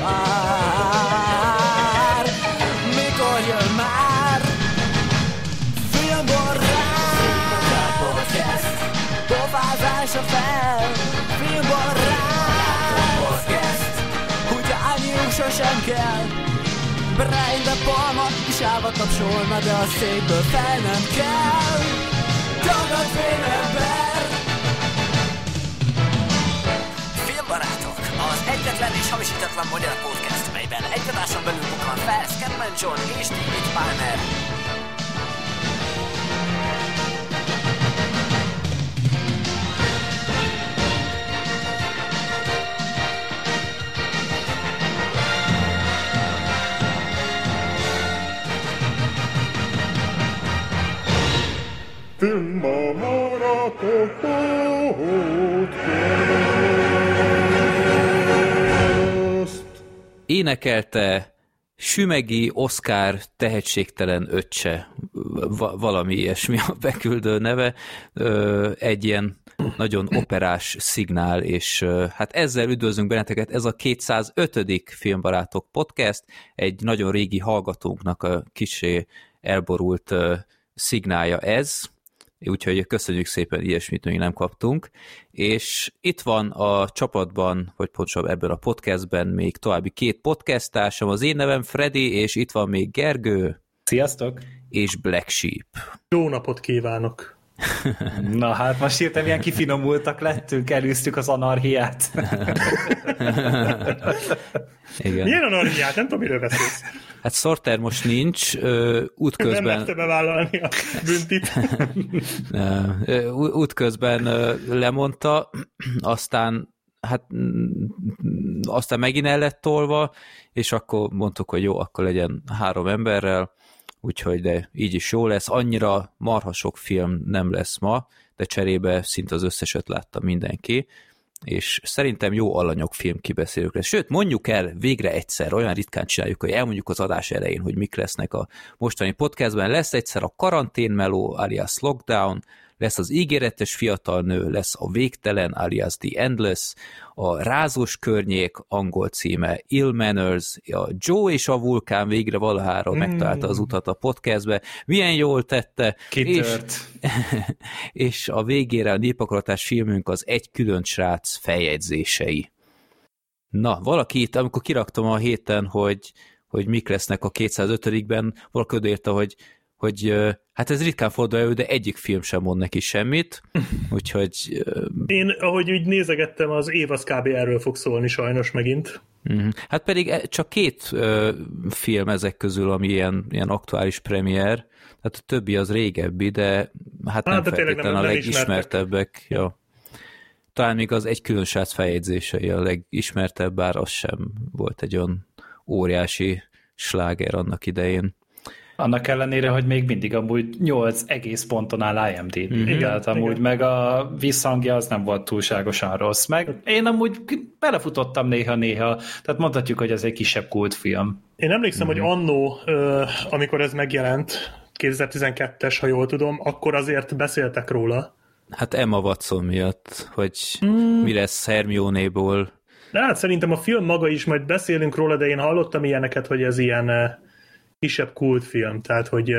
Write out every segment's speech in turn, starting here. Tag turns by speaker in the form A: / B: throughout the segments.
A: vár. Mikor jön már? Filmbarát podcast, pofázás a fel. Filmbarát podcast, hogy állniuk sosem kell. Brian de Palma is állva tapsolna, de a székből fel nem kell. Dagad ember. Egyetlen és hamisítatlan magyar podcast, melyben egy adáson belül bukkan fel Scatman John és David Palmer.
B: Filmmaratok podcast.
C: Énekelte Sümegi Oszkár tehetségtelen öccse, va- valami ilyesmi a beküldő neve, egy ilyen nagyon operás szignál, és hát ezzel üdvözlünk benneteket, ez a 205. Filmbarátok podcast, egy nagyon régi hallgatónknak a kisé elborult szignálja ez, úgyhogy köszönjük szépen, ilyesmit még nem kaptunk. És itt van a csapatban, vagy pontosabban ebben a podcastben még további két podcasttársam, az én nevem Freddy, és itt van még Gergő
D: Sziasztok!
C: és Black Sheep.
B: Jó napot kívánok!
D: Na hát most hirtelen ilyen kifinomultak lettünk, elűztük az anarhiát.
C: Igen.
B: Milyen anarchiát? Nem tudom, miről beszélsz.
C: Hát Sorter most nincs, ö,
B: Nem
C: útközben,
B: merte bevállalni a büntit.
C: ö, útközben ö, lemondta, aztán hát aztán megint el lett tolva, és akkor mondtuk, hogy jó, akkor legyen három emberrel, úgyhogy de így is jó lesz. Annyira marha sok film nem lesz ma, de cserébe szinte az összeset látta mindenki, és szerintem jó alanyok film kibeszélők lesz. Sőt, mondjuk el végre egyszer, olyan ritkán csináljuk, hogy elmondjuk az adás elején, hogy mik lesznek a mostani podcastben. Lesz egyszer a karanténmeló, alias lockdown, lesz az ígéretes fiatal nő, lesz a végtelen, alias The Endless, a rázós környék, angol címe Ill Manners, a Joe és a vulkán végre valahára mm. megtalálta az utat a podcastbe, milyen jól tette, és,
D: Kitört.
C: és a végére a népakaratás filmünk az Egy külön srác feljegyzései. Na, valaki itt, amikor kiraktam a héten, hogy, hogy mik lesznek a 205-ben, valaki odaírta, hogy, hogy hát ez ritkán fordul elő, de egyik film sem mond neki semmit, úgyhogy
B: Én, ahogy úgy nézegettem, az év az kb. erről fog szólni sajnos megint.
C: Mhm. Hát pedig e- csak két film ezek közül, ami ilyen, ilyen aktuális premier, tehát a többi az régebbi, de hát nem
B: de
C: feltétlenül
B: nem-
C: a legismertebbek. Ja. Talán még az egy külön srác feljegyzései a legismertebb, bár az sem volt egy olyan óriási sláger annak idején.
D: Annak ellenére, hogy még mindig amúgy 8 egész ponton áll.
C: Mhm.
D: Mm-hmm. Tehát amúgy
B: igen.
D: meg a visszhangja az nem volt túlságosan rossz. Meg én amúgy belefutottam néha-néha, tehát mondhatjuk, hogy ez egy kisebb kultfilm.
B: Én emlékszem, mm-hmm. hogy annó, ö, amikor ez megjelent, 2012-es, ha jól tudom, akkor azért beszéltek róla.
C: Hát Emma Watson miatt, hogy mm. mi lesz Hermione-ból.
B: De hát szerintem a film maga is, majd beszélünk róla, de én hallottam ilyeneket, hogy ez ilyen kisebb kultfilm, tehát hogy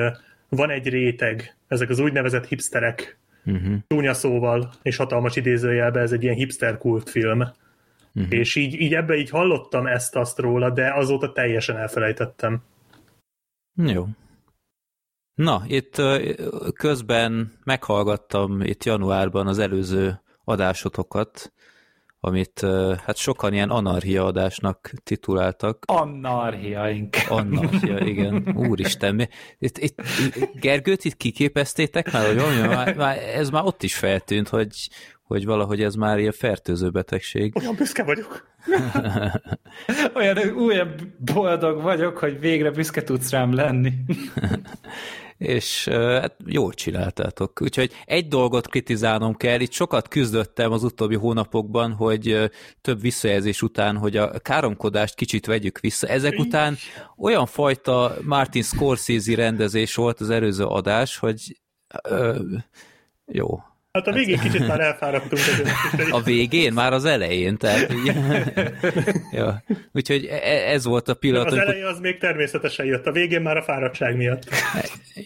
B: van egy réteg, ezek az úgynevezett hipsterek,
C: Uh-huh.
B: csúnya szóval, és hatalmas idézőjelben ez egy ilyen hipster kultfilm. Uh-huh. És így, így ebbe így hallottam ezt-azt róla, de azóta teljesen elfelejtettem.
C: Jó. Na, itt közben meghallgattam itt januárban az előző adásotokat, amit hát sokan ilyen anarchia adásnak tituláltak.
D: Anarchiaink.
C: Anarchia, igen. Úristen, mi, itt, itt, Gergőt itt kiképeztétek már, hogy már, már, ez már ott is feltűnt, hogy, hogy valahogy ez már ilyen fertőző betegség.
B: Olyan büszke vagyok.
D: Olyan, olyan boldog vagyok, hogy végre büszke tudsz rám lenni.
C: és hát jól csináltátok. Úgyhogy egy dolgot kritizálnom kell, itt sokat küzdöttem az utóbbi hónapokban, hogy több visszajelzés után, hogy a káromkodást kicsit vegyük vissza. Ezek után olyan fajta Martin Scorsese rendezés volt az előző adás, hogy ö, jó,
B: Hát a végén kicsit már elfáradtunk. Azért.
C: A végén? Már az elején, tehát így... ja. Úgyhogy e- ez volt a pillanat.
B: Az
C: amikor-
B: eleje az még természetesen jött, a végén már a fáradtság miatt.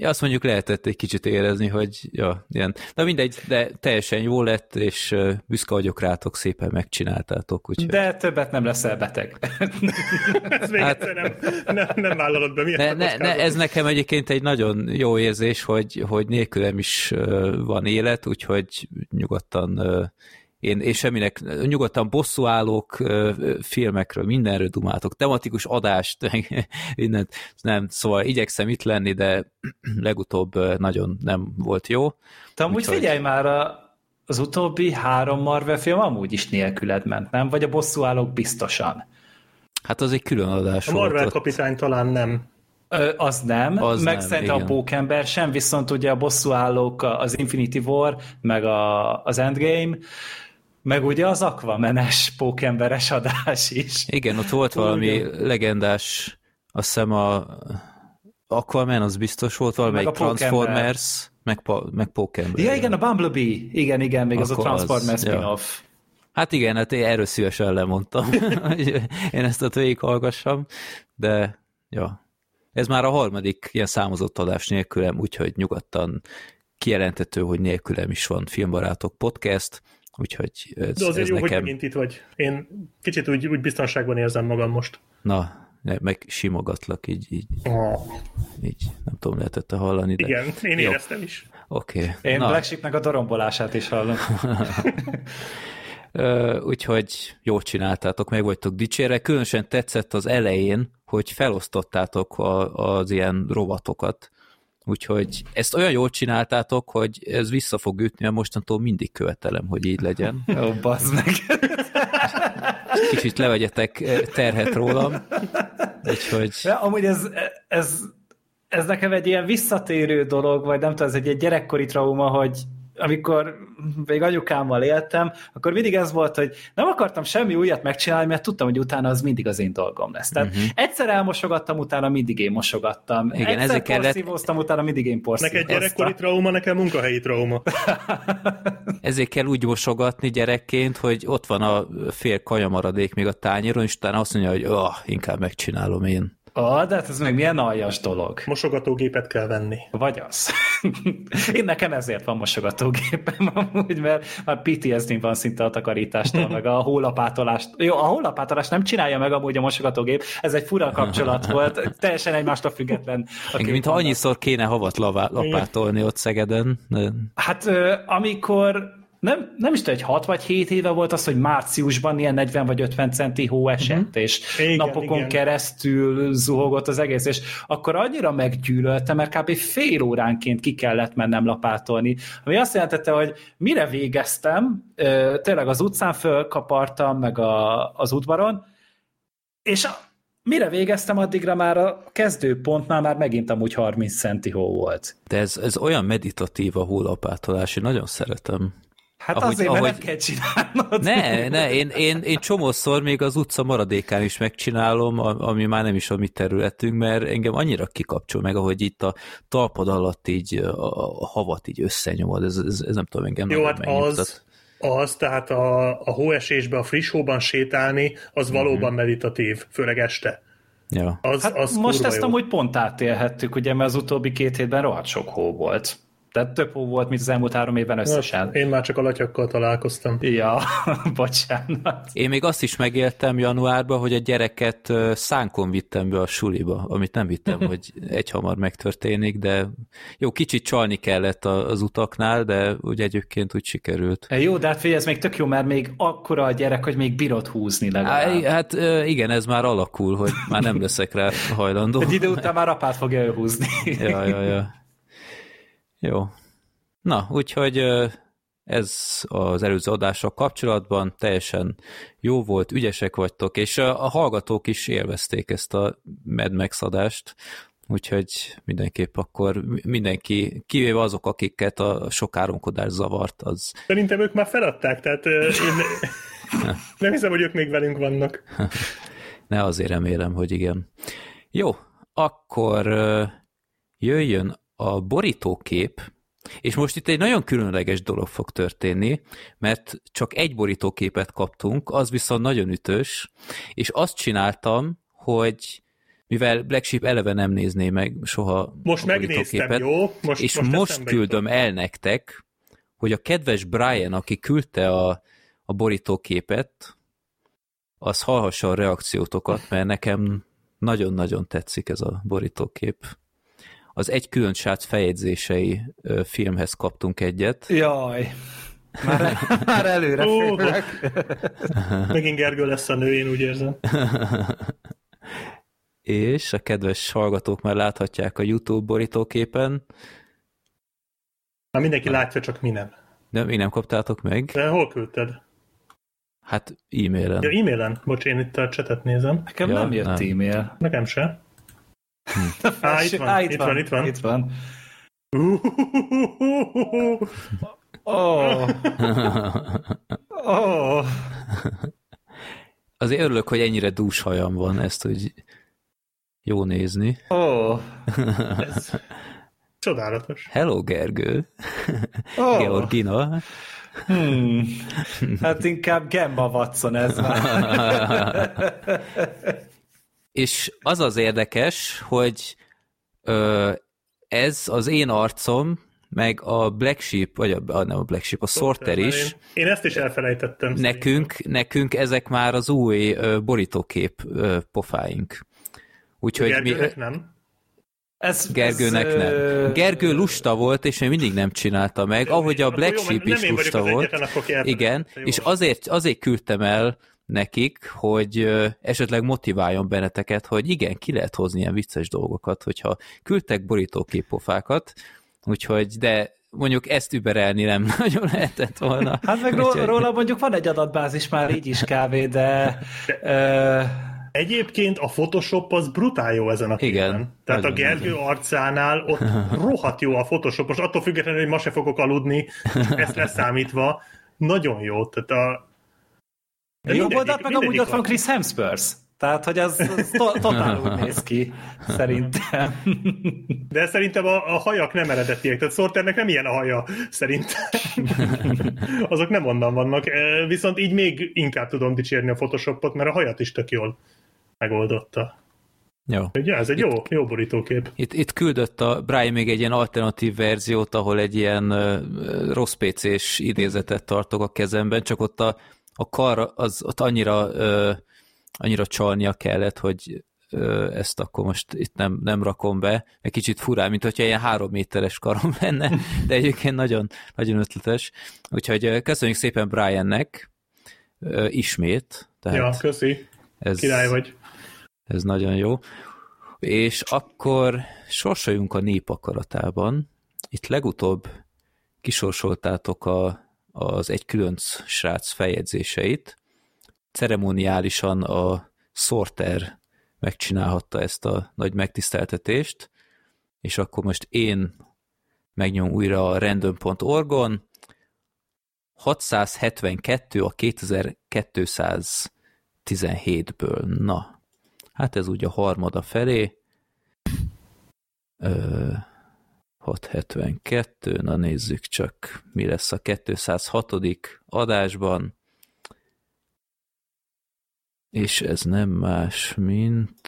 C: Azt mondjuk lehetett egy kicsit érezni, hogy ja, ilyen. De mindegy, de teljesen jó lett, és büszke vagyok rátok, szépen megcsináltátok. Úgyhogy...
D: De többet nem leszel beteg.
B: Ez még
C: Hát-
B: egyszer nem, nem, nem vállalod be.
C: Ne, ne, ne, ez nekem egyébként egy nagyon jó érzés, hogy, hogy nélkülem is van élet, úgyhogy nyugodtan ö, én, és semminek, nyugodtan bosszúállók filmekről, mindenről dumáltok, tematikus adást, mindent, nem, szóval igyekszem itt lenni, de legutóbb nagyon nem volt jó.
D: Te amúgy
C: Úgyhogy-
D: figyelj már, a, az utóbbi három Marvel film amúgy is nélküled ment, nem? Vagy a bosszúállók biztosan?
C: Hát az egy külön adás
B: A
C: volt.
B: Marvel
C: ott.
B: kapitány talán nem.
D: Ö, az nem,
C: Az
D: meg
C: nem,
D: szerintem a
C: igen.
D: Pókember sem, viszont ugye a bosszúállók, az Infinity War, meg a, az Endgame, meg ugye az Aquamanes pókemberes adás is.
C: Igen, ott volt valami
B: igen.
C: legendás, azt hiszem a Aquaman az biztos volt, valamelyik
D: Meg a Pókember.
C: Transformers, meg, meg Pokémon.
D: Ja, igen, a Bumblebee. Igen, igen, még az a
C: Akkor az,
D: Transformers
C: ja.
D: spin-off.
C: Hát igen, hát én erről szívesen lemondtam, én ezt a végig hallgassam, de ja. Ez már a harmadik ilyen számozott adás nélkülem, úgyhogy nyugodtan kijelentető, hogy nélkülem is van Filmbarátok podcast, úgyhogy ez,
B: De azért
C: ez
B: jó, hogy
C: nekem,
B: megint itt vagy. Én kicsit úgy, úgy biztonságban érzem magam most.
C: na, ne- meg simogatlak, így, így,
B: Oh,
C: így, nem tudom, lehetett hallani, de
B: igen, én
C: Jó.
B: éreztem is.
C: oké. Okay.
D: Én Na. Black Sheepnek a dorombolását is hallom.
C: Úgyhogy jól csináltátok, meg vagytok dicsérve. Különösen tetszett az elején, hogy felosztottátok a, az ilyen rovatokat. Úgyhogy ezt olyan jól csináltátok, hogy ez vissza fog ütni, mert mostantól mindig követelem, hogy így legyen.
D: Ó, bazd meg.
C: Kicsit levegyetek terhet rólam. Úgyhogy
D: Ja, amúgy ez, ez, ez nekem egy ilyen visszatérő dolog, vagy nem tudom, ez egy, egy gyerekkori trauma, hogy amikor még anyukámmal éltem, akkor mindig ez volt, hogy nem akartam semmi újat megcsinálni, mert tudtam, hogy utána az mindig az én dolgom lesz. Tehát uh-huh. egyszer elmosogattam, utána mindig én mosogattam.
C: Igen,
D: egyszer
C: ezért kellett-
D: porszívóztam, utána mindig én porszívóztam.
B: Neked gyerekkori trauma, nekem munkahelyi trauma.
C: ezért kell úgy mosogatni gyerekként, hogy ott van a fél kajamaradék még a tányéron, és utána azt mondja, hogy oh, inkább megcsinálom én.
D: Ah, de hát ez meg milyen aljas dolog.
B: Mosogatógépet kell venni.
D: Vagy az. Én nekem ezért van mosogatógépem amúgy, mert már PTSD van szinte a takarítástól, meg a hólapátolást. Jó, a hólapátolást nem csinálja meg amúgy a mosogatógép, ez egy fura kapcsolat volt, teljesen egymástól független. a
C: Engem, mintha annyiszor kéne havat lapátolni ott Szegeden. De...
D: Hát amikor nem, nem is tudom, hogy 6 vagy 7 éve volt az, hogy márciusban ilyen 40 vagy 50 centi hó esett, uh-huh. és
B: Igen,
D: napokon
B: igen.
D: keresztül zuhogott az egész, és akkor annyira meggyűlöltem, mert kb. fél óránként ki kellett mennem lapátolni, ami azt jelentette, hogy mire végeztem, tényleg az utcán fölkapartam, meg a, az udvaron, és a, mire végeztem, addigra már a kezdőpontnál már megint amúgy 30 centi hó volt.
C: De ez, ez olyan meditatív a hólapátolás, én nagyon szeretem.
D: Hát
C: Ahogy-
D: azért, mert
C: ahogy-
D: nem kell csinálnod.
C: Ne, ne, én, én, én csomószor még az utca maradékán is megcsinálom, ami már nem is a mi területünk, mert engem annyira kikapcsol meg, ahogy itt a talpad alatt így a, havat így összenyomod, ez, ez, ez nem tudom, engem
B: Jó, hát az, az, tehát a, a hóesésbe, a friss hóban sétálni, az valóban meditatív, főleg este.
C: Ja.
B: Az,
D: Hát
B: az
D: most ezt
B: jó.
D: amúgy pont átélhettük, ugye, mert az utóbbi két hétben rohadt sok hó volt. Tehát több hó volt, mint az elmúlt három évben összesen.
B: Én már csak a latyakkal találkoztam.
D: Ja, bocsánat.
C: Én még azt is megéltem januárban, hogy a gyereket szánkon vittem be a suliba, amit nem vittem, hogy egyhamar megtörténik, de jó, kicsit csalni kellett az utaknál, de ugye egyébként úgy sikerült.
D: Jó, de hát figyelj, ez még tök jó, mert még akkora a gyerek, hogy még bírod húzni legalább.
C: Hát igen, ez már alakul, hogy már nem leszek rá hajlandó.
D: Egy idő után már apát fogja elhúzni.
C: Ja, ja, ja. Jó. Na, úgyhogy ez az előző adással kapcsolatban teljesen jó volt, ügyesek vagytok, és a hallgatók is élvezték ezt a Mad Max adást, úgyhogy mindenképp akkor mindenki, kivéve azok, akiket a sok áronkodás zavart, az
B: Szerintem ők már feladták, tehát én nem hiszem, hogy ők még velünk vannak.
C: ne azért remélem, hogy igen. Jó, akkor jöjjön a borítókép, És most itt egy nagyon különleges dolog fog történni, mert csak egy borítóképet kaptunk, az viszont nagyon ütős, és azt csináltam, hogy mivel Black Sheep eleve nem nézné meg soha
B: Most
C: a
B: megnéztem,
C: borítóképet,
B: jó? Most,
C: és
B: most,
C: most, küldöm
B: jutott.
C: el nektek, hogy a kedves Brian, aki küldte a, a borítóképet, az hallhassa a reakciótokat, mert nekem nagyon-nagyon tetszik ez a borítókép. Az egy külön srác feljegyzései filmhez kaptunk egyet.
D: Jaj. Már, már előre
B: Ó.
D: félek.
B: Megint Gergő lesz a nő, én úgy érzem.
C: És a kedves hallgatók már láthatják a YouTube borítóképen.
B: Már mindenki látja, csak mi nem.
C: De mi nem kaptátok meg?
B: De hol küldted?
C: Hát e-mailen.
B: Ja, e-mailen? Bocs, én itt a csetet nézem.
D: Nekem
C: Ja,
D: nem jött
C: nem.
D: e-mail.
B: Nekem se. Á, itt van, itt van, itt van.
D: Itt van. Oh. Oh.
C: Azért örülök, hogy ennyire dús hajam van, ezt úgy jó nézni.
D: Oh.
B: Ez csodálatos.
C: Hello, Gergő.
D: Oh.
C: Georgina.
D: Hmm. Hát inkább Gemma Watson ez már.
C: És az az érdekes, hogy ö, ez az én arcom, meg a Black Sheep, vagy a, nem a Black Sheep, a Sorter is,
B: Én, én ezt is elfelejtettem.
C: nekünk, nekünk ezek már az új ö, borítókép ö, pofáink. Úgyhogy mi,
B: nem.
D: Ez,
C: Gergőnek
D: ez,
C: nem. Gergő lusta volt, és még mindig nem csinálta meg, ahogy a Black Sheep is lusta volt.
B: egyetlen,
C: Igen, és azért, azért küldtem el nekik, hogy esetleg motiváljon benneteket, hogy igen, ki lehet hozni ilyen vicces dolgokat, hogyha küldtek borítóképofákat, úgyhogy, de mondjuk ezt überelni nem nagyon lehetett volna.
D: Hát meg
C: Úgyhogy-
D: róla mondjuk van egy adatbázis már így is kb, de ö,
B: Egyébként a Photoshop az brutál jó ezen a
C: Igen,
B: filmen. Tehát a Gergő
C: nagyon.
B: arcánál ott rohadt jó a Photoshop, most attól függetlenül, hogy ma se fogok aludni, ezt leszámítva, nagyon jó. Tehát a... De
D: jobb
B: mindegyik-
D: oldalt meg amúgy ott van. Chris Hemsworth. Tehát, hogy az, az to- totál úgy néz ki, szerintem.
B: De szerintem a, a hajak nem eredetiek, tehát Sorternek nem ilyen a haja, szerintem. Azok nem onnan vannak. Viszont így még inkább tudom dicsérni a Photoshopot, mert a hajat is tök jól megoldotta.
C: Jó.
B: Ugye, ez egy jó, jó borítókép.
C: Itt, itt küldött a Brian még egy ilyen alternatív verziót, ahol egy ilyen ö, rossz PC-s idézetet tartok a kezemben, csak ott a, a kar az ott annyira, ö, annyira csalnia kellett, hogy ö, ezt akkor most itt nem, nem rakom be. Egy kicsit furán, mint hogyha ilyen három méteres karom lenne, de egyébként nagyon, nagyon ötletes. Úgyhogy köszönjük szépen Briannek ö, ismét. Tehát
B: Ja, köszi.
C: ez,
B: Király vagy.
C: ez nagyon jó. És akkor sorsoljunk a nép akaratában. Itt legutóbb kisorsoltátok a, az egy különc srác feljegyzéseit. Ceremoniálisan a Sorter megcsinálhatta ezt a nagy megtiszteltetést, és akkor most én megnyom újra a random.org-on. 672 a 2217-ből. Na, hát ez úgy a harmada felé. Ö, 672, na nézzük csak, mi lesz a 206. adásban. És ez nem más, mint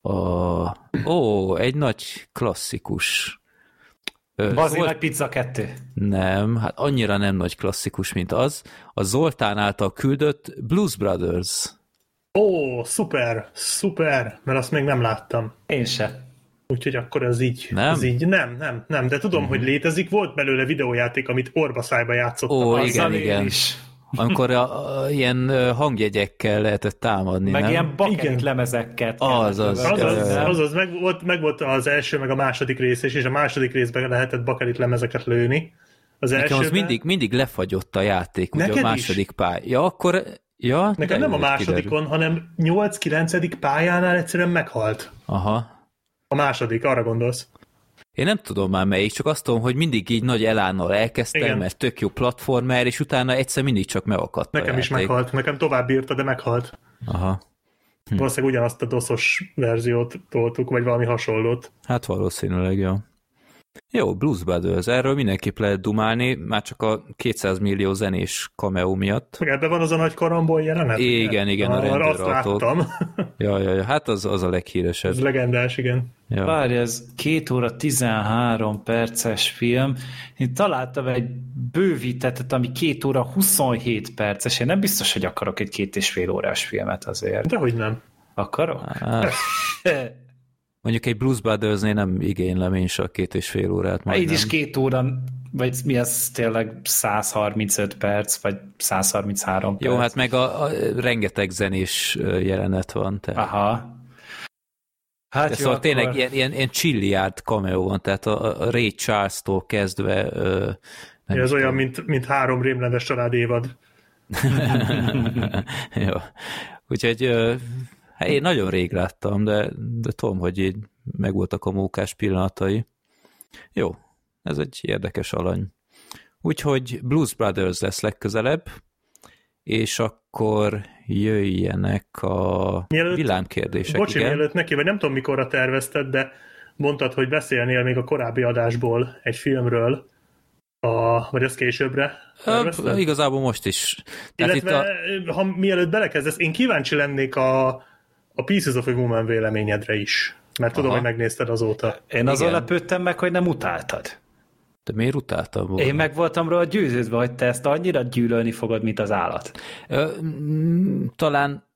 C: a... Ó, egy nagy klasszikus.
D: Bazi
C: Zolt-
D: nagy pizza kettő.
C: nem, hát annyira nem nagy klasszikus, mint az. A Zoltán által küldött Blues Brothers.
B: Ó, szuper, szuper, mert azt még nem láttam.
D: Én se.
B: Úgyhogy akkor ez így,
C: Nem?
B: Ez így nem, nem, nem, de tudom, hogy létezik. Volt belőle videójáték, amit orba szájba játszottam.
C: Ó,
B: Az-
C: igen, igen.
D: Is.
C: Amikor a, a, ilyen hangjegyekkel lehetett támadni,
D: Meg
C: nem?
D: ilyen bakelit
B: Igen.
D: lemezekket.
C: Az, az.
D: kellett
B: Azaz,
C: Ö,
B: azaz meg, volt, meg volt az első, meg a második rész is, és a második részben lehetett bakelit lemezeket lőni. Az
C: Nekem az
B: elsőben-
C: mindig, mindig lefagyott a játék, ugye
B: Neked
C: a
B: is?
C: második pály. Ja, akkor... Ja,
B: Nekem nem a
C: hogy kiderül.
B: másodikon, hanem 8-9. pályánál egyszerűen meghalt.
C: Aha.
B: A második, arra gondolsz.
C: Én nem tudom már melyik, csak azt tudom, hogy mindig így nagy elánnal elkezdtem,
B: Igen.
C: mert tök jó platformer, és utána egyszer mindig csak megakadt
B: Nekem
C: a
B: is meghalt. Nekem tovább bírta, de meghalt.
C: Aha.
B: Hm. Valószínűleg ugyanazt a doszos verziót toltuk, vagy valami hasonlót.
C: Hát valószínűleg, jó. Jó, Blues Brothers, erről mindenképp lehet dumálni, már csak a 200 millió zenés cameo miatt.
B: Meg ebben van az a nagy karambol jelenet?
C: Igen, igen, a
B: Ah, Azt
C: rendőrautók.
B: láttam.
C: Ja, ja, ja, hát az, az a leghíresebb.
B: Ez legendás, igen.
C: Ja.
D: Várj, ez 2 óra 13 perces film. Én találtam egy bővítettet, ami 2 óra 27 perces. Én nem biztos, hogy akarok egy két és fél órás filmet azért.
B: Dehogy nem.
D: Akarok?
C: Hát, mondjuk egy Blues Brothers-nél nem igénylem én se a két és fél órát.
D: Már így
C: majdnem.
D: is két óra, vagy mi az tényleg 135 perc, vagy 133 perc.
C: Jó, hát meg a, a rengeteg zenés jelenet van. Tehát.
D: Aha. Hát
C: De
D: jó,
C: szóval tényleg
D: akkor-
C: ilyen, ilyen, ilyen chilliárd cameo van, tehát a, a Ray Charles-tól kezdve ö, nem
B: Ez olyan, mint, mint három rémledes család évad.
C: Jó. Úgyhogy ö, hát én nagyon rég láttam, de, de tudom, hogy így megvoltak a mókás pillanatai. Jó, ez egy érdekes alany. Úgyhogy Blues Brothers lesz legközelebb, és akkor jöjjenek a
B: Mielőtt-
C: villámkérdések.
B: Bocsi,
C: igen.
B: mielőtt neki, vagy nem tudom mikorra tervezted, de mondtad, hogy beszélnél még a korábbi adásból egy filmről, a, vagy az későbbre
C: Ö, igazából most is. Tehát
B: Illetve,
C: itt a,
B: ha mielőtt belekezdesz, én kíváncsi lennék a, a Pieces of a Woman véleményedre is, mert tudom,
C: Aha.
B: hogy megnézted azóta.
D: Én azon lepődtem meg, hogy nem utáltad.
C: De miért utáltam volna?
D: Én meg voltam róla győződve, hogy te ezt annyira gyűlölni fogod, mint az állat.
C: Ö, mm, talán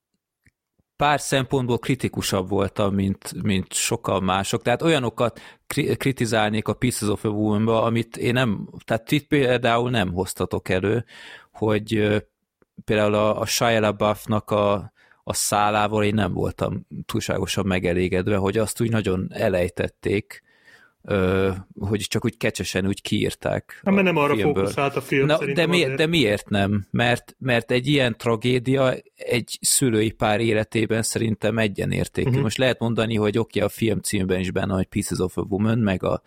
C: pár szempontból kritikusabb voltam, mint, mint sokan mások. Tehát olyanokat kri- kritizálnék a Pieces of a woman amit én nem, tehát itt például nem hoztatok elő, hogy például a, a Shia LaBeouf-nak a, a szálával én nem voltam túlságosan megelégedve, hogy azt úgy nagyon elejtették, hogy csak úgy kecsesen úgy kiírták.
B: Hát, mert nem arra
C: filmből.
B: fókuszált a film
C: Na, de, miért,
B: azért.
C: de miért nem? Mert, mert egy ilyen tragédia egy szülői pár életében szerintem egyenértékű. Uh-huh. Most lehet mondani, hogy oké, okay, a film címben is benne, hogy Pieces of a Woman, meg a,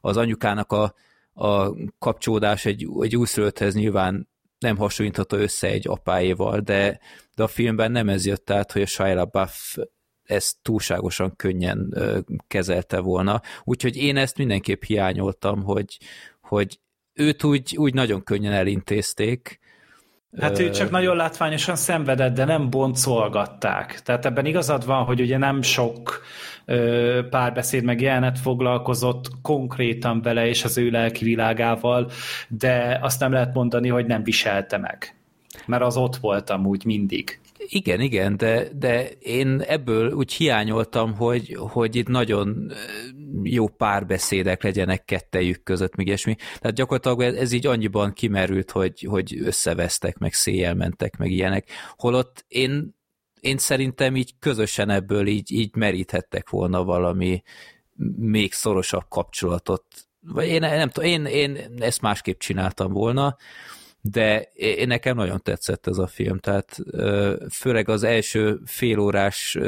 C: az anyukának a, a kapcsolódás egy, egy újszülötthez nyilván nem hasonlítható össze egy apáéval, de, de a filmben nem ez jött át, hogy a Shia LaBeouf ezt túlságosan könnyen ö, kezelte volna. Úgyhogy én ezt mindenképp hiányoltam, hogy, hogy őt úgy, úgy nagyon könnyen elintézték.
D: Hát ő csak nagyon látványosan szenvedett, de nem boncolgatták. Tehát ebben igazad van, hogy ugye nem sok párbeszéd meg jelenet foglalkozott konkrétan vele és az ő lelki világával, de azt nem lehet mondani, hogy nem viselte meg. Mert az ott voltam úgy mindig.
C: Igen, igen, de, de én ebből úgy hiányoltam, hogy, hogy itt nagyon jó párbeszédek legyenek kettejük között, még ilyesmi. Tehát gyakorlatilag ez, ez így annyiban kimerült, hogy, hogy összevesztek, meg széjjel mentek, meg ilyenek. Holott én, én szerintem így közösen ebből így, így meríthettek volna valami még szorosabb kapcsolatot. Vagy én nem tudom, én, én ezt másképp csináltam volna, de én nekem nagyon tetszett ez a film, tehát főleg az első félórás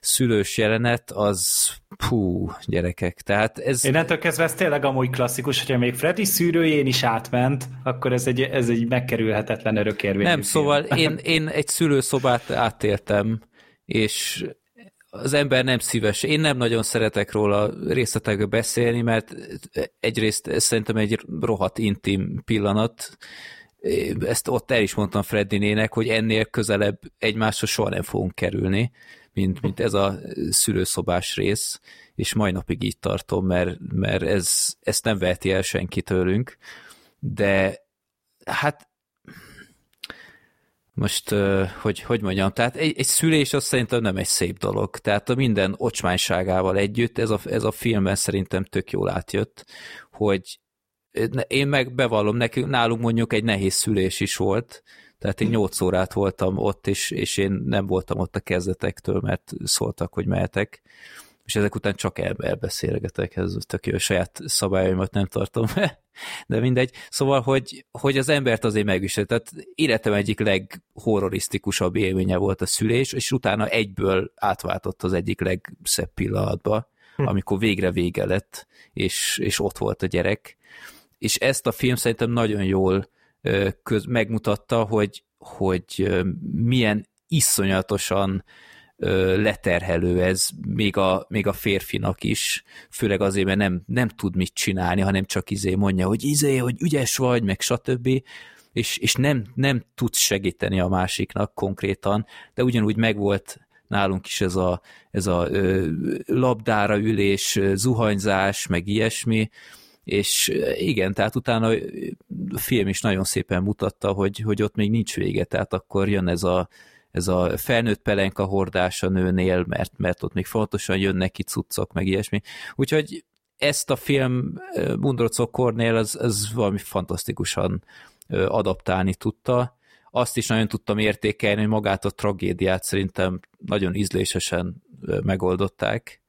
C: szülős jelenet, az pú, gyerekek, tehát ez...
D: Innentől kezdve ez tényleg amúgy klasszikus, hogyha még Freddy szűrőjén is átment, akkor ez egy, ez egy megkerülhetetlen örökérvényű
C: Nem,
D: film.
C: szóval én, én egy szülőszobát átéltem, és az ember nem szíves. Én nem nagyon szeretek róla részletekbe beszélni, mert egyrészt szerintem egy rohadt intim pillanat, ezt ott el is mondtam Freddinének, hogy ennél közelebb egymáshoz soha nem fogunk kerülni, mint, mint ez a szülőszobás rész, és mai napig így tartom, mert, mert ez, ezt nem veheti el senki tőlünk, de hát most, hogy, hogy mondjam, tehát egy, egy szülés az szerintem nem egy szép dolog. Tehát a minden ocsmányságával együtt ez a, ez a filmben szerintem tök jól átjött, hogy én meg bevallom, nekünk, nálunk mondjuk egy nehéz szülés is volt, tehát én 8 órát voltam ott, és, és én nem voltam ott a kezdetektől, mert szóltak, hogy mehetek, és ezek után csak el, elbeszélgetek, ez tök jó, saját szabályaimat nem tartom, de mindegy. Szóval, hogy, hogy az embert azért megvisel, tehát életem egyik leghorrorisztikusabb élménye volt a szülés, és utána egyből átváltott az egyik legszebb pillanatba, amikor végre vége lett, és, és ott volt a gyerek. És ezt a film szerintem nagyon jól köz, megmutatta, hogy, hogy milyen iszonyatosan leterhelő ez még a, még a férfinak is, főleg azért, mert nem, nem tud mit csinálni, hanem csak izé mondja, hogy izé, hogy ügyes vagy, meg stb., és, és nem, nem tudsz segíteni a másiknak konkrétan, de ugyanúgy megvolt nálunk is ez a, ez a ö, labdára ülés, zuhanyzás, meg ilyesmi, és igen, tehát utána a film is nagyon szépen mutatta, hogy, hogy ott még nincs vége, tehát akkor jön ez a, ez a felnőtt pelenka hordás a nőnél, mert, mert ott még fontosan jönnek ki cuccok, meg ilyesmi. Úgyhogy ezt a film Mundrocokornél az, az valami fantasztikusan adaptálni tudta. Azt is nagyon tudtam értékelni, hogy magát a tragédiát szerintem nagyon ízlésesen megoldották.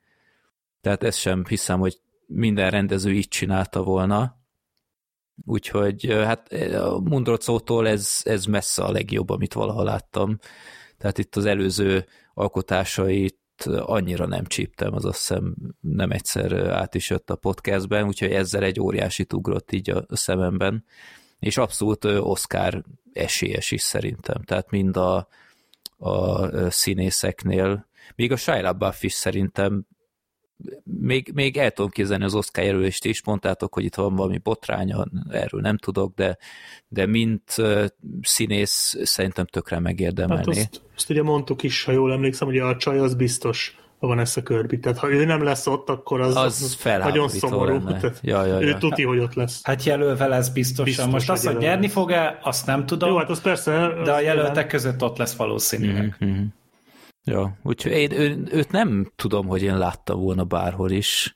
C: Tehát ezt sem hiszem, hogy minden rendező így csinálta volna. Úgyhogy hát a Mundrocótól ez, ez messze a legjobb, amit valaha láttam. Tehát itt az előző alkotásait annyira nem csíptem, az azt hiszem nem egyszer át is jött a podcastben, úgyhogy ezzel egy óriási ugrott így a szememben, és abszolút Oscar esélyes is szerintem, tehát mind a, a színészeknél, még a Shia LaBeouf is szerintem még, még el tudom képzelni az Oscar jelölést is, mondtátok, hogy itt van valami botránya, erről nem tudok, de, de mint színész szerintem tökre megérdemelni. Hát
B: azt, azt ugye mondtuk is, ha jól emlékszem, hogy a csaj az biztos a Vanessa Kirby. Tehát ha ő nem lesz ott, akkor az,
C: az, az
B: nagyon szomorú. Ja, ja, ő ja. tuti, hogy ott lesz.
D: Hát jelölve lesz biztosan. Biztos, Most azt, hogy nyerni fog-e, azt nem tudom.
B: Jó, hát az persze.
D: De a jelöltek között ott lesz valószínűleg. Mm-hmm.
C: Ja, úgyhogy én ő, őt nem tudom, hogy én láttam volna bárhol is.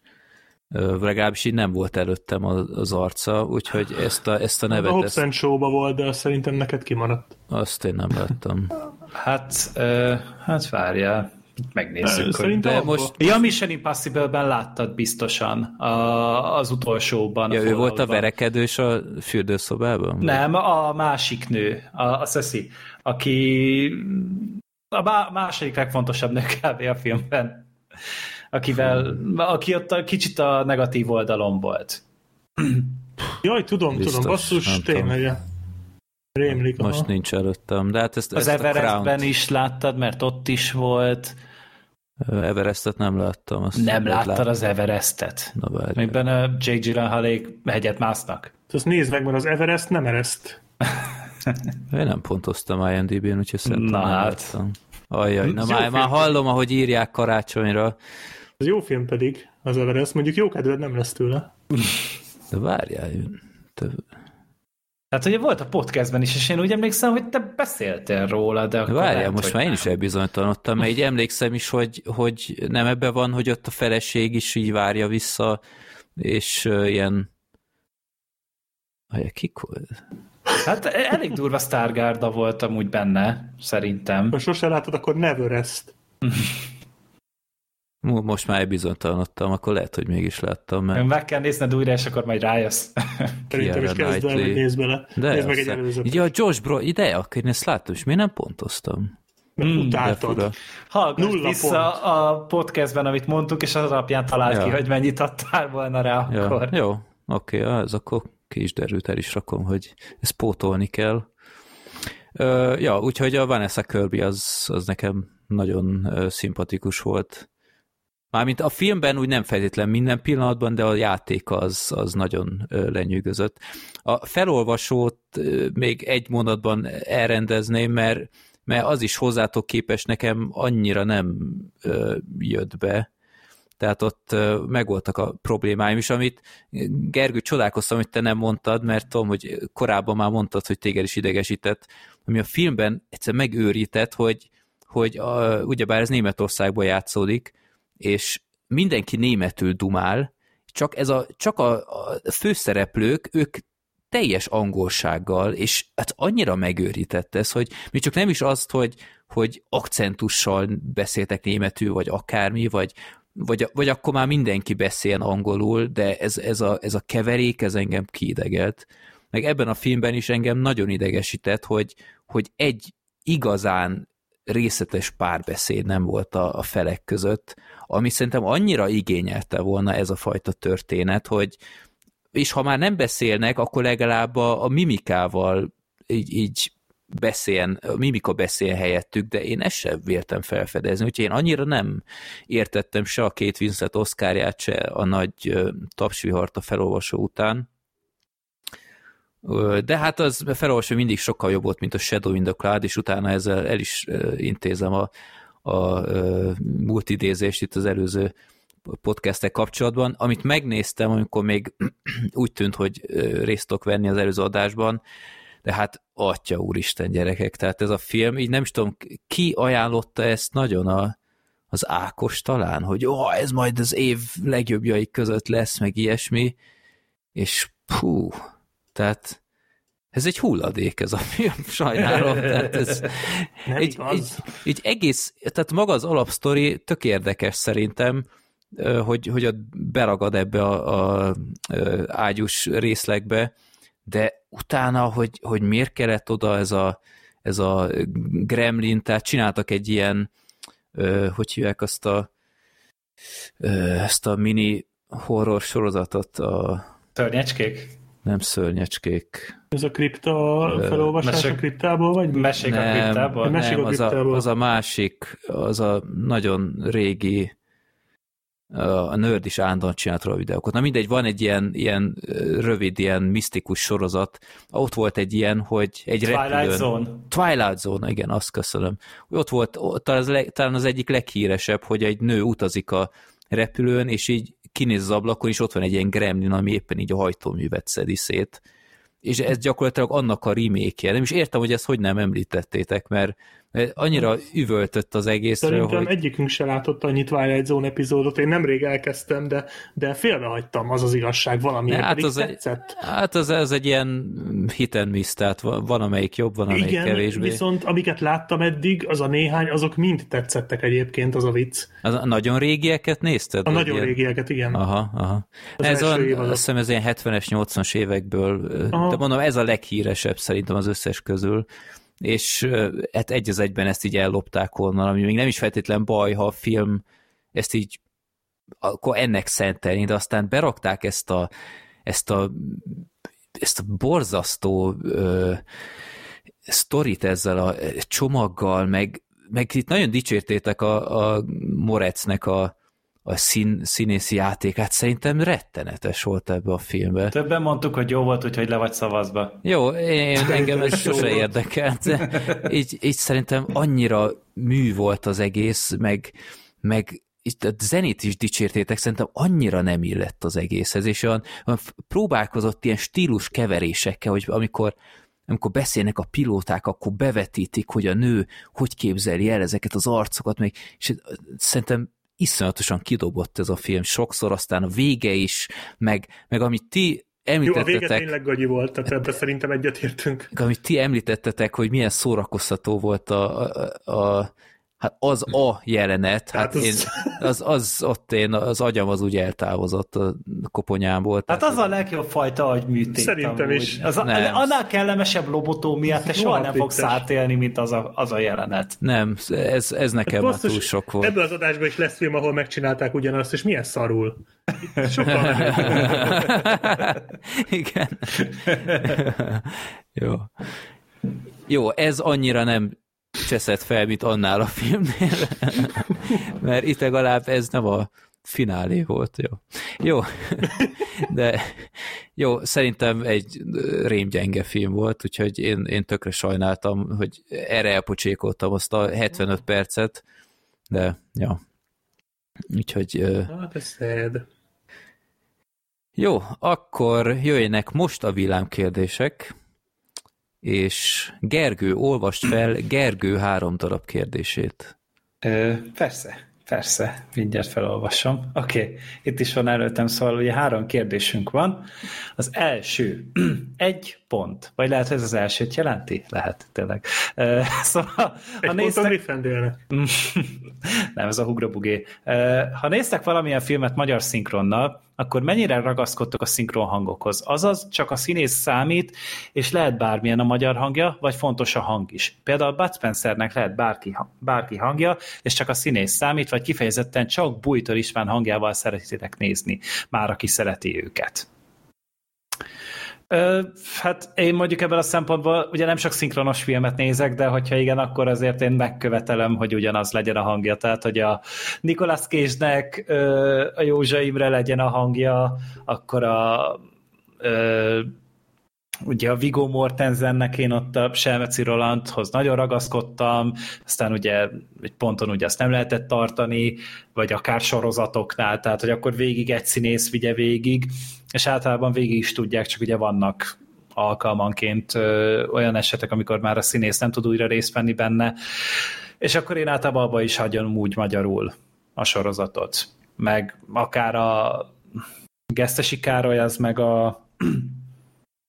C: Legalábbis így nem volt előttem az arca, úgyhogy ezt a, ezt a nevet... A
B: Hobbs ezt... show volt, de szerintem neked kimaradt.
C: Azt én nem láttam.
D: hát, uh, hát várjál megnézzük.
B: Hogy... De most...
D: Ja, Mission Impossible-ben láttad biztosan a, az utolsóban.
C: Ja, ő volt a verekedős a fürdőszobában?
D: Nem, a másik nő, a, a Ceci, aki a második legfontosabb nő kb. a filmben, akivel, aki ott a, kicsit a negatív oldalon volt.
B: Jaj, tudom, Biztos, tudom, basszus, tényleg. Rémlik.
C: Most aha. nincs előttem, de hát ezt,
D: Az ezt Everestben is láttad, mert ott is volt.
C: Everestet nem láttam. Azt
D: nem láttad láttam. az Everestet? Na várj. Amiben a Jake Gyllenhaalék hegyet másznak.
B: Azt nézd meg, mert az Everest nem ereszt.
C: Én nem pontoztam IMDb-n, úgyhogy szerintem
D: Na hát.
C: Ajjaj, na már, már hallom, ahogy írják karácsonyra.
B: Az jó film pedig, az Everest, mondjuk jó kedved nem lesz tőle.
C: De várjál, te...
D: Hát ugye volt a podcastben is, és én úgy emlékszem, hogy te beszéltél róla, de akkor
C: Várjál,
D: lehet,
C: most már én is elbizonytalanodtam, mert így emlékszem is, hogy, hogy nem ebbe van, hogy ott a feleség is így várja vissza, és uh, ilyen... Ajaj, kik volt?
D: Hát elég durva Stargarda volt amúgy benne, szerintem.
B: Ha sose látod, akkor Neverest.
C: Most már bizonytalanodtam, akkor lehet, hogy mégis láttam. Mert...
D: Meg kell nézned újra, és akkor majd rájössz.
B: Szerintem is kezd el, hogy nézd bele. De nézd meg egy előzőt.
C: Ja, Josh Bro, ide, akkor én ezt láttam, és miért nem pontoztam?
B: Mert mm, utáltad.
D: Hallgass vissza pont. a podcastben, amit mondtuk, és az alapján talált ja. ki, hogy mennyit adtál volna rá ja. akkor.
C: Jó, oké, okay, ez akkor ki is derült, el is rakom, hogy ezt pótolni kell. Uh, ja, úgyhogy a Vanessa Kirby az, az nekem nagyon szimpatikus volt. Mármint a filmben úgy nem feltétlen minden pillanatban, de a játék az, az nagyon lenyűgözött. A felolvasót még egy mondatban elrendezném, mert, mert az is hozzátok képes nekem annyira nem jött be, tehát ott megvoltak a problémáim is, amit Gergő csodálkoztam, hogy te nem mondtad, mert tudom, hogy korábban már mondtad, hogy téged is idegesített, ami a filmben egyszer megőrített, hogy, hogy a, ugyebár ez Németországban játszódik, és mindenki németül dumál, csak, ez a, csak a, a főszereplők, ők teljes angolsággal, és hát annyira megőrített ez, hogy mi csak nem is azt, hogy, hogy akcentussal beszéltek németül, vagy akármi, vagy vagy, vagy akkor már mindenki beszél angolul, de ez, ez, a, ez a keverék, ez engem kiidegelt. Meg ebben a filmben is engem nagyon idegesített, hogy, hogy egy igazán részletes párbeszéd nem volt a, a felek között, ami szerintem annyira igényelte volna ez a fajta történet, hogy és ha már nem beszélnek, akkor legalább a, a mimikával így, így beszéljen, mimika beszéljen helyettük, de én ezt sem véltem felfedezni, úgyhogy én annyira nem értettem se a két Vincent Oszkárját, se a nagy tapsvihart a felolvasó után. De hát az felolvasó mindig sokkal jobb volt, mint a Shadow in the Cloud, és utána ezzel el is intézem a, a multidézést itt az előző podcastek kapcsolatban, amit megnéztem, amikor még úgy tűnt, hogy részt venni az előző adásban, de hát atya úristen gyerekek, tehát ez a film, így nem is tudom, ki ajánlotta ezt nagyon a, az Ákos talán, hogy ó, ez majd az év legjobbjai között lesz, meg ilyesmi, és pú, tehát ez egy hulladék ez a film, sajnálom. Tehát ez egy, egy, egy, egész, tehát maga az alapsztori tök érdekes szerintem, hogy, hogy a beragad ebbe a, a, a ágyus részlegbe, de utána, hogy, hogy miért kellett oda ez a, ez a gremlin, tehát csináltak egy ilyen, hogy hívják azt a ezt a mini horror sorozatot a...
D: Szörnyecskék?
C: Nem szörnyecskék.
B: Ez a kripta felolvasás Mesek, a kriptából, vagy?
D: Mesék nem, a kriptából?
C: Nem, a az, a, az a másik, az a nagyon régi a nerd is állandóan csinált róla videókat. Na mindegy, van egy ilyen, ilyen rövid, ilyen misztikus sorozat. Ott volt egy ilyen, hogy egy
D: Twilight
C: repülőn...
D: Zone.
C: Twilight Zone, igen, azt köszönöm. Ott volt talán az, talán az egyik leghíresebb, hogy egy nő utazik a repülőn, és így kinéz az ablakon, és ott van egy ilyen gremlin, ami éppen így a hajtóművet szedi szét. És ez gyakorlatilag annak a remake Nem is értem, hogy ezt hogy nem említettétek, mert annyira üvöltött az egészről,
B: Szerintem
C: hogy...
B: egyikünk se látott annyi Twilight Zone epizódot, én nemrég elkezdtem, de, de félbehagytam, az az igazság, valami hát az tetszett.
C: Egy, hát az, az egy ilyen hit and miss, tehát van amelyik jobb, van amelyik
B: Igen,
C: kevésbé.
B: viszont amiket láttam eddig, az a néhány, azok mind tetszettek egyébként, az a vicc.
C: Az a nagyon régieket nézted?
B: A nagyon
C: ilyen?
B: régieket, igen.
C: Aha, aha. Az ez a, azt hiszem ez ilyen 70-es, 80-as évekből, aha. de mondom, ez a leghíresebb szerintem az összes közül és hát egy az egyben ezt így ellopták onnan, ami még nem is feltétlen baj, ha a film ezt így akkor ennek szentelni, de aztán berakták ezt a, ezt a, ezt a borzasztó ö, sztorit ezzel a csomaggal, meg, meg itt nagyon dicsértétek a, a Morecnek a, a szín, színészi játékát szerintem rettenetes volt ebbe a filmbe.
D: Többen mondtuk, hogy jó volt, úgyhogy le vagy szavazba.
C: Jó, én, engem ez sose érdekelt. Így, így szerintem annyira mű volt az egész, meg, meg itt a zenét is dicsértétek, szerintem annyira nem illett az egészhez, és olyan, olyan próbálkozott ilyen stílus keverésekkel, hogy amikor amikor beszélnek a pilóták, akkor bevetítik, hogy a nő hogy képzeli el ezeket az arcokat, meg, és szerintem iszonyatosan kidobott ez a film sokszor, aztán a vége is, meg, meg amit ti említettetek... Jó, a vége
B: tényleg gagyi volt, tehát ebben szerintem egyetértünk.
C: Amit ti említettetek, hogy milyen szórakoztató volt a, a, a Hát az a jelenet, hát, hát az... Én, az, az ott én, az agyam az úgy eltávozott a koponyámból.
D: Hát az a legjobb fajta agyműtét.
B: Szerintem amúgy. is.
D: Az a, nem. Annál kellemesebb lobotómiát te soha nem fogsz átélni, mint az a, az a jelenet.
C: Nem, ez, ez nekem hát már túl sok volt.
B: Ebből az adásban is lesz film, ahol megcsinálták ugyanazt, és milyen szarul. Sokkal
C: Igen. Jó. Jó, ez annyira nem cseszett fel, mint annál a filmnél, mert itt legalább ez nem a finálé volt, jó. Jó, de jó, szerintem egy rémgyenge film volt, úgyhogy én, én tökre sajnáltam, hogy erre elpocsékoltam azt a 75 percet, de ja. Úgyhogy...
B: Hát ez szed.
C: Jó, akkor jöjjenek most a villámkérdések és Gergő, olvast fel Gergő három darab kérdését.
D: Ö, persze, persze, mindjárt felolvasom. Oké, okay. itt is van előttem, szóval ugye három kérdésünk van. Az első, egy pont, vagy lehet, ez az elsőt jelenti? Lehet, tényleg. Uh,
B: szóval, egy ha néztek...
D: Nem, ez a hugrabugé. Ha néztek valamilyen filmet magyar szinkronnal, akkor mennyire ragaszkodtok a szinkron hangokhoz? Azaz, csak a színész számít, és lehet bármilyen a magyar hangja, vagy fontos a hang is. Például Bud Spencernek lehet bárki, bárki hangja, és csak a színész számít, vagy kifejezetten csak Bújtor István hangjával szeretitek nézni, már aki szereti őket. Hát én mondjuk ebből a szempontból ugye nem sok szinkronos filmet nézek, de hogyha igen, akkor azért én megkövetelem, hogy ugyanaz legyen a hangja. Tehát, hogy a Nicolas Cage-nek a Józsa Imre legyen a hangja, akkor a ugye a Viggo Mortensennek én ott a Selmeci Rolandhoz nagyon ragaszkodtam, aztán ugye egy ponton ugye azt nem lehetett tartani, vagy akár sorozatoknál, tehát hogy akkor végig egy színész vigye végig, és általában végig is tudják, csak ugye vannak alkalmanként ö, olyan esetek, amikor már a színész nem tud újra részt venni benne, és akkor én általában abba is hagyom úgy magyarul a sorozatot. Meg akár a Gesztesi Károly, az meg a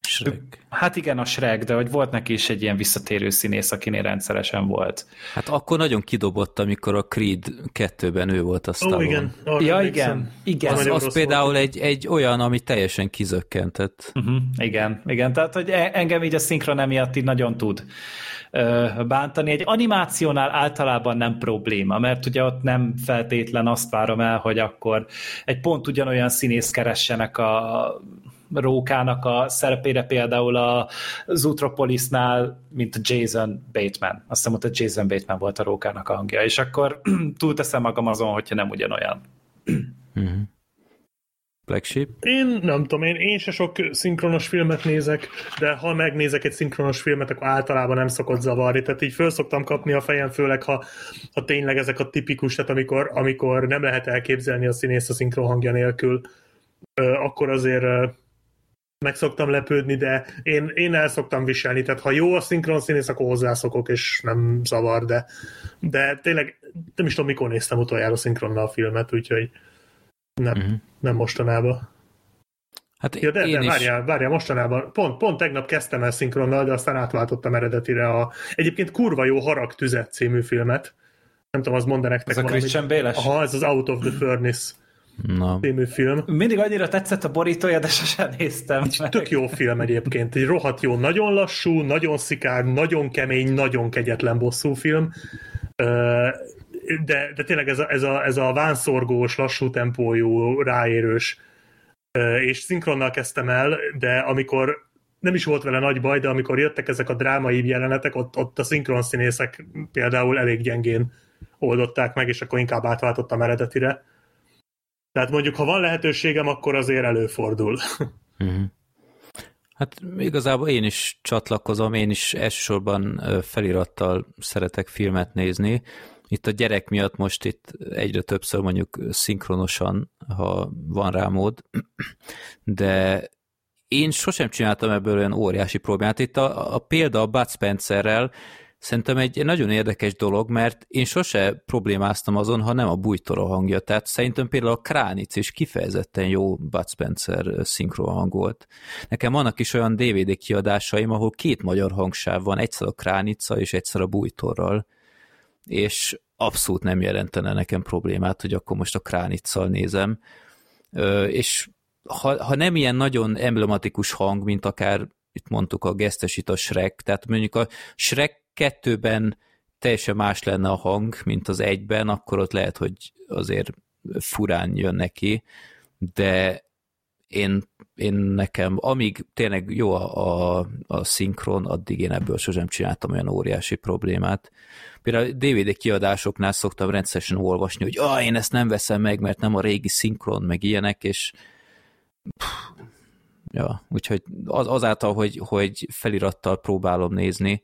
C: Shrek.
D: Hát igen, a Shrek, de hogy volt neki is egy ilyen visszatérő színész, akinél rendszeresen volt.
C: Hát akkor nagyon kidobott, amikor a Creed 2-ben ő volt a
B: Ó,
C: Stallone.
B: igen. arra
D: Ja, igen, igen.
B: Az
C: Az, például egy, egy olyan, ami teljesen kizökkentett.
D: Uh-huh, igen, igen, tehát hogy e- engem így a szinkron emiatt így nagyon tud ö, bántani. Egy animációnál általában nem probléma, mert ugye ott nem feltétlen azt várom el, hogy akkor egy pont ugyanolyan színész keressenek a Rókának a szerepére például a Zootropolisnál, mint a Jason Bateman. Azt hiszem, ott a Jason Bateman volt a Rókának a hangja, és akkor túlteszem magam azon, hogyha nem ugyanolyan.
C: Uh-huh. Black Sheep?
B: Én nem tudom, én, én se sok szinkronos filmet nézek, de ha megnézek egy szinkronos filmet, akkor általában nem szokott zavarni. Tehát így föl szoktam kapni a fejem, főleg ha, ha tényleg ezek a tipikus, tehát amikor, amikor nem lehet elképzelni a színész a szinkron hangja nélkül, akkor azért meg szoktam lepődni, de én, én el szoktam viselni, tehát ha jó a szinkron színész, akkor hozzászokok, és nem zavar, de, de tényleg nem is tudom, mikor néztem utoljára szinkronnal a filmet, úgyhogy nem,
C: Uh-huh.
B: nem mostanában.
C: Hát
B: Ja, de,
C: én
B: de
C: is.
B: várjál, várjál, mostanában, pont, pont tegnap kezdtem el szinkronnal, de aztán átváltottam eredetire a egyébként kurva jó Harag Tüzet című filmet. Nem tudom, az mond nektek
D: Ez a
B: valamit.
D: Christian Bale-es?
B: Aha, ez az Out of the Furnace
C: Na,
B: című film.
D: Mindig annyira tetszett a borítója, de sosem néztem meg.
B: Tök jó film egyébként, egy rohadt jó, nagyon lassú, nagyon szikár, nagyon kemény, nagyon kegyetlen bosszúfilm. Ö, De, de tényleg ez a, ez, a, ez a vánszorgós, lassú tempójú, ráérős, és szinkronnal kezdtem el, de amikor nem is volt vele nagy baj, de amikor jöttek ezek a drámai jelenetek, ott, ott a szinkron színészek például elég gyengén oldották meg, és akkor inkább átváltottam eredetire. Tehát mondjuk, ha van lehetőségem, akkor azért előfordul.
C: Uh-huh. Hát igazából én is csatlakozom, én is elsősorban felirattal szeretek filmet nézni. Itt a gyerek miatt most itt egyre többször mondjuk szinkronosan, ha van rá mód, de én sosem csináltam ebből olyan óriási problémát. Itt a, a példa a Bud Spencerrel szerintem egy nagyon érdekes dolog, mert én sose problémáztam azon, ha nem a bújtora hangja. Tehát szerintem például a Kránic is kifejezetten jó Bud Spencer szinkron hang volt. Nekem vannak is olyan DVD kiadásaim, ahol két magyar hangsáv van, egyszer a Kránica és egyszer a bújtorral, és abszolút nem jelentene nekem problémát, hogy akkor most a Kránicsal nézem. És ha, ha nem ilyen nagyon emblematikus hang, mint akár itt mondtuk a gesztesít a Shrek, tehát mondjuk a Shrek 2-ben teljesen más lenne a hang, mint az egyben, akkor ott lehet, hogy azért furán jön neki, de én, én nekem, amíg tényleg jó a, a, a szinkron, addig én ebből sosem csináltam olyan óriási problémát. Például a DVD kiadásoknál szoktam rendszeresen olvasni, hogy ah, én ezt nem veszem meg, mert nem a régi szinkron, meg ilyenek, és ja, úgyhogy az, azáltal, hogy, hogy felirattal próbálom nézni,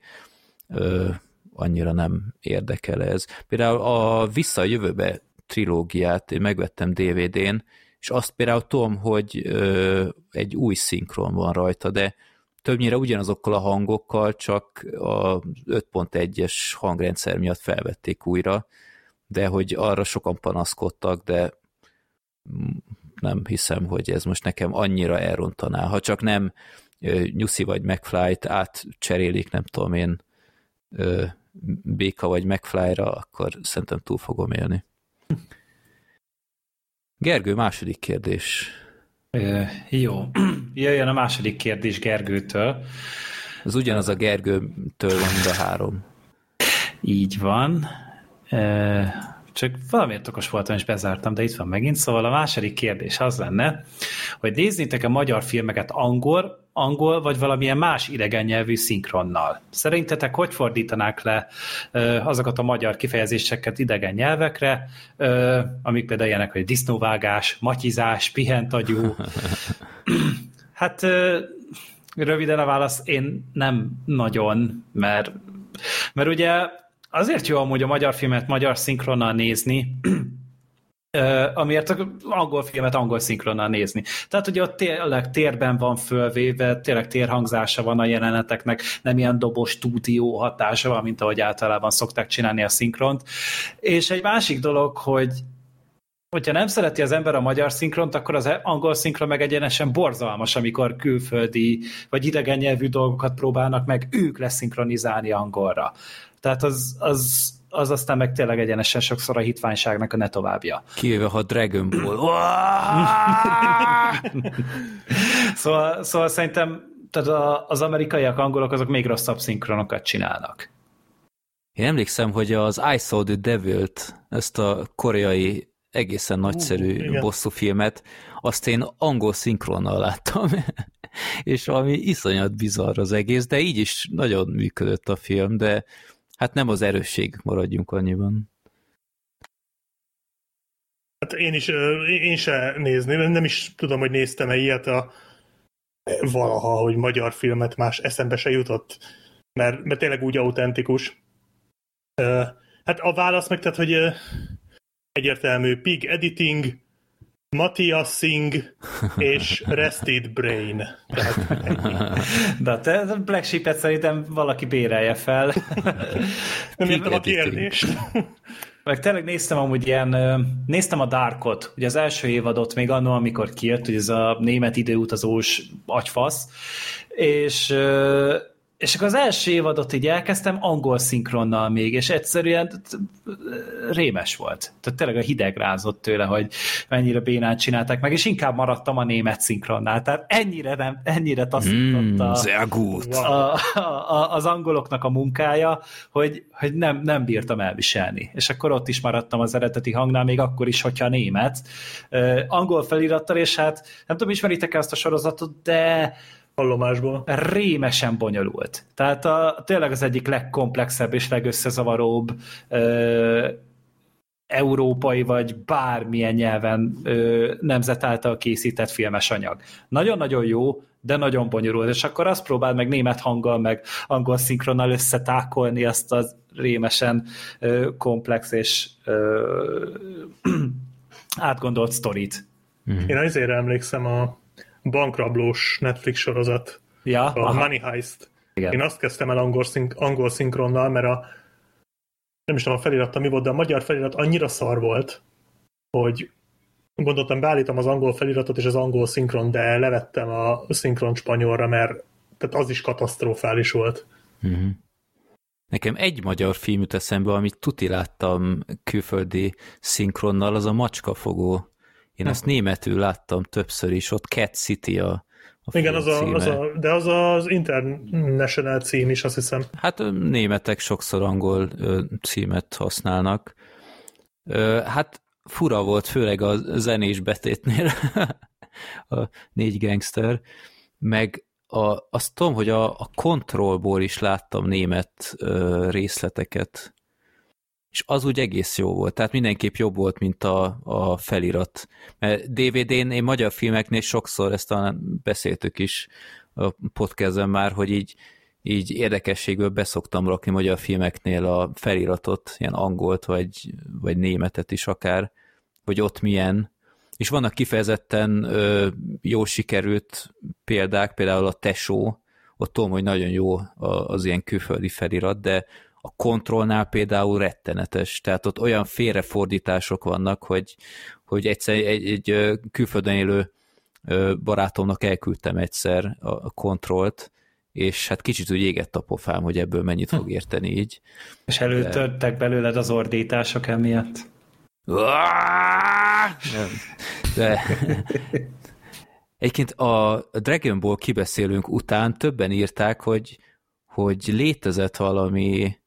C: ö, annyira nem érdekel ez. Például a Vissza a jövőbe trilógiát én megvettem DVD-n, és azt például tudom, hogy ö, egy új szinkron van rajta, de többnyire ugyanazokkal a hangokkal, csak a 5.1-es hangrendszer miatt felvették újra, de hogy arra sokan panaszkodtak, de nem hiszem, hogy ez most nekem annyira elrontaná. Ha csak nem Nyuszi vagy McFly-t átcserélik, nem tudom én, ö, Béka vagy McFly-ra, akkor szerintem túl fogom élni. Gergő, második kérdés.
D: Ö, jó. Jöjjön a második kérdés Gergőtől.
C: Ez ugyanaz a Gergőtől van, mind a három.
D: Így van. Ö, csak valamiért okos voltam, és bezártam, de itt van megint. Szóval a második kérdés az lenne, hogy néznétek a magyar filmeket angol, angol, vagy valamilyen más idegen nyelvű szinkronnal. Szerintetek hogy fordítanák le azokat a magyar kifejezéseket idegen nyelvekre, amik például ilyenek, hogy disznóvágás, matyizás, pihentagyú. hát röviden a válasz, én nem nagyon, mert, mert ugye azért jó amúgy a magyar filmet magyar szinkronnal nézni, amiért angol filmet angol szinkronnal nézni. Tehát ugye ott tényleg térben van fölvéve, tényleg térhangzása van a jeleneteknek, nem ilyen dobos stúdió hatása van, mint ahogy általában szokták csinálni a szinkront. És egy másik dolog, hogy hogyha nem szereti az ember a magyar szinkront, akkor az angol szinkron meg egyenesen borzalmas, amikor külföldi vagy idegen nyelvű dolgokat próbálnak meg ők leszinkronizálni angolra. Tehát az, az az aztán meg tényleg egyenesen sokszor a hitványságnak a ne továbbja.
C: Kivéve, ha Dragon Ball.
D: szóval, szóval szerintem tehát az amerikaiak, angolok azok még rosszabb szinkronokat csinálnak.
C: Én emlékszem, hogy az I Saw the Devil-t, ezt a koreai egészen nagyszerű uh, bosszú filmet, azt én angol szinkronnal láttam, és valami iszonyat bizarr az egész, de így is nagyon működött a film, de Hát nem az erősség, maradjunk annyiban.
B: Hát én is, én se nézni, nem is tudom, hogy néztem-e ilyet a valaha, hogy magyar filmet más eszembe se jutott, mert, mert tényleg úgy autentikus. Hát a válasz meg, tehát, hogy egyértelmű pig editing, Matthias Singh és Rested Brain.
D: De te Black Sheep-et szerintem valaki bérelje fel.
B: Nem értem a kérdést.
D: Meg tényleg néztem amúgy ilyen, néztem a Darkot, ugye az első évadot még annól, amikor kijött, hogy ez a német időutazós agyfasz, és és akkor az első évadot így elkezdtem angol szinkronnal még, és egyszerűen rémes volt. Tehát tényleg a hideg rázott tőle, hogy mennyire bénát csinálták meg, és inkább maradtam a német szinkronnál. Tehát ennyire, nem, ennyire taszított
C: mm, a,
D: a, a, az angoloknak a munkája, hogy, hogy nem, nem bírtam elviselni. És akkor ott is maradtam az eredeti hangnál, még akkor is, hogyha német. Uh, angol felirattal, és hát nem tudom, ismeritek-e azt a sorozatot, de
B: hallomásból.
D: Rémesen bonyolult. Tehát a, tényleg az egyik legkomplexebb és legösszezavaróbb ö, európai vagy bármilyen nyelven ö, nemzet által készített filmes anyag. Nagyon-nagyon jó, de nagyon bonyolult, és akkor azt próbáld meg német hanggal, meg angol szinkronnal összetákolni azt az rémesen ö, komplex és ö, átgondolt sztorit.
B: Én azért emlékszem a bankrablós Netflix sorozat,
D: ja,
B: a aha. Money Heist. Igen. Én azt kezdtem el angol, szink, angol szinkronnal, mert a nem is tudom a feliratta mi volt, de a magyar felirat annyira szar volt, hogy gondoltam, beállítom az angol feliratot és az angol szinkron, de levettem a szinkron spanyolra, mert tehát az is katasztrofális volt.
C: Mm-hmm. Nekem egy magyar film jut eszembe, amit tuti láttam külföldi szinkronnal, az a Macskafogó én hm. azt németül láttam többször is, ott Cat City a,
B: a Igen, az a, az a, de az az international cím is, azt hiszem.
C: Hát németek sokszor angol címet használnak. Hát fura volt, főleg a zenés betétnél a négy gangster, meg a, azt tudom, hogy a, a kontrollból is láttam német ö, részleteket, és az úgy egész jó volt, tehát mindenképp jobb volt, mint a, a felirat. Mert DVD-n én magyar filmeknél sokszor, ezt talán beszéltük is a podcastben már, hogy így, így érdekességből beszoktam rakni magyar filmeknél a feliratot, ilyen angolt, vagy, vagy németet is akár, hogy ott milyen, és vannak kifejezetten ö, jó sikerült példák, például a Tesó, ott tudom, hogy nagyon jó az ilyen külföldi felirat, de a kontrollnál például rettenetes, tehát ott olyan félrefordítások vannak, hogy, hogy egyszer egy, egy külföldön élő barátomnak elküldtem egyszer a kontrollt, és hát kicsit úgy égett a pofám, hogy ebből mennyit fog érteni így.
D: És előtörtek belőled az ordítások emiatt?
C: De egyébként a Dragon Ball kibeszélünk után többen írták, hogy, hogy létezett valami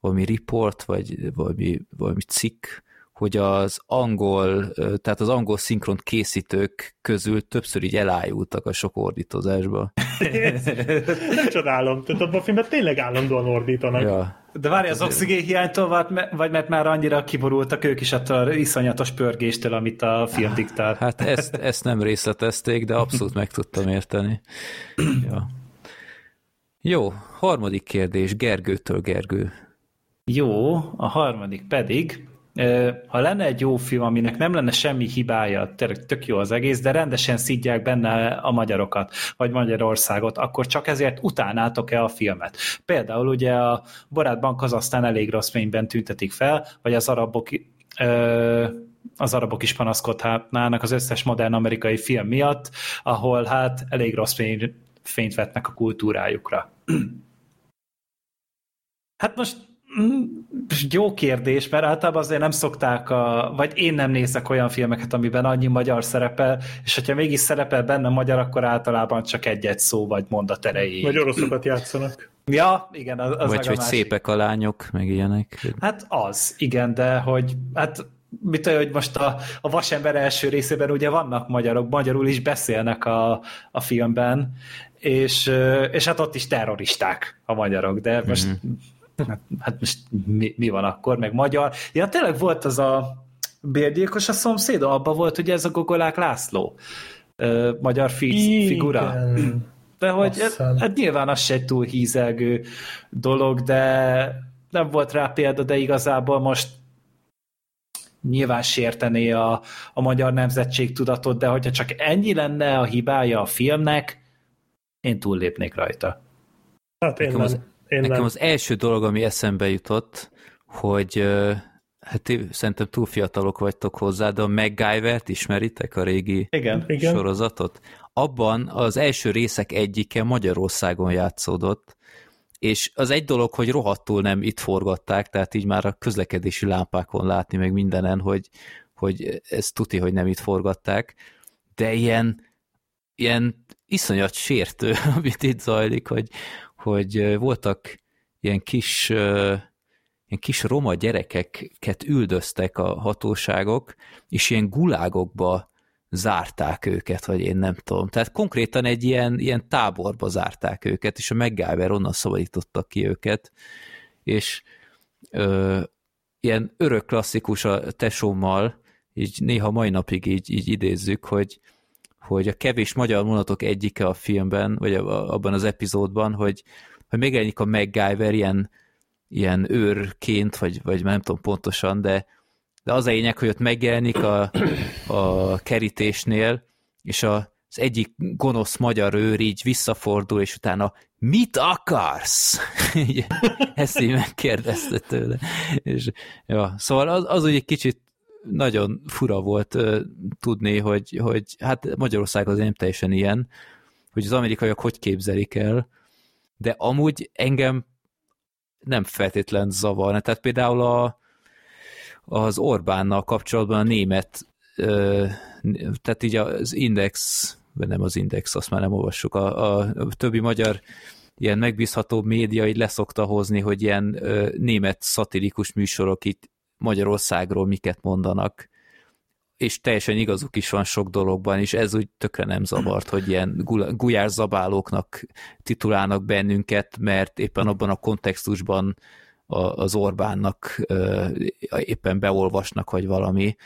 C: valami report, vagy valami, valami cikk, hogy az angol, tehát az angol szinkront készítők közül többször így elájultak a sok ordítozásba.
B: Nem csodálom, tehát abban a filmben tényleg állandóan ordítanak. Ja.
D: De várj, az oxigén hiánytól, vagy mert már annyira kiborultak ők is attól a iszonyatos pörgéstől, amit a film diktál.
C: Hát ezt, ezt nem részletezték, de abszolút meg tudtam érteni. Ja. Jó, harmadik kérdés, Gergőtől Gergő.
D: Jó, a harmadik pedig, ha lenne egy jó film, aminek nem lenne semmi hibája, tök jó az egész, de rendesen szidják benne a magyarokat, vagy Magyarországot, akkor csak ezért utálnátok-e a filmet? Például ugye a Barátban Kazasztán elég rossz fényben tüntetik fel, vagy az arabok az arabok is panaszkodhatnának az összes modern amerikai film miatt, ahol hát elég rossz fény, fényt vetnek a kultúrájukra. Hát most jó kérdés, mert általában azért nem szokták, a, vagy én nem nézek olyan filmeket, amiben annyi magyar szerepel, és hogyha mégis szerepel benne magyar, akkor általában csak egy-egy szó vagy mondat erejéig.
B: Vagy oroszokat játszanak.
D: Ja, igen, az, az
C: Vagy hogy a szépek a lányok, meg ilyenek.
D: Hát az, igen, de hogy hát mit olyan, hogy most a, a Vasember első részében ugye vannak magyarok, magyarul is beszélnek a, a filmben, és, és hát ott is terroristák a magyarok, de most mm-hmm hát, hát most mi, mi van akkor, meg magyar. Ja, tényleg volt az a bérgyilkos a szomszéd, abban volt ugye ez a Gogolák László ö, magyar fi, figura. De hogy hát nyilván az se egy túl hízelgő dolog, de nem volt rá példa, de igazából most nyilván sértené a, a magyar nemzetség tudatot, de hogyha csak ennyi lenne a hibája a filmnek, én túllépnék rajta.
B: Hát én Nekem az
C: én Nekem nem. az első dolog, ami eszembe jutott, hogy hát szerintem túl fiatalok vagytok hozzá, de a MacGyver-t ismeritek, a régi
D: Igen.
C: sorozatot? Abban az első részek egyike Magyarországon játszódott, és az egy dolog, hogy rohadtul nem itt forgatták, tehát így már a közlekedési lámpákon látni, meg mindenen, hogy, hogy ez tuti, hogy nem itt forgatták, de ilyen, ilyen iszonyat sértő, amit itt zajlik, hogy, hogy voltak ilyen kis, ilyen kis roma gyerekeket üldöztek a hatóságok, és ilyen gulágokba zárták őket, vagy én nem tudom. Tehát konkrétan egy ilyen, ilyen táborba zárták őket, és a MacGyver onnan szabadítottak ki őket, és ö, ilyen örök klasszikus a tesómmal, így néha mai napig így, így idézzük, hogy hogy a kevés magyar mondatok egyike a filmben, vagy abban az epizódban, hogy, hogy megjelenik a MacGyver ilyen, ilyen őrként, vagy, vagy nem tudom pontosan, de, de az a lényeg, hogy ott megjelenik a, a kerítésnél, és a, az egyik gonosz magyar őr így visszafordul, és utána mit akarsz? Ezt így megkérdezte tőle. És, ja, szóval az, az úgy egy kicsit nagyon fura volt uh, tudni, hogy, hogy hát Magyarország az nem teljesen ilyen, hogy az amerikaiak hogy képzelik el, de amúgy engem nem feltétlen zavarna. Tehát például a, az Orbánnal kapcsolatban a német, uh, tehát így az Index, vagy nem az Index, azt már nem olvassuk, a, a többi magyar ilyen megbízható média így leszokta hozni, hogy ilyen ö, német szatirikus műsorok itt Magyarországról miket mondanak, és teljesen igazuk is van sok dologban, és ez úgy tökre nem zavart, hogy ilyen gulyászabálóknak titulálnak bennünket, mert éppen abban a kontextusban az Orbánnak éppen beolvasnak, vagy valami.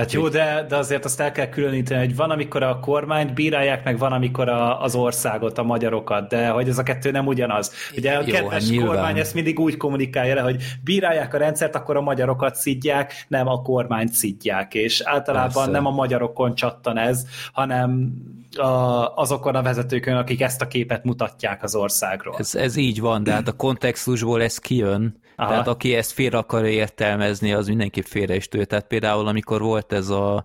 D: Hát jó, de, de azért azt el kell különíteni, hogy van, amikor a kormányt bírálják, meg van, amikor a, az országot, a magyarokat, de hogy ez a kettő nem ugyanaz. Ugye a jó, kedves hát kormány ezt mindig úgy kommunikálja le, hogy bírálják a rendszert, akkor a magyarokat szidják, nem a kormányt szidják, és általában Persze. nem a magyarokon csattan ez, hanem a, azokon a vezetőkön, akik ezt a képet mutatják az országról.
C: Ez, ez így van, de hát a kontextusból ez kijön, Aha. Tehát aki ezt félre akarja értelmezni, az mindenki félre is tő. Tehát például amikor volt ez a,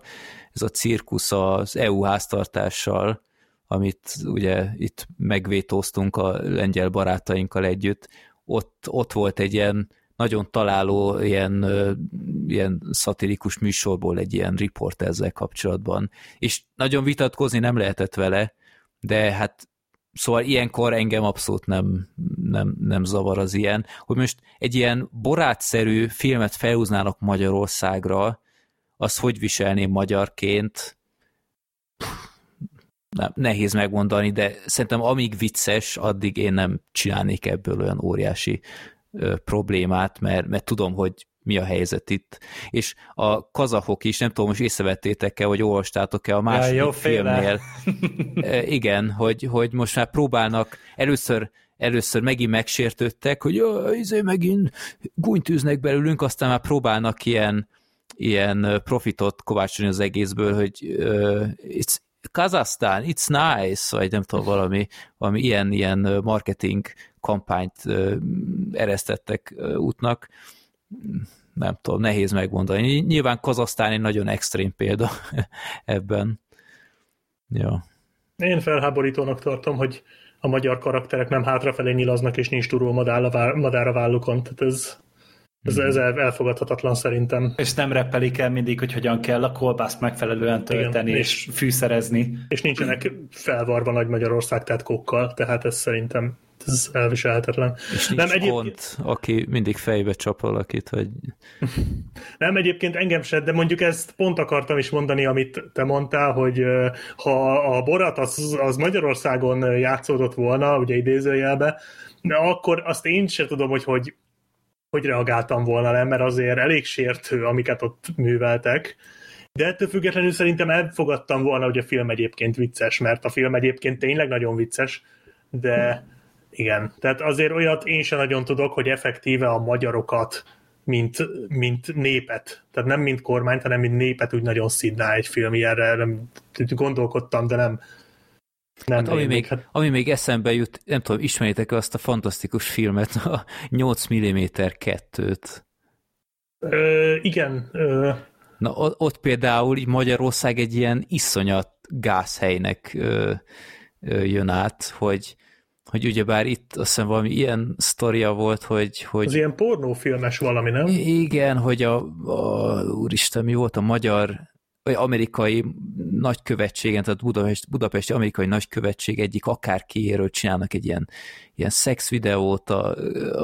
C: ez a cirkusz az EU háztartással, amit ugye itt megvétóztunk a lengyel barátainkkal együtt, ott, ott volt egy ilyen nagyon találó ilyen, ilyen szatirikus műsorból egy ilyen riport ezzel kapcsolatban. És nagyon vitatkozni nem lehetett vele, de hát Szóval ilyenkor engem abszolút nem, nem, nem zavar az ilyen, hogy most egy ilyen borátszerű filmet felhúznának Magyarországra, azt hogy viselném magyarként, nem, nehéz megmondani, de szerintem amíg vicces, addig én nem csinálnék ebből olyan óriási ö, problémát, mert, mert tudom, hogy mi a helyzet itt. És a kazahok is, nem tudom, most észrevettétek-e, vagy olvastátok-e a második
D: jó
C: filmnél. igen, hogy, hogy most már próbálnak, először először megint megsértődtek, hogy izé megint gúnytűznek belőlünk, aztán már próbálnak ilyen, ilyen profitot kovácsolni az egészből, hogy uh, it's, Kazasztán, it's nice, vagy nem tudom, valami, valami ilyen, ilyen marketing kampányt uh, eresztettek uh, útnak. Nem tudom, nehéz megmondani. Nyilván Kazasztán egy nagyon extrém példa ebben. Ja.
B: Én felháborítónak tartom, hogy a magyar karakterek nem hátrafelé nyilaznak, és nincs turul madár a vállukon. Tehát ez, ez, ez elfogadhatatlan szerintem.
D: És nem reppelik el mindig, hogy hogyan kell a kolbászt megfelelően tölteni Igen, és, és fűszerezni.
B: És nincsenek felvarva Nagy Magyarország tetkókkal, tehát ez szerintem ez elviselhetetlen.
C: És nincs nem, egyébként... pont, aki mindig fejbe csap valakit, hogy...
B: nem, egyébként engem se, de mondjuk ezt pont akartam is mondani, amit te mondtál, hogy ha a Borat az, az Magyarországon játszódott volna, ugye idézőjelbe, de akkor azt én sem tudom, hogy hogy, hogy reagáltam volna le, mert azért elég sértő, amiket ott műveltek. De ettől függetlenül szerintem elfogadtam volna, hogy a film egyébként vicces, mert a film egyébként tényleg nagyon vicces, de igen, tehát azért olyat én sem nagyon tudok, hogy effektíve a magyarokat, mint, mint népet, tehát nem mint kormányt, hanem mint népet úgy nagyon szidná egy film ilyenre, nem, gondolkodtam, de nem,
C: nem hát, ami, még, hát... ami még eszembe jut, nem tudom, ismeritek azt a fantasztikus filmet, a 8 mm 2-t?
B: Ö, igen. Ö...
C: Na, ott például Magyarország egy ilyen iszonyat gázhelynek ö, ö, jön át, hogy hogy ugyebár itt azt hiszem valami ilyen sztoria volt, hogy... hogy
B: az ilyen pornófilmes valami, nem?
C: Igen, hogy a, a úristen, mi volt a magyar vagy amerikai nagykövetségen, tehát Budapest, budapesti amerikai nagykövetség egyik akárkiéről csinálnak egy ilyen, ilyen szexvideót a,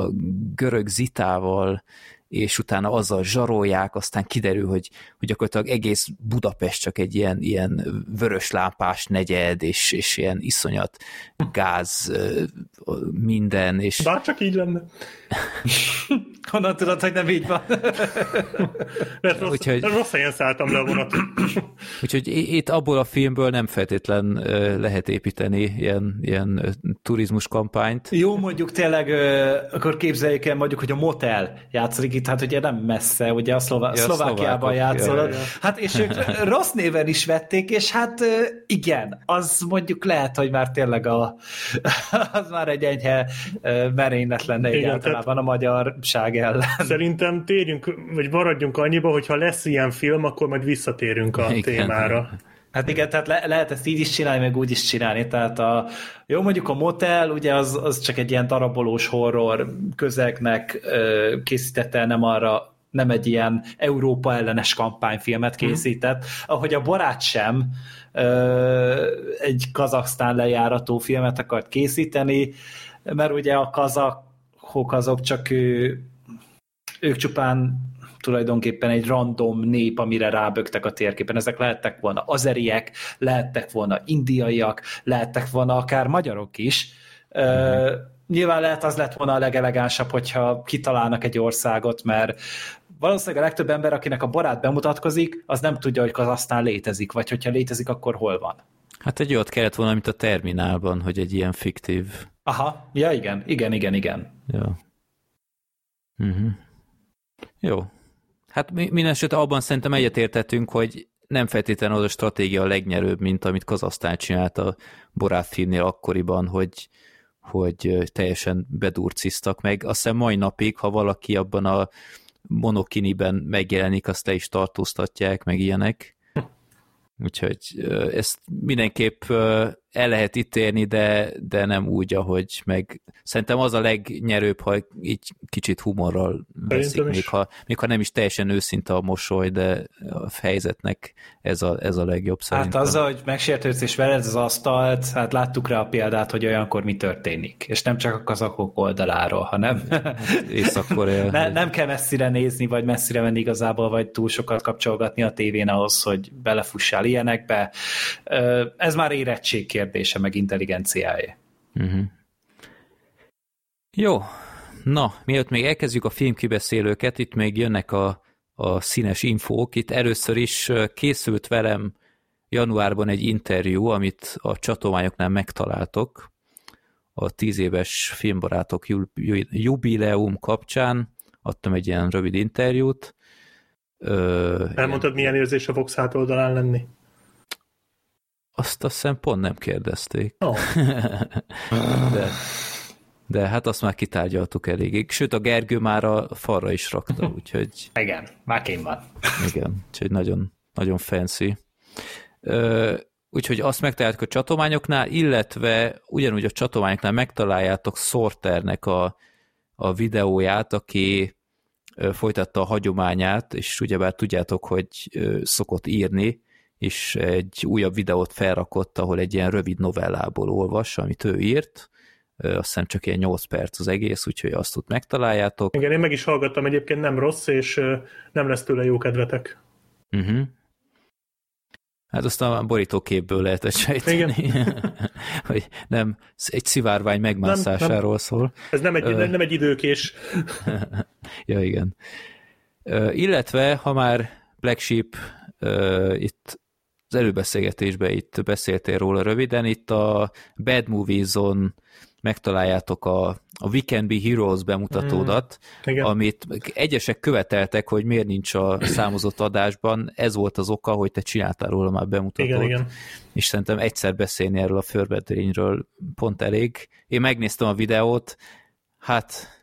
C: a görög zitával, és utána azzal zsarolják, aztán kiderül, hogy, hogy gyakorlatilag egész Budapest csak egy ilyen, ilyen vörös lámpás negyed, és, és ilyen iszonyat gáz minden. És...
B: Bár csak így lenne.
D: Honnan tudod, hogy nem így van?
B: Mert rossz, úgyhogy, rossz helyen szálltam le a vonat.
C: úgyhogy itt abból a filmből nem feltétlen lehet építeni ilyen, ilyen turizmus kampányt.
D: Jó, mondjuk tényleg, akkor képzeljük el mondjuk, hogy a motel játszik itt, hát ugye nem messze, ugye a Szlová- ja, Szlovákiában játszol. Ja, ja. Hát és ők rossz néven is vették, és hát igen, az mondjuk lehet, hogy már tényleg a, az már egy enyhe merénylet lenne igen, egyáltalában a magyarság ellen.
B: Szerintem térjünk, vagy maradjunk annyiba, hogy ha lesz ilyen film, akkor majd visszatérünk a igen. témára.
D: Hát igen, tehát le, lehet ezt így is csinálni, meg úgy is csinálni. Tehát a, jó, mondjuk a motel, ugye az, az csak egy ilyen darabolós horror közegnek ö, készítette, nem arra nem egy ilyen Európa ellenes kampányfilmet mhm. készített, mm. ahogy a barát sem ö, egy Kazaksztán lejárató filmet akart készíteni, mert ugye a kazakok azok csak ő, ők csupán tulajdonképpen egy random nép, amire rábögtek a térképen. Ezek lehettek volna azeriek, lehettek volna indiaiak, lehettek volna akár magyarok is. Mm-hmm. Uh, nyilván lehet az lett volna a legelegánsabb, hogyha kitalálnak egy országot, mert valószínűleg a legtöbb ember, akinek a barát bemutatkozik, az nem tudja, hogy aztán létezik, vagy hogyha létezik, akkor hol van.
C: Hát egy olyat kellett volna, mint a terminálban, hogy egy ilyen fiktív...
D: Aha, ja igen, igen, igen, igen.
C: Ja. Uh-huh. Jó. Hát minden esetre abban szerintem egyetértettünk, hogy nem feltétlenül az a stratégia a legnyerőbb, mint amit Kazasztán csinált a Borát filmnél akkoriban, hogy, hogy teljesen bedurciztak meg. Azt hiszem mai napig, ha valaki abban a monokiniben megjelenik, azt le is tartóztatják, meg ilyenek. Úgyhogy ezt mindenképp el lehet ítélni, de, de nem úgy, ahogy meg szerintem az a legnyerőbb, ha így kicsit humorral veszik, még ha, még ha nem is teljesen őszinte a mosoly, de a helyzetnek ez a, ez a legjobb szerintem.
D: Hát azzal, hogy megsértődsz és vered az asztalt, hát láttuk rá a példát, hogy olyankor mi történik. És nem csak a kazakok oldaláról, hanem
C: Észak-Korea.
D: ne, nem kell messzire nézni, vagy messzire menni igazából, vagy túl sokat kapcsolgatni a tévén ahhoz, hogy belefussál ilyenekbe. Ez már érettség kérdése, meg intelligenciája. Uh-huh.
C: Jó, na, mielőtt még elkezdjük a filmkibeszélőket, itt még jönnek a, a színes infók. Itt először is készült velem januárban egy interjú, amit a csatományoknál megtaláltok a tíz éves filmbarátok jubileum kapcsán. Adtam egy ilyen rövid interjút.
B: Elmondtad, ilyen... milyen érzés a Vox oldalán lenni?
C: Azt azt hiszem pont nem kérdezték.
B: Oh.
C: de, de hát azt már kitárgyaltuk eléggé. Sőt, a Gergő már a falra is rakta, úgyhogy...
D: Igen, már kém van.
C: Igen, úgyhogy nagyon, nagyon fancy. Ö, úgyhogy azt megtaláltuk a csatományoknál, illetve ugyanúgy a csatományoknál megtaláljátok Sorternek a, a videóját, aki folytatta a hagyományát, és ugyebár tudjátok, hogy szokott írni, és egy újabb videót felrakott, ahol egy ilyen rövid novellából olvas, amit ő írt, azt hiszem csak ilyen 8 perc az egész, úgyhogy azt ott megtaláljátok.
B: Igen, én meg is hallgattam, egyébként nem rossz, és nem lesz tőle jó kedvetek.
C: Uh-huh. Hát azt a borítóképből lehetett sejteni, hogy nem egy szivárvány megmászásáról nem, nem. szól.
B: Ez nem egy, uh, nem egy időkés.
C: ja, igen. Uh, illetve, ha már Black Sheep uh, itt az előbeszélgetésben itt beszéltél róla röviden, itt a Bad Movies-on megtaláljátok a, a We Can Be Heroes bemutatódat, mm, amit egyesek követeltek, hogy miért nincs a számozott adásban, ez volt az oka, hogy te csináltál róla már bemutatót. Igen, igen. És szerintem egyszer beszélni erről a förbedrényről pont elég. Én megnéztem a videót, hát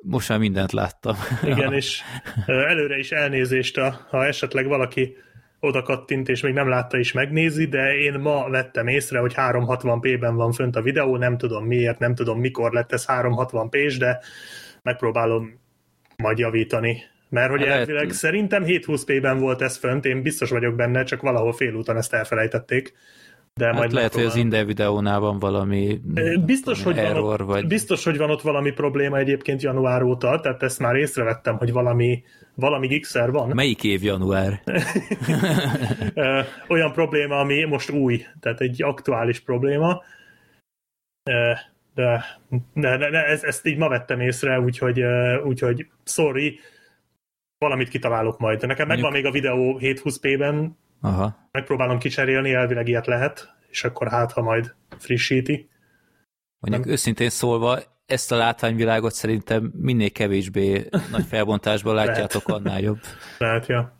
C: most már mindent láttam.
B: Igen, és előre is elnézést, ha esetleg valaki oda kattint, és még nem látta is megnézi, de én ma vettem észre, hogy 360p-ben van fönt a videó, nem tudom miért, nem tudom mikor lett ez 360p-s, de megpróbálom majd javítani. Mert hogy hát elvileg lehet... szerintem 720p-ben volt ez fönt, én biztos vagyok benne, csak valahol félúton ezt elfelejtették.
C: De hát majd lehet, hogy az Inde videónál van valami
B: biztos, hogy error, van ott, vagy... biztos, hogy van ott valami probléma egyébként január óta, tehát ezt már észrevettem, hogy valami, valami gigszer van.
C: Melyik év január?
B: Olyan probléma, ami most új, tehát egy aktuális probléma. De, de, de, de ezt, ezt így ma vettem észre, úgyhogy, úgyhogy sorry, valamit kitalálok majd. Nekem megvan még a videó 720p-ben, Aha. Megpróbálom kicserélni, elvileg ilyet lehet, és akkor hát, ha majd frissíti.
C: Mondjuk Nem. őszintén szólva, ezt a látványvilágot szerintem minél kevésbé nagy felbontásban látjátok, annál jobb.
B: Lehet, ja.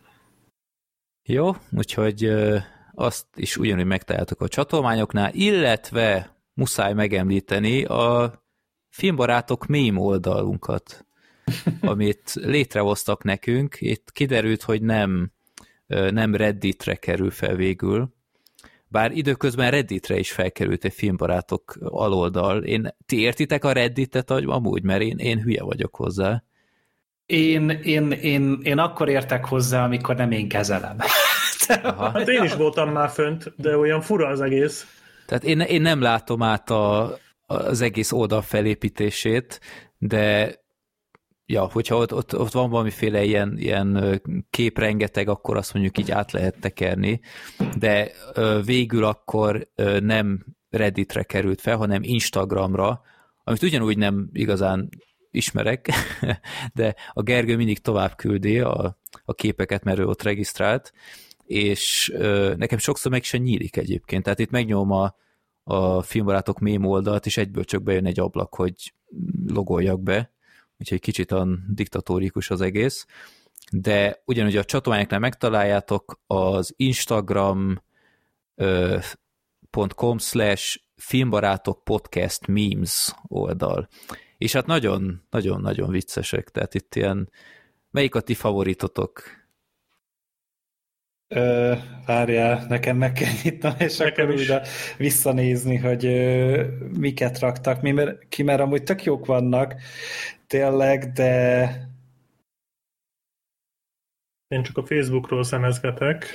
C: Jó, úgyhogy azt is ugyanúgy megtaláltok a csatolmányoknál, illetve muszáj megemlíteni a filmbarátok mém oldalunkat, amit létrehoztak nekünk. Itt kiderült, hogy nem nem Redditre kerül fel végül, bár időközben Redditre is felkerült egy filmbarátok aloldal. Én, ti értitek a Redditet amúgy, mert én, én hülye vagyok hozzá.
D: Én, én, én, én akkor értek hozzá, amikor nem én kezelem.
B: Aha. Hát én is voltam már fönt, de olyan fura az egész.
C: Tehát én, én nem látom át a, az egész oldal felépítését, de ja, hogyha ott, ott, ott van valamiféle ilyen, ilyen kép rengeteg, akkor azt mondjuk így át lehet tekerni, de végül akkor nem Redditre került fel, hanem Instagramra, amit ugyanúgy nem igazán ismerek, de a Gergő mindig tovább küldi a, a képeket, mert ő ott regisztrált, és ö, nekem sokszor meg sem nyílik egyébként. Tehát itt megnyom a, a filmbarátok mém oldalt, és egyből csak bejön egy ablak, hogy logoljak be, úgyhogy kicsit a diktatórikus az egész, de ugyanúgy a csatornáknál megtaláljátok az instagram.com slash filmbarátok podcast memes oldal. És hát nagyon, nagyon, nagyon viccesek, tehát itt ilyen, melyik a ti favoritotok?
D: Ö, várjál, nekem meg kell nyitnom, és nekem akkor újra visszanézni, hogy ö, miket raktak. Mi, mert, ki, mert amúgy tök jók vannak, tényleg, de...
B: Én csak a Facebookról szemezgetek,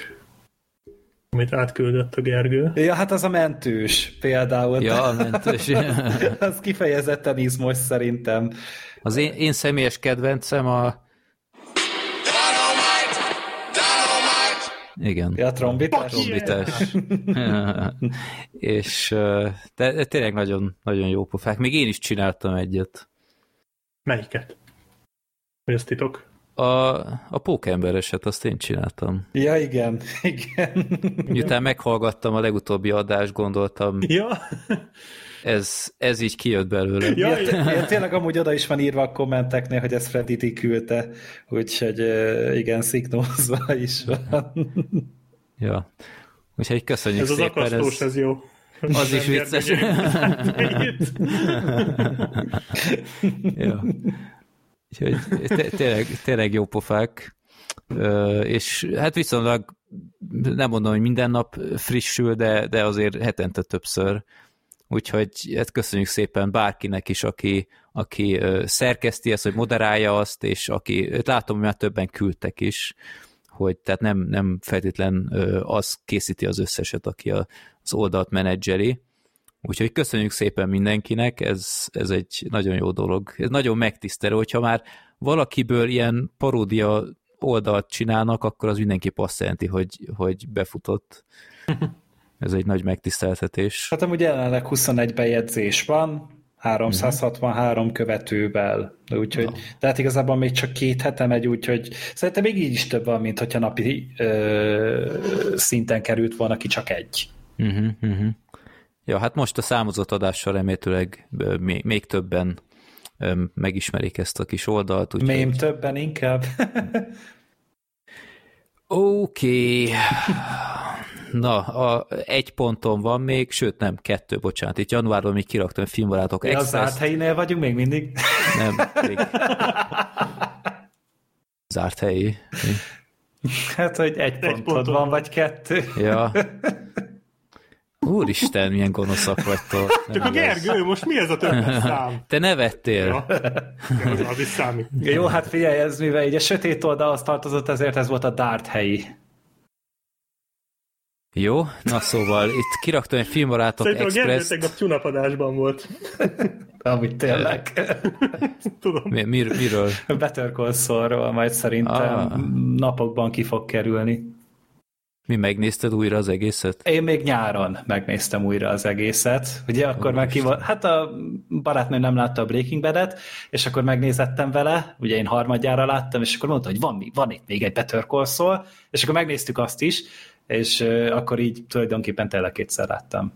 B: amit átküldött a Gergő.
D: Ja, hát az a mentős például.
C: Ja, a mentős.
D: az kifejezetten izmos szerintem.
C: Az én, én személyes kedvencem a Igen.
D: Ja, trombitás.
C: Trombitás. és de, de tényleg nagyon, nagyon jó pofák. Még én is csináltam egyet.
B: Melyiket? Mi az titok?
C: A, a pókembereset, azt én csináltam.
D: Ja, igen, igen.
C: Miután meghallgattam a legutóbbi adást, gondoltam,
B: Ja,
C: ez, ez így kijött belőle.
B: Ja,
D: Ja, tényleg amúgy oda is van írva a kommenteknél, hogy ezt Freddy D küldte, úgyhogy igen, szignózva is van.
C: Ja. Úgyhogy köszönjük
B: ez az
C: szépen.
B: akasztós, ez jó.
C: Az is vicces. Ja. Úgyhogy té- tényleg, tényleg jó pofák. És hát viszonylag nem mondom, hogy minden nap frissül, de, de azért hetente többször. Úgyhogy hát köszönjük szépen bárkinek is, aki, aki szerkeszti ezt, hogy moderálja azt, és aki, látom, hogy már többen küldtek is, hogy tehát nem, nem feltétlen az készíti az összeset, aki a, az oldalt menedzseri. Úgyhogy köszönjük szépen mindenkinek, ez, ez egy nagyon jó dolog. Ez nagyon megtisztelő, hogyha már valakiből ilyen paródia oldalt csinálnak, akkor az mindenképp azt jelenti, hogy, hogy befutott. Ez egy nagy megtiszteltetés.
D: Hát amúgy jelenleg 21 bejegyzés van, 363 követővel, de úgyhogy,
C: Na.
D: de hát igazából még csak két hete megy, úgyhogy szerintem még így is több van, mint hogyha napi ö, szinten került volna ki csak egy.
C: Uh-huh, uh-huh. Ja, hát most a számozott adással remélhetőleg még, még többen megismerik ezt a kis oldalt. úgyhogy-
D: Mém többen inkább.
C: Oké. Okay. Na, a, egy ponton van még, sőt nem, kettő, bocsánat. Itt januárban még kiraktam filmbarátok
D: Mi az zárt
C: Express.
D: helyinél vagyunk még mindig?
C: Nem, még. Zárt helyi.
D: Hát, hogy egy, pontod
B: ponton
D: van,
B: van.
D: vagy kettő.
C: Ja. Úristen, milyen gonoszak vagytok.
B: Csak a. Gergő, most mi ez a többes szám?
C: Te nevettél.
B: Ja, az, az is számít.
D: Jó, hát figyelj, ez mivel így a sötét oldalhoz tartozott, ezért ez volt a Dart helyi.
C: Jó, na szóval itt kiraktam egy filmbarátok
B: Szerintem a Gergő
C: Express.
B: tegnap volt.
D: Amit tényleg.
B: Tudom.
C: Mi, mir, miről?
D: Better Call Saul-ról majd szerintem
C: Ah.
D: napokban ki fog kerülni.
C: Mi megnézted újra az egészet?
D: Én még nyáron megnéztem újra az egészet. Ugye akkor már ki volt, hát a barátnőm nem látta a Breaking Bad-et, és akkor megnézettem vele, ugye én harmadjára láttam, és akkor mondta, hogy van, mi- van itt még egy Better Call Saul, és akkor megnéztük azt is, és akkor így tulajdonképpen tényleg kétszer láttam.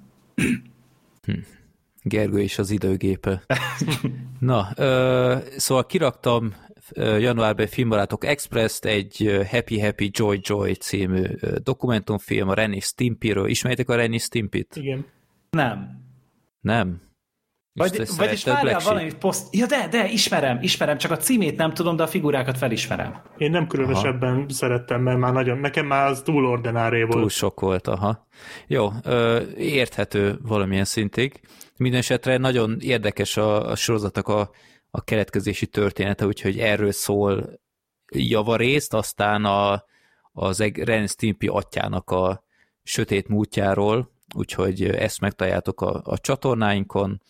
C: Gergő és az időgépe. Na, ö, szóval kiraktam januárban egy filmbarátok Express-t, egy Happy Happy Joy Joy című dokumentumfilm a Renny Stimpyről. Ismeritek a Renny Stimpit?
B: Igen.
D: Nem.
C: Nem?
D: Vagy, vagyis várjál valamit poszt... Ja, de, de, ismerem, ismerem, csak a címét nem tudom, de a figurákat felismerem.
B: Én nem különösebben Aha. szerettem, mert már nagyon, nekem már az túl ordináré volt.
C: Túl sok volt, aha. Jó, ö, érthető valamilyen szintig. Mindenesetre nagyon érdekes a, a sorozatnak a, a keletkezési története, úgyhogy erről szól javarészt, aztán a, az Ren Stimpy atyának a sötét múltjáról, úgyhogy ezt megtaláljátok a, a csatornáinkon,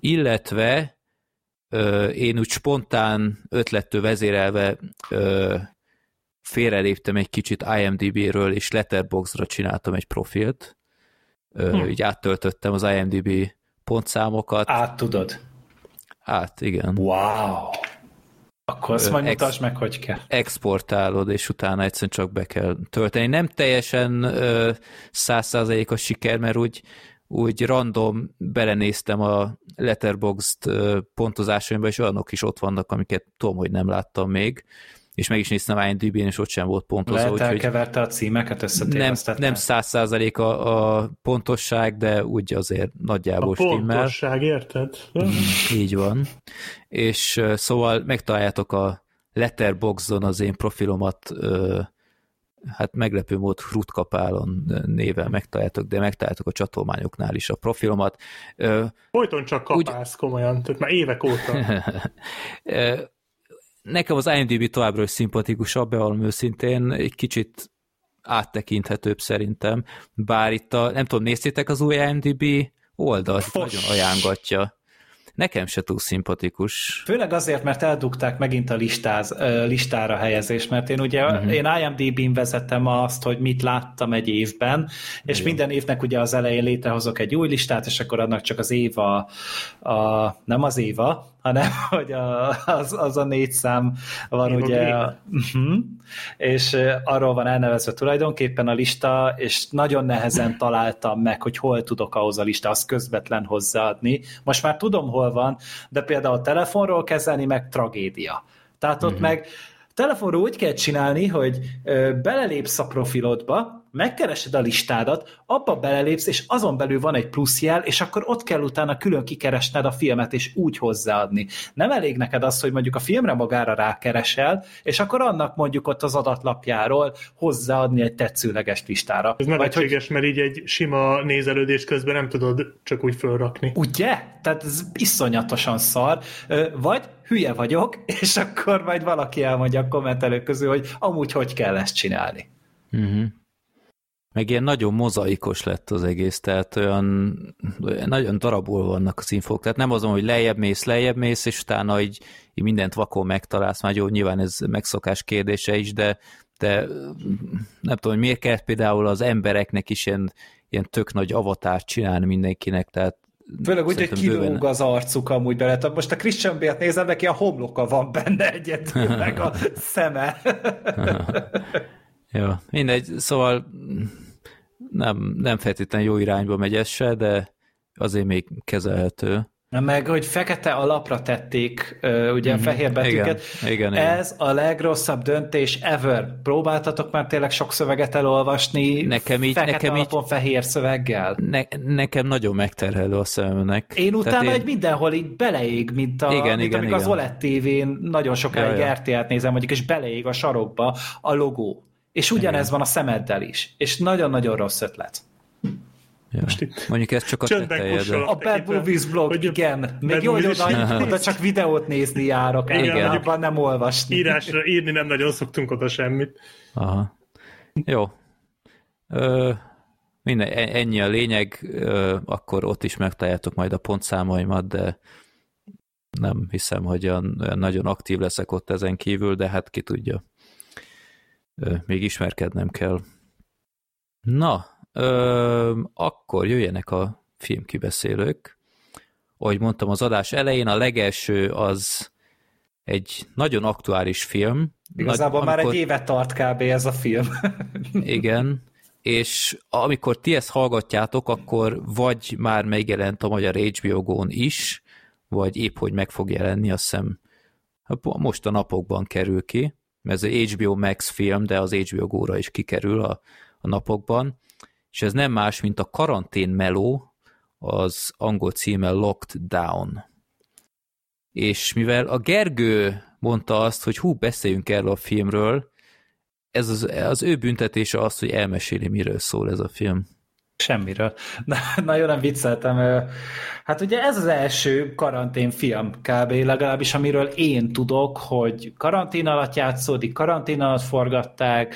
C: illetve ö, én úgy spontán ötlettől vezérelve ö, félreléptem egy kicsit IMDB-ről, és Letterboxdra csináltam egy profilt. Ö,
B: Hm.
C: Így áttöltöttem az IMDB pontszámokat.
D: Át tudod.
C: Át, igen.
D: Wow. Akkor azt majd mutasd meg, hogy kell.
C: Exportálod, és utána egyszerűen csak be kell tölteni. Nem teljesen százszázalékos siker, mert úgy, úgy random belenéztem a Letterboxd pontozásaimba, és olyanok is ott vannak, amiket tudom, hogy nem láttam még, és meg is néztem IMDb-n, és ott sem volt pontozó,
D: Lehet
C: úgyhogy
D: elkeverte a címeket,
C: nem,
D: összetévesztette?
C: nem száz százalék a, a pontosság, de úgy azért
B: A
C: nagyjából stimmel.
B: pontosság, érted?
C: Így van. És szóval megtaláljátok a Letterboxdon az én profilomat hát meglepő mód Frutkapálon néven megtaláltok, de megtaláltok a csatolmányoknál is a profilomat.
B: Folyton csak kapálsz Úgy... komolyan, tehát már évek óta.
C: Nekem az IMDb továbbra is szimpatikusabb, bevallom őszintén, egy kicsit áttekinthetőbb szerintem, bár itt a, nem tudom, néztétek az új IMDb oldalt, nagyon ajánlatja. Nekem se túl szimpatikus.
D: Főleg azért, mert eldugták megint a listáz, listára helyezést, mert én ugye, uh-huh. én IMDb-n vezettem azt, hogy mit láttam egy évben, és Igen. minden évnek ugye az elején létrehozok egy új listát, és akkor annak csak az éva, a, nem az éva, hanem hogy a, az, az a négy szám van Éva ugye, a, uh-huh, és arról van elnevezve tulajdonképpen a lista, és nagyon nehezen találtam meg, hogy hol tudok ahhoz a lista, azt közvetlen hozzáadni. Most már tudom, hol van, de például a telefonról kezelni meg tragédia. Tehát ott uh-huh. meg telefonról úgy kell csinálni, hogy belelépsz a profilodba, megkeresed a listádat, abba belelépsz, és azon belül van egy pluszjel, és akkor ott kell utána külön kikeresned a filmet, és úgy hozzáadni. Nem elég neked az, hogy mondjuk a filmre magára rákeresel, és akkor annak mondjuk ott az adatlapjáról hozzáadni egy tetszőleges listára.
B: Ez nevetséges, hogy... mert így egy sima nézelődés közben nem tudod csak úgy fölrakni.
D: Ugye? Tehát ez iszonyatosan szar. Vagy hülye vagyok, és akkor majd valaki elmondja a kommentelők közül, hogy amúgy hogy kell ezt csinálni.
C: Uh-huh. Meg ilyen nagyon mozaikos lett az egész, tehát olyan, olyan nagyon darabul vannak az infók, tehát nem azon, hogy lejjebb mész, lejjebb mész, és utána így, így mindent vakon megtalálsz, már jó, nyilván ez megszokás kérdése is, de, de nem tudom, hogy miért kell például az embereknek is ilyen, ilyen tök nagy avatárt csinálni mindenkinek, tehát
D: Főleg úgy, hogy kilóg az arcuk amúgy bele. Tehát most a Christian Bale-t nézem, neki a homloka van benne egyetül, meg a szeme.
C: Jó, mindegy, szóval nem, nem feltétlenül jó irányba megy ez se, de azért még kezelhető.
D: Meg, hogy fekete alapra tették ugye mm-hmm. a fehér betűket. Igen, igen, Ez igen. a legrosszabb döntés ever. Próbáltatok már tényleg sok szöveget elolvasni nekem így, fekete nekem alapon így, fehér szöveggel?
C: Ne, nekem nagyon megterhelő a szememnek.
D: Én utána én... egy mindenhol így beleég, mint, a, igen, mint igen, amikor igen. az OLED TV-n nagyon sokáig ja. RTL-t nézem, mondjuk, és beleég a sarokba a logó. És ugyanez van a szemeddel is. És nagyon-nagyon rossz ötlet.
C: Ja. Most itt Mondjuk ez csak a teteje,
D: A Bad Movies blog, hogy igen. Még jó, hogy oda, oda csak videót nézni járok, igen, igen. abban nem olvasni.
B: Írásra írni nem nagyon szoktunk oda semmit.
C: Aha. Jó. Ö, minden, e- ennyi a lényeg, ö, akkor ott is megtaláljátok majd a pontszámaimat, de nem hiszem, hogy olyan, olyan nagyon aktív leszek ott ezen kívül, de hát ki tudja még ismerkednem kell. Na, ö, akkor jöjjenek a filmkibeszélők. Ahogy mondtam az adás elején, a legelső az egy nagyon aktuális film.
D: Igazából Nagy, amikor... már egy éve tart kb. ez a film.
C: igen, és amikor ti ezt hallgatjátok, akkor vagy már megjelent a magyar HBO Go-n is, vagy épp hogy meg fog jelenni, azt hiszem most a napokban kerül ki mert ez egy HBO Max film, de az HBO Go-ra is kikerül a, a napokban, és ez nem más, mint a karantén meló, az angol címe Locked Down. És mivel a Gergő mondta azt, hogy hú, beszéljünk erről a filmről, ez az, az ő büntetése az, hogy elmeséli, miről szól ez a film.
D: Semmiről. Na, nagyon nem vicceltem. Hát ugye ez az első karanténfilm kb. legalábbis, amiről én tudok, hogy karantén alatt játszódik, karantén alatt forgatták,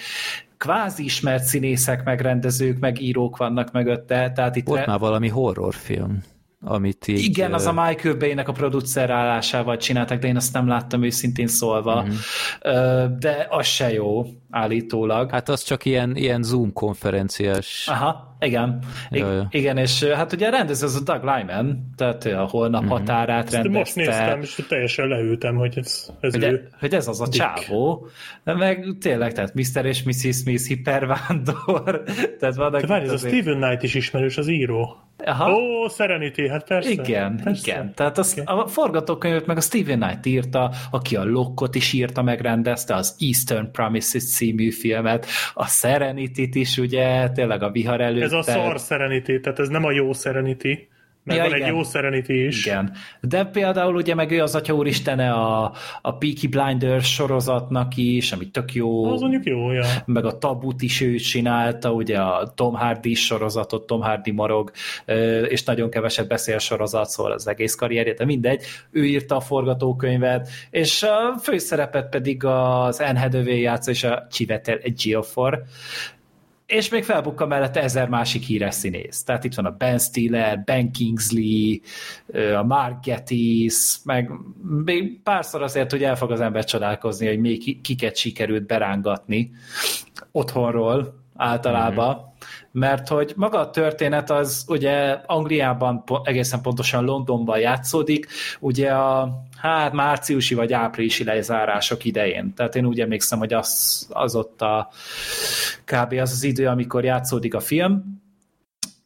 D: kvázi ismert színészek, megrendezők, meg írók vannak mögötte. Tehát itt
C: Volt re... már valami horrorfilm amit így...
D: Igen, az a Michael Bay-nek a producer állásával csináltak, de én azt nem láttam őszintén szólva. Uh-huh. De az se jó, állítólag.
C: Hát az csak ilyen, ilyen Zoom konferenciás.
D: Aha, igen. I- igen, és hát ugye rendez az a Doug Lyman, tehát a holnap uh-huh. határát Ezt rendezte.
B: Most néztem, és teljesen leültem, hogy ez, ez
D: hogy,
B: ő.
D: hogy ez az a Dick. csávó. De meg tényleg, tehát Mr. és Mrs. Smith hipervándor. tehát
B: vannak várj, ez a Steven Knight is ismerős, az író. Aha. Ó, Serenity, hát persze.
D: Igen,
B: persze.
D: igen. Tehát az, okay. a forgatókönyvet meg a Steven Knight írta, aki a Lockot is írta, megrendezte, az Eastern Promises című filmet, a Serenity-t is, ugye, tényleg a vihar előtt.
B: Ez a szar Serenity, tehát ez nem a jó Serenity, Meg
D: Ja,
B: van egy
D: igen.
B: jó Serenity is.
D: Igen. De például ugye meg ő az atya úristene a, a Peaky Blinders sorozatnak is, ami tök jó.
B: Az mondjuk jó, ja.
D: meg a Tabut is ő csinálta, ugye a Tom Hardy sorozatot, Tom Hardy marog, és nagyon keveset beszél sorozat, szóval az egész karrierje, de mindegy, ő írta a forgatókönyvet, és a főszerepet pedig az Anne Hathaway játsza, és a Chiwetel Ejiofor, és még felbukka mellette ezer másik híres színész. Tehát itt van a Ben Stiller, Ben Kingsley, a Mark Gatiss, meg még párszor azért, hogy el fog az ember csodálkozni, hogy még ki- kiket sikerült berángatni otthonról általában, mm-hmm. mert hogy maga a történet az ugye Angliában, egészen pontosan Londonban játszódik, ugye a hát márciusi vagy áprilisi lezárások idején. Tehát én úgy emlékszem, hogy az, az ott a kb. az az idő, amikor játszódik a film,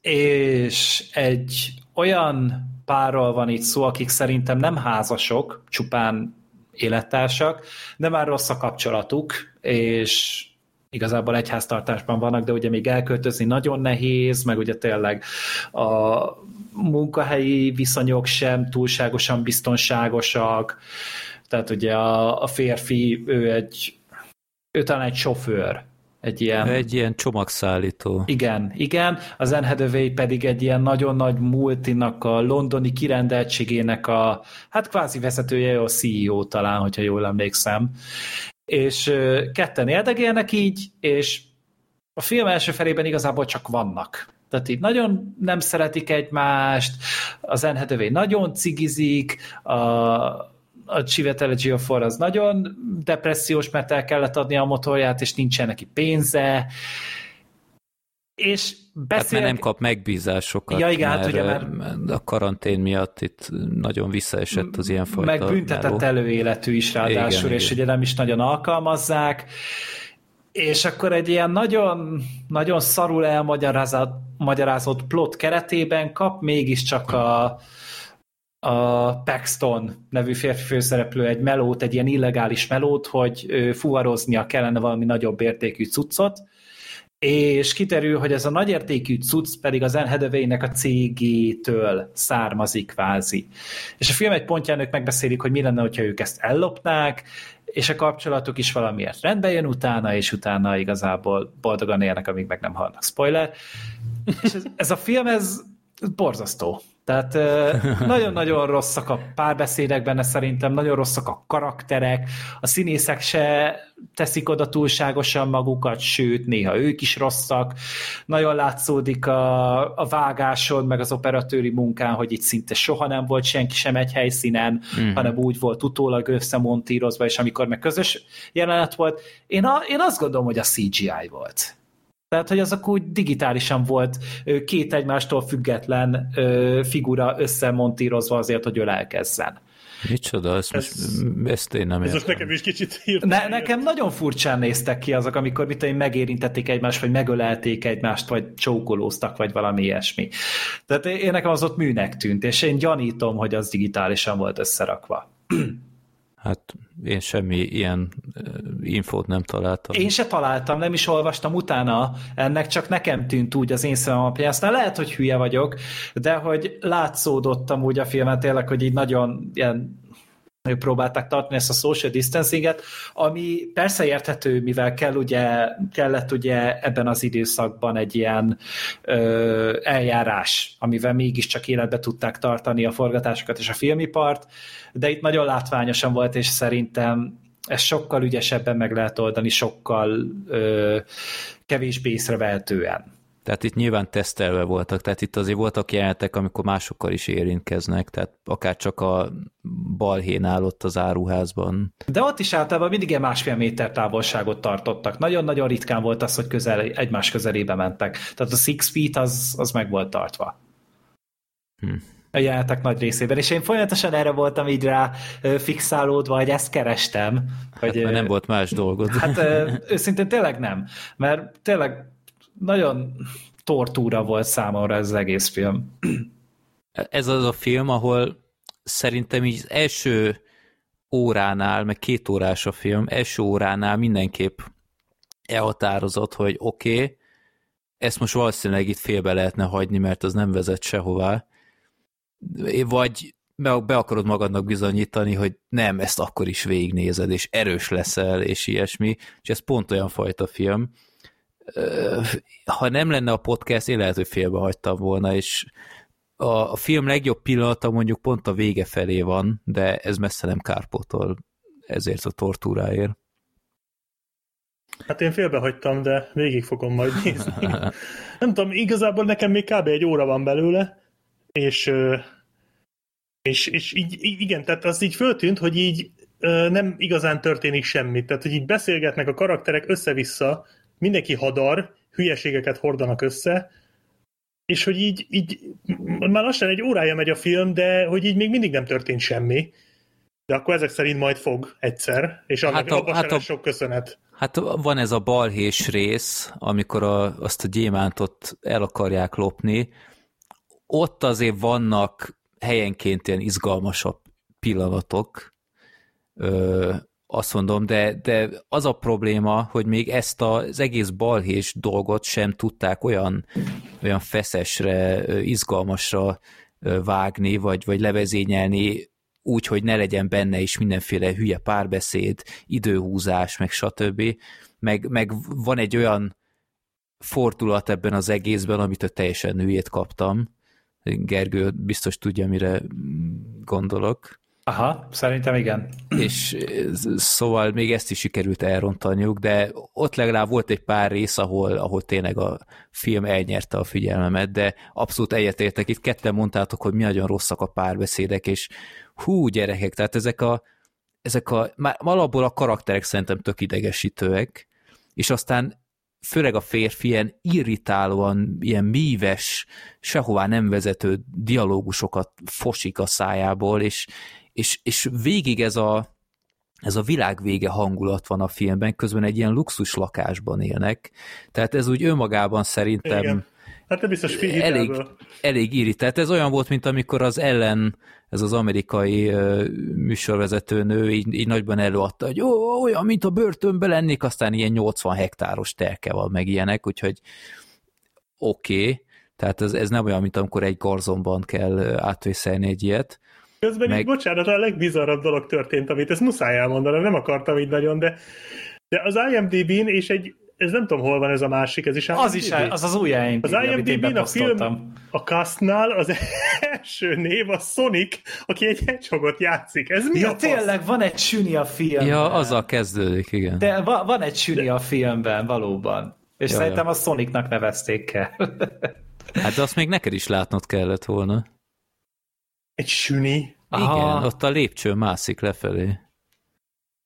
D: és egy olyan párral van itt szó, akik szerintem nem házasok, csupán élettársak, de már rossz a kapcsolatuk, és igazából egyháztartásban vannak, de ugye még elköltözni nagyon nehéz, meg ugye tényleg a munkahelyi viszonyok sem túlságosan biztonságosak, tehát ugye a, a férfi, ő egy ő talán egy sofőr, egy ilyen...
C: Egy ilyen csomagszállító.
D: Igen, igen, az Anne Hathaway pedig egy ilyen nagyon nagy multinak, a londoni kirendeltségének a, hát kvázi vezetője, a CEO talán, hogyha jól emlékszem. És ketten érdegélnek így, és a film első felében igazából csak vannak. Tehát így nagyon nem szeretik egymást, az Anne nagyon cigizik, a, a Chiwetel Ejiofor az nagyon depressziós, mert el kellett adni a motorját, és nincsen neki pénze, és
C: Hát
D: beszél...
C: mert nem kap megbízásokat,
D: Ja, igen, hát
C: mert,
D: ugye,
C: mert... a karantén miatt itt nagyon visszaesett az ilyenfajta
D: Meg büntetett
C: meló.
D: előéletű is ráadásul,
C: Igen,
D: és
C: igen.
D: ugye nem is nagyon alkalmazzák, és akkor egy ilyen nagyon, nagyon szarul elmagyarázott magyarázott plot keretében kap mégiscsak a, a Paxton nevű férfi főszereplő egy melót, egy ilyen illegális melót, hogy fuvaroznia kellene valami nagyobb értékű cuccot, és kiterül, hogy ez a nagyértékű cucc pedig az Anne a cégétől származik kvázi. És a film egy pontján ők megbeszélik, hogy mi lenne, hogyha ők ezt ellopnák, és a kapcsolatuk is valamiért rendbe jön utána, és utána igazából boldogan élnek, amíg meg nem halnak. Spoiler. És ez, ez a film, ez borzasztó. Tehát nagyon-nagyon rosszak a párbeszédek benne szerintem, nagyon rosszak a karakterek, a színészek se teszik oda túlságosan magukat, sőt, néha ők is rosszak. Nagyon látszódik a, a vágáson, meg az operatőri munkán, hogy itt szinte soha nem volt senki sem egy helyszínen, mm. hanem úgy volt utólag összemontírozva, és amikor meg közös jelenet volt, én, a, én azt gondolom, hogy a CGI volt. Tehát, hogy azok úgy digitálisan volt két egymástól független figura összemontírozva azért, hogy ölelkezzen.
C: Micsoda, ezt,
B: Ez-
C: most, ezt én nem
B: Ez most
C: értem.
B: nekem is kicsit
D: Ne, nekem nagyon furcsán néztek ki azok, amikor mit tudom én, megérintették egymást, vagy megölelték egymást, vagy csókolóztak, vagy valami ilyesmi. Tehát én nekem az ott műnek tűnt, és én gyanítom, hogy az digitálisan volt összerakva.
C: Hát én semmi ilyen ö, infót nem találtam.
D: Én se találtam, nem is olvastam utána ennek, csak nekem tűnt úgy az én szemem alapján. Aztán lehet, hogy hülye vagyok, de hogy látszódottam úgy a filmet tényleg, hogy így nagyon ilyen próbálták tartani ezt a social distancinget, ami persze érthető, mivel kell ugye, kellett ugye ebben az időszakban egy ilyen ö, eljárás, amivel mégiscsak életbe tudták tartani a forgatásokat és a filmipart, de itt nagyon látványosan volt, és szerintem ezt sokkal ügyesebben meg lehet oldani, sokkal ö, kevésbé észrevehetően.
C: Tehát itt nyilván tesztelve voltak, tehát itt azért voltak jelenetek, amikor másokkal is érintkeznek, tehát akár csak a balhén ott az áruházban.
D: De ott is általában mindig ilyen másfél méter távolságot tartottak. Nagyon-nagyon ritkán volt az, hogy közel, egymás közelébe mentek. Tehát a six feet az, az meg volt tartva.
C: Hm.
D: A jelenetek nagy részében. És én folyamatosan erre voltam így rá fixálódva, hogy ezt kerestem. Hogy,
C: Hát, mert nem volt más dolgod.
D: Hát őszintén tényleg nem. Mert tényleg nagyon tortúra volt számomra ez az egész film.
C: Ez az a film, ahol szerintem így az első óránál, meg két órás a film, első óránál mindenképp elhatározott, hogy oké, okay, ezt most valószínűleg itt félbe lehetne hagyni, mert az nem vezet sehová, vagy be, akarod magadnak bizonyítani, hogy nem, ezt akkor is végignézed, és erős leszel, és ilyesmi, és ez pont olyan fajta film. Ha nem lenne a podcast, én lehet, hogy félbe hagytam volna, és a, a film legjobb pillanata mondjuk pont a vége felé van, de ez messze nem kárpótol ezért a tortúráért.
B: Hát én félbehagytam, de végig fogom majd nézni. nem tudom, igazából nekem még kb. egy óra van belőle, és és, és így, igen, tehát az így föltűnt, hogy így nem igazán történik semmi. Tehát, hogy így beszélgetnek a karakterek össze-vissza, mindenki hadar, hülyeségeket hordanak össze, és hogy így, így már lassan egy órája megy a film, de hogy így még mindig nem történt semmi. De akkor ezek szerint majd fog egyszer, és annak, hát a, abban hát a, sok köszönet.
C: Hát van ez a balhés rész, amikor a, azt a gyémántot el akarják lopni. Ott azért vannak helyenként ilyen izgalmasabb pillanatok, ö, azt mondom, de, de az a probléma, hogy még ezt az egész balhés dolgot sem tudták olyan, olyan feszesre, izgalmasra vágni, vagy, vagy levezényelni úgy, hogy ne legyen benne is mindenféle hülye párbeszéd, időhúzás, meg stb. Meg, meg van egy olyan fordulat ebben az egészben, amit a teljesen hülyét kaptam, Gergő biztos tudja, mire gondolok.
D: Aha, szerintem igen.
C: És szóval még ezt is sikerült elrontaniuk, de ott legalább volt egy pár rész, ahol, ahol tényleg a film elnyerte a figyelmemet, de abszolút egyetértek, itt ketten mondtátok, hogy mi nagyon rosszak a párbeszédek, és hú, gyerekek, tehát ezek a, ezek a, már alapból a karakterek szerintem tök idegesítőek, és aztán főleg a férfi ilyen irritálóan, ilyen míves, sehová nem vezető dialógusokat fosik a szájából, és, és, és végig ez a, ez a világvége hangulat van a filmben, közben egy ilyen luxus lakásban élnek, tehát ez úgy önmagában szerintem Igen.
B: Hát biztos
C: elég, elég irritált. Ez olyan volt, mint amikor az ellen, ez az amerikai uh, műsorvezetőnő így, így nagyban előadta, hogy ó, olyan, mint a börtönbe lennék, aztán ilyen 80 hektáros telke van, meg ilyenek, úgyhogy oké, okay. tehát ez, ez nem olyan, mint amikor egy garzonban kell átvészelni egy ilyet.
B: Közben meg... így, bocsánat, a legbizarabb dolog történt, amit ezt muszáj elmondanom, nem akartam így nagyon, de de az IMDb-n és egy ez nem tudom, hol van ez a másik, ez is
D: Az is, az az új IMDb,
B: Az IMDb-n a film, a castnál az első név a Sonic, aki egy hedgehogot játszik. Ez mi
D: ja,
B: a
D: tényleg, van egy süni a filmben.
C: Ja, azzal kezdődik, igen.
D: De va- van egy süni a filmben, valóban. És ja, szerintem ja. a Sonicnak nevezték el.
C: hát de azt még neked is látnod kellett volna.
B: Egy süni?
C: Aha. Igen, ott a lépcső mászik lefelé.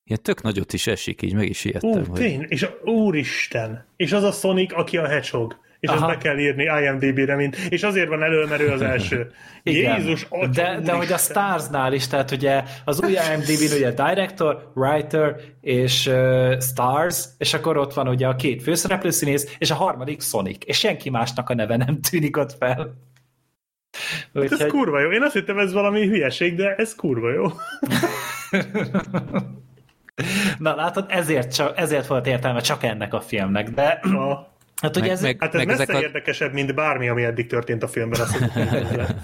C: Ilyen tök nagyot is esik, így meg is ijedtem. Ú,
B: hogy... tény, és a, úristen, és az a Sonic, aki a Hedgehog. És Aha. ezt be kell írni IMDB-re, mint, és azért van elő, mert ő az első. Igen. Jézus,
D: atya, de, de hogy a Starsnál is, tehát ugye az új IMDb-n ugye director, writer és uh, stars, és akkor ott van ugye a két főszereplő színész, és a harmadik Sonic, és senki másnak a neve nem tűnik ott fel.
B: Hát ez kurva jó. Én azt hittem, ez valami hülyeség, de ez kurva jó.
D: Na látod, ezért, csak, ezért volt értelme csak ennek a filmnek, de... A...
B: Hát, meg, ez, meg, hát ez meg messze ezek a... érdekesebb, mint bármi, ami eddig történt a filmben. Azt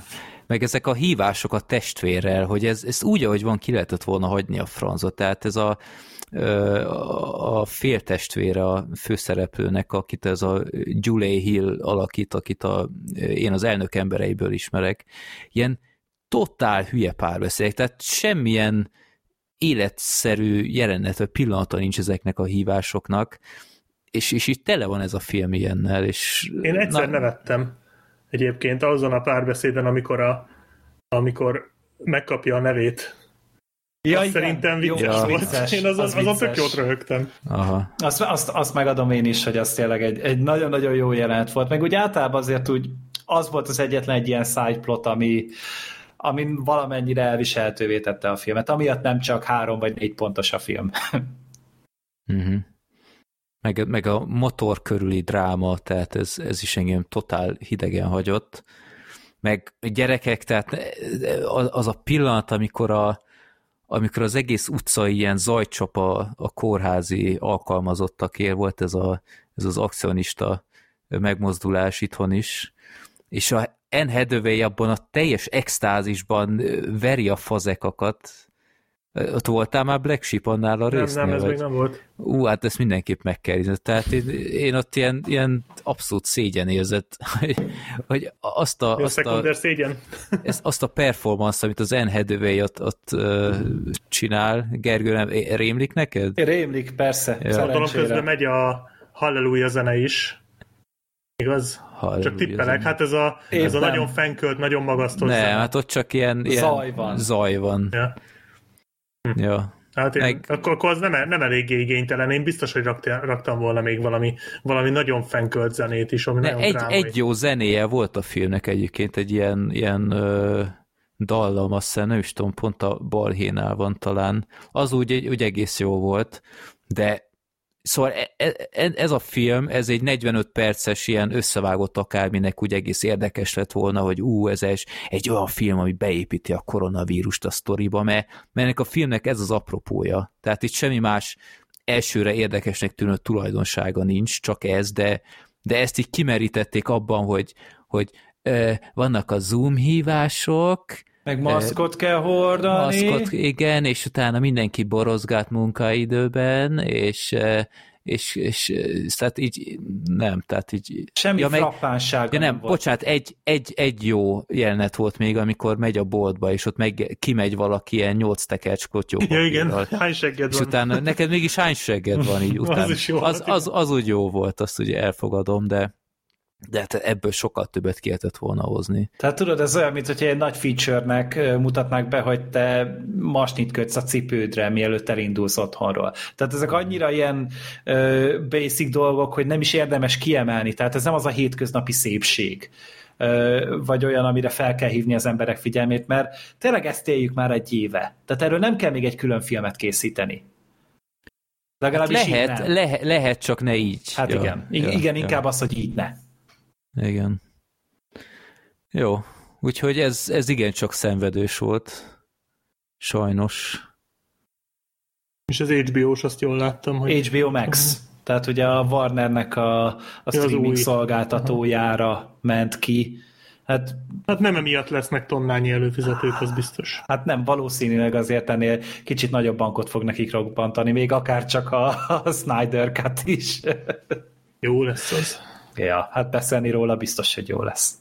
C: meg ezek a hívások a testvérrel, hogy ez, ez úgy, ahogy van, ki lehetett volna hagyni a franzot. Tehát ez a, a féltestvére a főszereplőnek, akit ez a Julie Hill alakít, akit a, én az elnök embereiből ismerek, ilyen totál hülye párbeszéd, tehát semmilyen életszerű jelenet, vagy pillanata nincs ezeknek a hívásoknak, és, és itt tele van ez a film ilyennel, és...
B: Én egyszer na... nevettem egyébként azon a párbeszéden, amikor, a, amikor megkapja a nevét. Ja, azt igen. szerintem vicces ja. volt. Vicces, én azon, az azon tök jót röhögtem.
D: Aha. Azt, azt, azt megadom én is, hogy az tényleg egy, egy nagyon-nagyon jó jelenet volt. Meg úgy általában azért úgy az volt az egyetlen egy ilyen side plot, ami, amin valamennyire elviselhetővé tette a filmet, amiatt nem csak három vagy négy pontos a film.
C: uh-huh. meg, meg a motor körüli dráma, tehát ez, ez is engem totál hidegen hagyott. Meg gyerekek, tehát az a pillanat, amikor a, amikor az egész utca ilyen zajcsap a, a kórházi alkalmazottakért volt ez, a, ez az akcionista megmozdulás itthon is, és a, Anne abban a teljes extázisban veri a fazekakat. Ott voltál már Black Sheep annál a
B: Nem,
C: résznél?
B: nem, ez
C: vagy?
B: még nem volt.
C: Ú, hát ezt mindenképp meg kell nézni. Tehát én, én ott ilyen, ilyen abszolút szégyen érzett, hogy, hogy azt a, azt a,
B: szégyen.
C: ezt, azt a performance, amit az Anne Hathaway ott, ott uh, csinál, Gergő, nem, rémlik neked?
D: Rémlik, persze,
C: Ja.
B: Gondolom közben megy a Halleluja zene is. Igaz?
C: Halleluja
B: Csak tippelek.
C: zene.
B: Hát ez a, ez a nagyon fenkölt, nagyon magasztos
C: Nem,
B: zene.
C: hát ott csak ilyen, ilyen
D: Zaj van.
C: Zaj van.
B: Ja.
C: Ja.
B: Hát én,
C: Meg-
B: akkor, akkor az nem, nem eléggé igénytelen. Én biztos, hogy raktam, raktam volna még valami, valami nagyon fenkölt zenét is, ami
C: Ne,
B: nagyon
C: egy,
B: drámai.
C: egy jó zenéje volt a filmnek egyébként, egy ilyen, ilyen ö, dallam, azt hiszem, nem is tudom, pont a balhénál van talán. Az úgy, úgy egész jó volt, de Szóval e- e- e- ez a film, ez egy 45 perces ilyen összevágott akárminek úgy egész érdekes lett volna, hogy ú, ez egy, egy olyan film, ami beépíti a koronavírust a sztoriba, mert, mert ennek a filmnek ez az apropója. Tehát itt semmi más elsőre érdekesnek tűnő tulajdonsága nincs, csak ez, de, de ezt így kimerítették abban, hogy, hogy ö, vannak a Zoom hívások,
D: Meg maszkot kell hordani.
C: maszkot, igen, és utána mindenki borozgát munkaidőben, és, eh, és, és, és tehát így nem, tehát így...
D: Semmi
C: ja, meg,
D: frappánsága
C: ja, nem,
D: volt.
C: bocsánat, egy, egy, egy jó jelenet volt még, amikor megy a boltba, és ott meg kimegy valaki ilyen nyolc tekercs klotyó
B: Ja, igen,
C: papírral.
B: hány segged
C: És
B: van?
C: utána, neked mégis hány segged van így
B: Az
C: utána?
B: is jó
C: az,
B: volt,
C: az, az úgy jó volt, azt ugye elfogadom, de de hát ebből sokkal többet ki lehetett volna hozni.
D: Tehát tudod, ez olyan, mint hogyha egy nagy feature-nek mutatnák be, hogy te masnit kötsz a cipődre, mielőtt elindulsz otthonról. Tehát ezek annyira ilyen ö, basic dolgok, hogy nem is érdemes kiemelni. Tehát ez nem az a hétköznapi szépség vagy olyan, amire fel kell hívni az emberek figyelmét, mert tényleg ezt éljük már egy éve. Tehát erről nem kell még egy külön filmet készíteni. Legalábbis
C: Hát
D: így
C: lehet,
D: nem.
C: lehet, lehet, csak ne így.
D: Hát igen. I- igen, inkább az, hogy így ne.
C: Igen. Jó. Úgyhogy ez, ez igencsak szenvedős volt. Sajnos.
B: És az HBO-s, azt jól láttam, hogy
D: HBO Max. Tehát ugye a Warnernek a, a
B: az
D: streaming
B: új.
D: szolgáltatójára ment ki. Hát,
B: hát nem emiatt lesznek tonnányi előfizetők, az biztos.
D: hát nem, valószínűleg azért ennél kicsit nagyobb bankot fog nekik robbantani, még akár csak a, a Snyder Cut is.
B: Jó lesz az.
D: Ja, hát beszélni róla biztos, hogy jó lesz.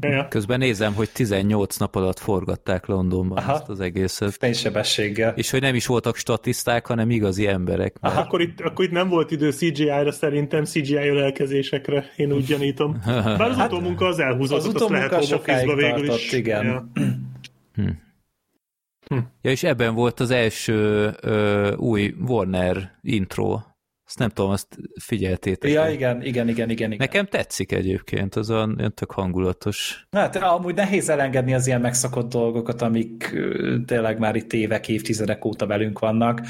B: Ja.
C: Közben nézem, hogy 18 nap alatt forgatták Londonban
D: Aha.
C: ezt az egészet.
D: Fénysebességgel.
C: És hogy nem is voltak statiszták, hanem igazi emberek. Mert
B: Akkor itt, akkor itt nem volt idő CGI-ra szerintem, CGI ölelkezésekre, én úgy gyanítom. Bár az utómunka az elhúzott,
D: az
B: lehet home végül
D: tartott,
B: is.
D: igen.
B: Ja.
C: Ja, és ebben volt az első ö, új Warner intro. Azt nem tudom, azt figyeltétek.
D: Ja, igen, igen, igen, igen. igen.
C: Nekem tetszik egyébként, az olyan, tök hangulatos.
D: Hát amúgy nehéz elengedni az ilyen megszokott dolgokat, amik tényleg már itt évek, évtizedek óta velünk vannak,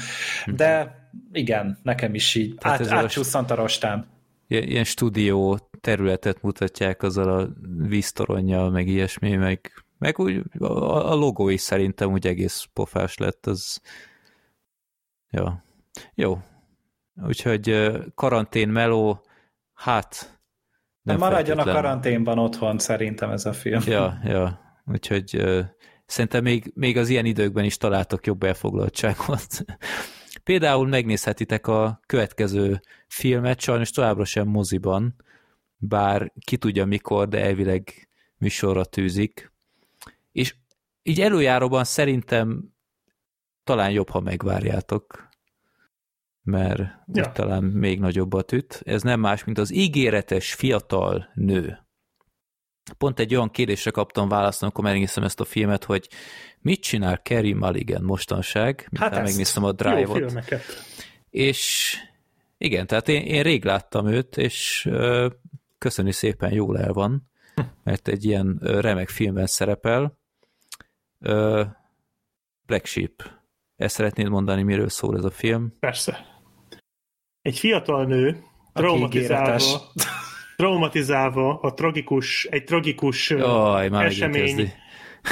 D: de igen, nekem is így
C: Tehát
D: át,
C: ezzel a-
D: rostám.
C: Ilyen stúdió területet mutatják azzal a víztoronnyal, meg ilyesmi, meg, meg úgy a, a logó is szerintem úgy egész pofás lett, az ja. Jó. Úgyhogy karantén meló, hát
D: Nem Maradjon a
C: feltétlen.
D: karanténban otthon szerintem ez a film.
C: Ja, ja. Úgyhogy szerintem még, még az ilyen időkben is találtok jobb elfoglaltságot. Például megnézhetitek a következő filmet, sajnos továbbra sem moziban, bár ki tudja mikor, de elvileg műsorra tűzik. És így előjáróban szerintem talán jobb, ha megvárjátok, mert ja. Talán még nagyobbat üt. Ez nem más, mint az ígéretes fiatal nő. Pont egy olyan kérdésre kaptam választ, amikor megnéztem ezt a filmet, hogy mit csinál Kerry Mulligan mostanság,
D: Hát
C: megnéztem a Drive-ot. És igen, tehát én, én rég láttam őt, és ö, szépen, jól el van, mert egy ilyen remek filmben szerepel. Ö, Black Sheep. Ezt szeretnéd mondani, miről szól ez a film?
B: Persze. Egy fiatal nő, traumatizálva, traumatizálva a tragikus, egy tragikus
C: Jaj, már
B: esemény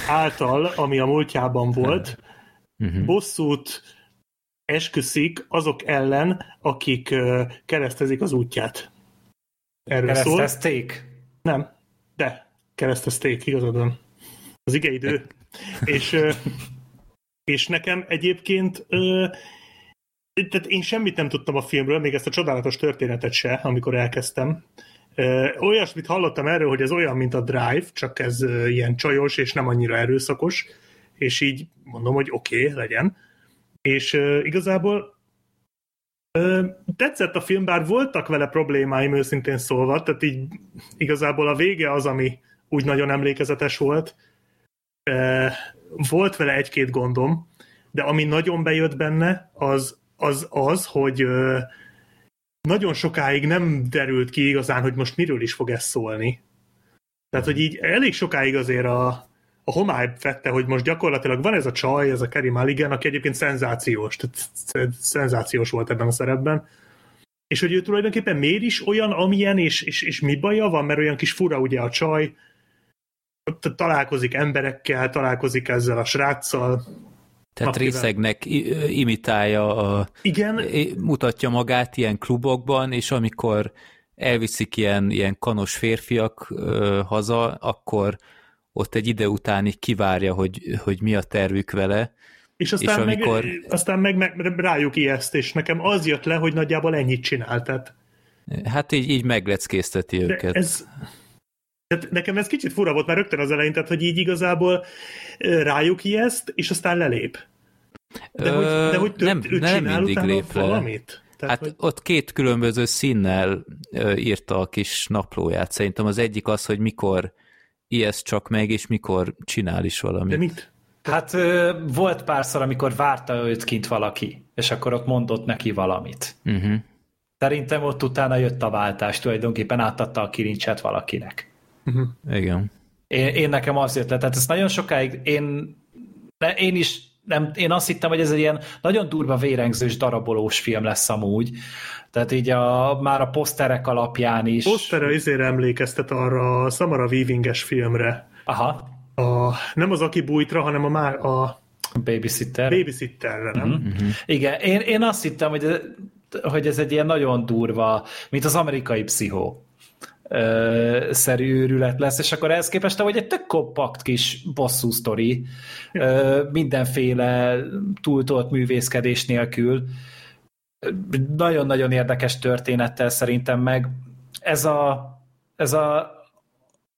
B: által, ami a múltjában volt,
C: Mhm.
B: bosszút esküszik azok ellen, akik keresztezik az útját. Erről szól.
D: Keresztezték.
B: Nem. te keresztezték, igazad van. Az igeidő. és, és nekem egyébként tehát én semmit nem tudtam a filmről, még ezt a csodálatos történetet se, amikor elkezdtem. Olyasmit hallottam erről, hogy ez olyan, mint a Drive, csak ez ilyen csajos és nem annyira erőszakos, és így mondom, hogy oké, okay, legyen. És igazából tetszett a film, bár voltak vele problémáim őszintén szólva, tehát így igazából a vége az, ami úgy nagyon emlékezetes volt. Volt vele egy-két gondom, de ami nagyon bejött benne, az az, az hogy nagyon sokáig nem derült ki igazán, hogy most miről is fog ez szólni. Tehát, hogy így elég sokáig azért a, a homály fette, hogy most gyakorlatilag van ez a csaj, ez a Kerry Mulligan, aki egyébként szenzációs, tehát szenzációs volt ebben a szerepben, és hogy ő tulajdonképpen miért is olyan, amilyen, és, és, és mi baja van, mert olyan kis fura ugye a csaj, találkozik emberekkel, találkozik ezzel a sráccal,
C: tehát
B: Akivel-
C: részegnek imitálja, a,
B: Igen,
C: mutatja magát ilyen klubokban, és amikor elviszik ilyen, ilyen kanos férfiak ö, haza, akkor ott egy ide után így kivárja, hogy, hogy mi a tervük vele.
B: És aztán,
C: És
B: meg,
C: amikor-
B: aztán meg, meg rájuk ijeszt, és nekem az jött le, hogy nagyjából ennyit csinál. Tehát,
C: Hát így, így megleckézteti
B: de
C: őket.
B: ez, tehát nekem ez kicsit fura volt már rögtön az elején, tehát hogy így igazából rájuk ijeszt, és aztán lelép. De hogy, de hogy több,
C: nem,
B: ő
C: nem
B: csinál
C: mindig lép le.
B: valamit? Tehát,
C: Hát
B: hogy,
C: ott két különböző színnel írta a kis naplóját. Szerintem az egyik az, hogy mikor ijeszt csak meg, és mikor csinál is
B: de
C: valamit.
B: mit?
D: Hát ö, volt párszor, amikor várta őt kint valaki, és akkor ott mondott neki valamit.
C: Uh-huh.
D: Szerintem ott utána jött a váltás, tulajdonképpen átadta a kilincset valakinek.
C: Igen.
D: Én, én nekem az jött le, tehát ez nagyon sokáig, én, ne- én is nem, én azt hittem, hogy ez egy ilyen nagyon durva vérengzős darabolós film lesz amúgy. Tehát így a, már a poszterek alapján is.
B: Poszterrel izére emlékeztet arra a Samara Weavinges filmre.
D: Aha,
B: A, nem az Aki bújtra, hanem a, már a
D: babysitter.
B: Babysitterre, nem? Mm-hmm.
D: Igen, én, én azt hittem, hogy ez, hogy ez egy ilyen nagyon durva, mint az amerikai pszichó ö, szerű őrület lesz, és akkor ehhez képest hogy egy tök kompakt kis bosszú sztori, ö, mindenféle túltolt művészkedés nélkül. Nagyon-nagyon érdekes történettel szerintem meg. Ez a, ez a,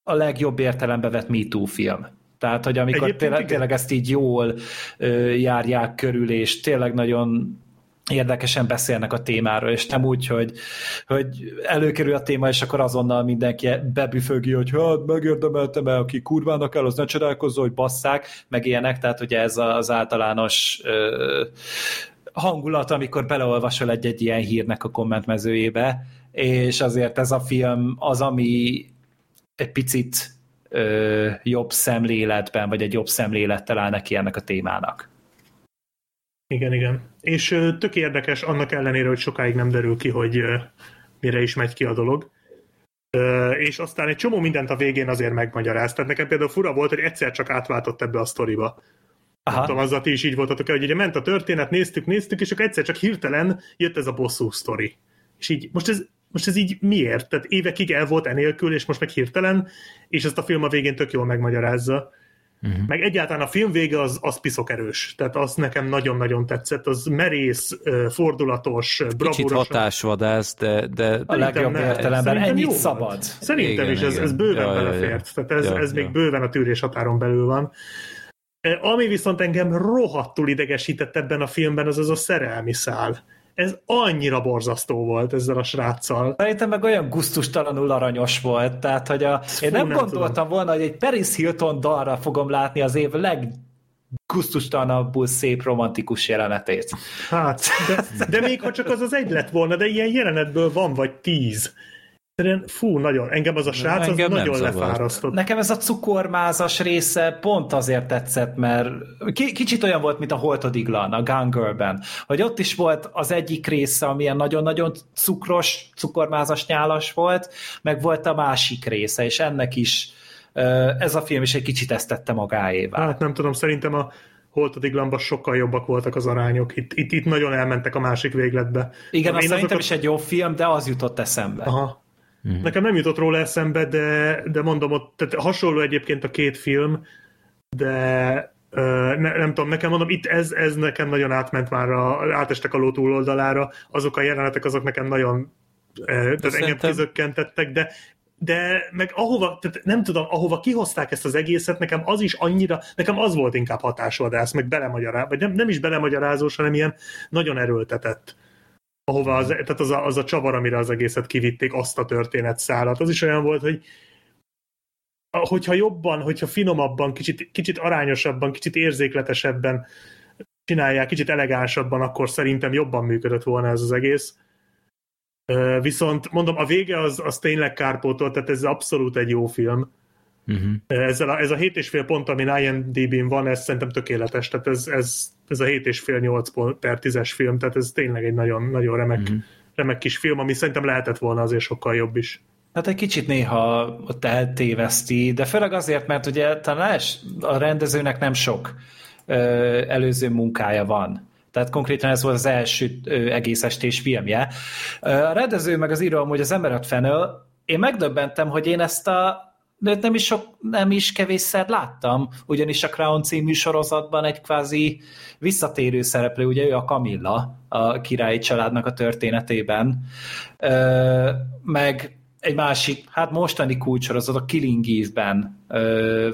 D: a legjobb értelembe vett MeToo film. Tehát, hogy amikor
B: Egyébként
D: tényleg,
B: igen.
D: tényleg ezt így jól ö, járják körül, és tényleg nagyon érdekesen beszélnek a témáról, és nem úgy, hogy, hogy előkerül a téma, és akkor azonnal mindenki bebüfögi, hogy hát megérdemeltem el, aki kurvának el, az ne csodálkozza, hogy basszák, meg ilyenek, tehát ugye ez az általános ö, hangulat, amikor beleolvasol egy-egy ilyen hírnek a kommentmezőjébe, és azért ez a film az, ami egy picit ö, jobb szemléletben, vagy egy jobb szemlélettel áll neki ennek a témának.
B: Igen, igen. És tök érdekes, annak ellenére, hogy sokáig nem derül ki, hogy mire is megy ki a dolog. És aztán egy csomó mindent a végén azért megmagyaráz. Tehát nekem például fura volt, hogy egyszer csak átváltott ebbe a sztoriba. Nem tudom,
D: Aha.
B: azzal ti is így voltatok hogy ugye ment a történet, néztük, néztük, és akkor egyszer csak hirtelen jött ez a bosszú sztori. És így, most ez, most ez így miért? Tehát évekig el volt enélkül, és most meg hirtelen, és ezt a film a végén tök jól megmagyarázza. Uh-huh. Meg egyáltalán a film vége az, az piszok erős. Tehát az nekem nagyon-nagyon tetszett. Az merész, fordulatos,
C: Kicsit
B: bravúros.
C: hatásvadász, de, de
D: A legjobb értelemben.
B: Szerintem
D: Ennyit
B: jó volt.
D: szabad.
B: Szerintem
C: Igen,
B: is, ez,
C: igen.
B: ez bőven
C: Ja, ja, ja.
B: belefért. Tehát ez,
C: Ja,
B: ez még
C: ja.
B: bőven a tűrés határon belül van. Ami viszont engem rohadtul idegesített ebben a filmben, az az a szerelmi szál. Ez annyira borzasztó volt ezzel a sráccal.
D: Szerintem meg olyan guztustalanul aranyos volt, tehát hogy a, én nem,
B: nem
D: gondoltam volna, hogy egy Paris Hilton dalra fogom látni az év leggusztustalanabbul szép romantikus jelenetét.
B: Hát, de, de még ha csak az az egy lett volna, de ilyen jelenetből van vagy tíz. Egyszerűen, fú, nagyon. Engem az a srác az nagyon
C: zavart.
B: lefárasztott.
D: Nekem ez a cukormázas része pont azért tetszett, mert ki- kicsit olyan volt, mint a Holtodiglan, a Gun Girl-ben, hogy ott is volt az egyik része, amilyen nagyon-nagyon cukros, cukormázas nyálas volt, meg volt a másik része, és ennek is ez a film is egy kicsit ezt tette magáévá.
B: Hát nem tudom, szerintem a Holtodiglanban sokkal jobbak voltak az arányok. Itt, itt, itt nagyon elmentek a másik végletbe.
D: Igen, azt szerintem
B: azokat-
D: is egy jó film, de az jutott eszembe.
B: Aha. Mm. Nekem nem jutott róla eszembe, de, de mondom, ott tehát hasonló egyébként a két film, de ne, nem tudom, nekem mondom, itt ez, ez nekem nagyon átment már, a, átestek a ló túloldalára, azok a jelenetek, azok nekem nagyon tehát engem kizökkentettek, de de meg ahova, tehát nem tudom, ahova kihozták ezt az egészet, nekem az is annyira, nekem az volt inkább hatásvadász, meg belemagyarázó, vagy nem, nem is belemagyarázós, hanem ilyen nagyon erőltetett. Ahova az, tehát az a, az a csavar, amire az egészet kivitték, azt a történet szállat. Az is olyan volt, hogy hogyha jobban, hogyha finomabban, kicsit, kicsit arányosabban, kicsit érzékletesebben csinálják, kicsit elegánsabban, akkor szerintem jobban működött volna ez az egész. Viszont mondom, a vége az, az tényleg kárpótol, tehát ez abszolút egy jó film. Uh-huh. Ezzel a, ez a 7,5 pont, ami IMDb-n van, ez szerintem tökéletes, tehát ez, ez, ez a 7,5-8 per 10-es film, tehát ez tényleg egy nagyon, nagyon remek, uh-huh. remek kis film, ami szerintem lehetett volna azért sokkal jobb is.
D: Hát egy kicsit néha ott eltéveszti, de főleg azért, mert ugye talán a rendezőnek nem sok ö, előző munkája van. Tehát konkrétan ez volt az első ö, egész estés filmje. A rendező meg az író hogy az Emerald Fennel, én megdöbbentem, hogy én ezt a de nem is, sok, nem is kevésszer láttam, ugyanis a Crown című sorozatban egy kvázi visszatérő szereplő, ugye ő a Camilla, a királyi családnak a történetében, meg egy másik, hát mostani kulcsorozat a Killing Eve-ben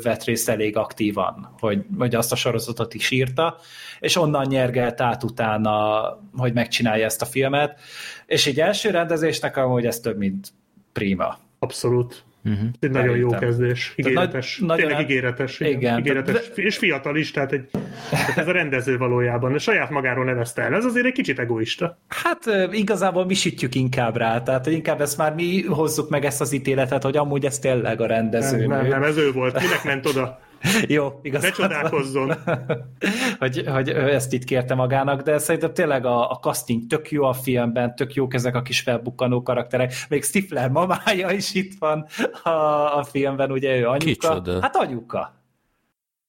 D: vett részt elég aktívan, hogy, hogy azt a sorozatot is írta, és onnan nyergelt át utána, hogy megcsinálja ezt a filmet, és egy első rendezésnek amúgy ez több, mint prima.
B: Abszolút. Uh-huh. Egy nagyon jó kezdés. Ígéretes. Nagy, tényleg nagyon, ígéretes. Igen. igen ígéretes. De, és fiatal is, tehát, egy, tehát ez a rendező valójában. A saját magáról nevezte el. Ez azért egy kicsit egoista.
D: Hát igazából mi sütjük inkább rá. Tehát inkább ezt már mi hozzuk meg ezt az ítéletet, hogy amúgy ez tényleg a rendező.
B: Nem, nem, nem, ez ő volt. Minek ment oda?
D: Jó, igaz.
B: Ne csodálkozzon.
D: hogy, hogy ezt itt kérte magának, de szerintem tényleg a, a casting tök jó a filmben, tök jók ezek a kis felbukkanó karakterek. Még Stifler mamája is itt van a, a filmben, ugye ő anyuka. Kicsoda? Hát anyuka.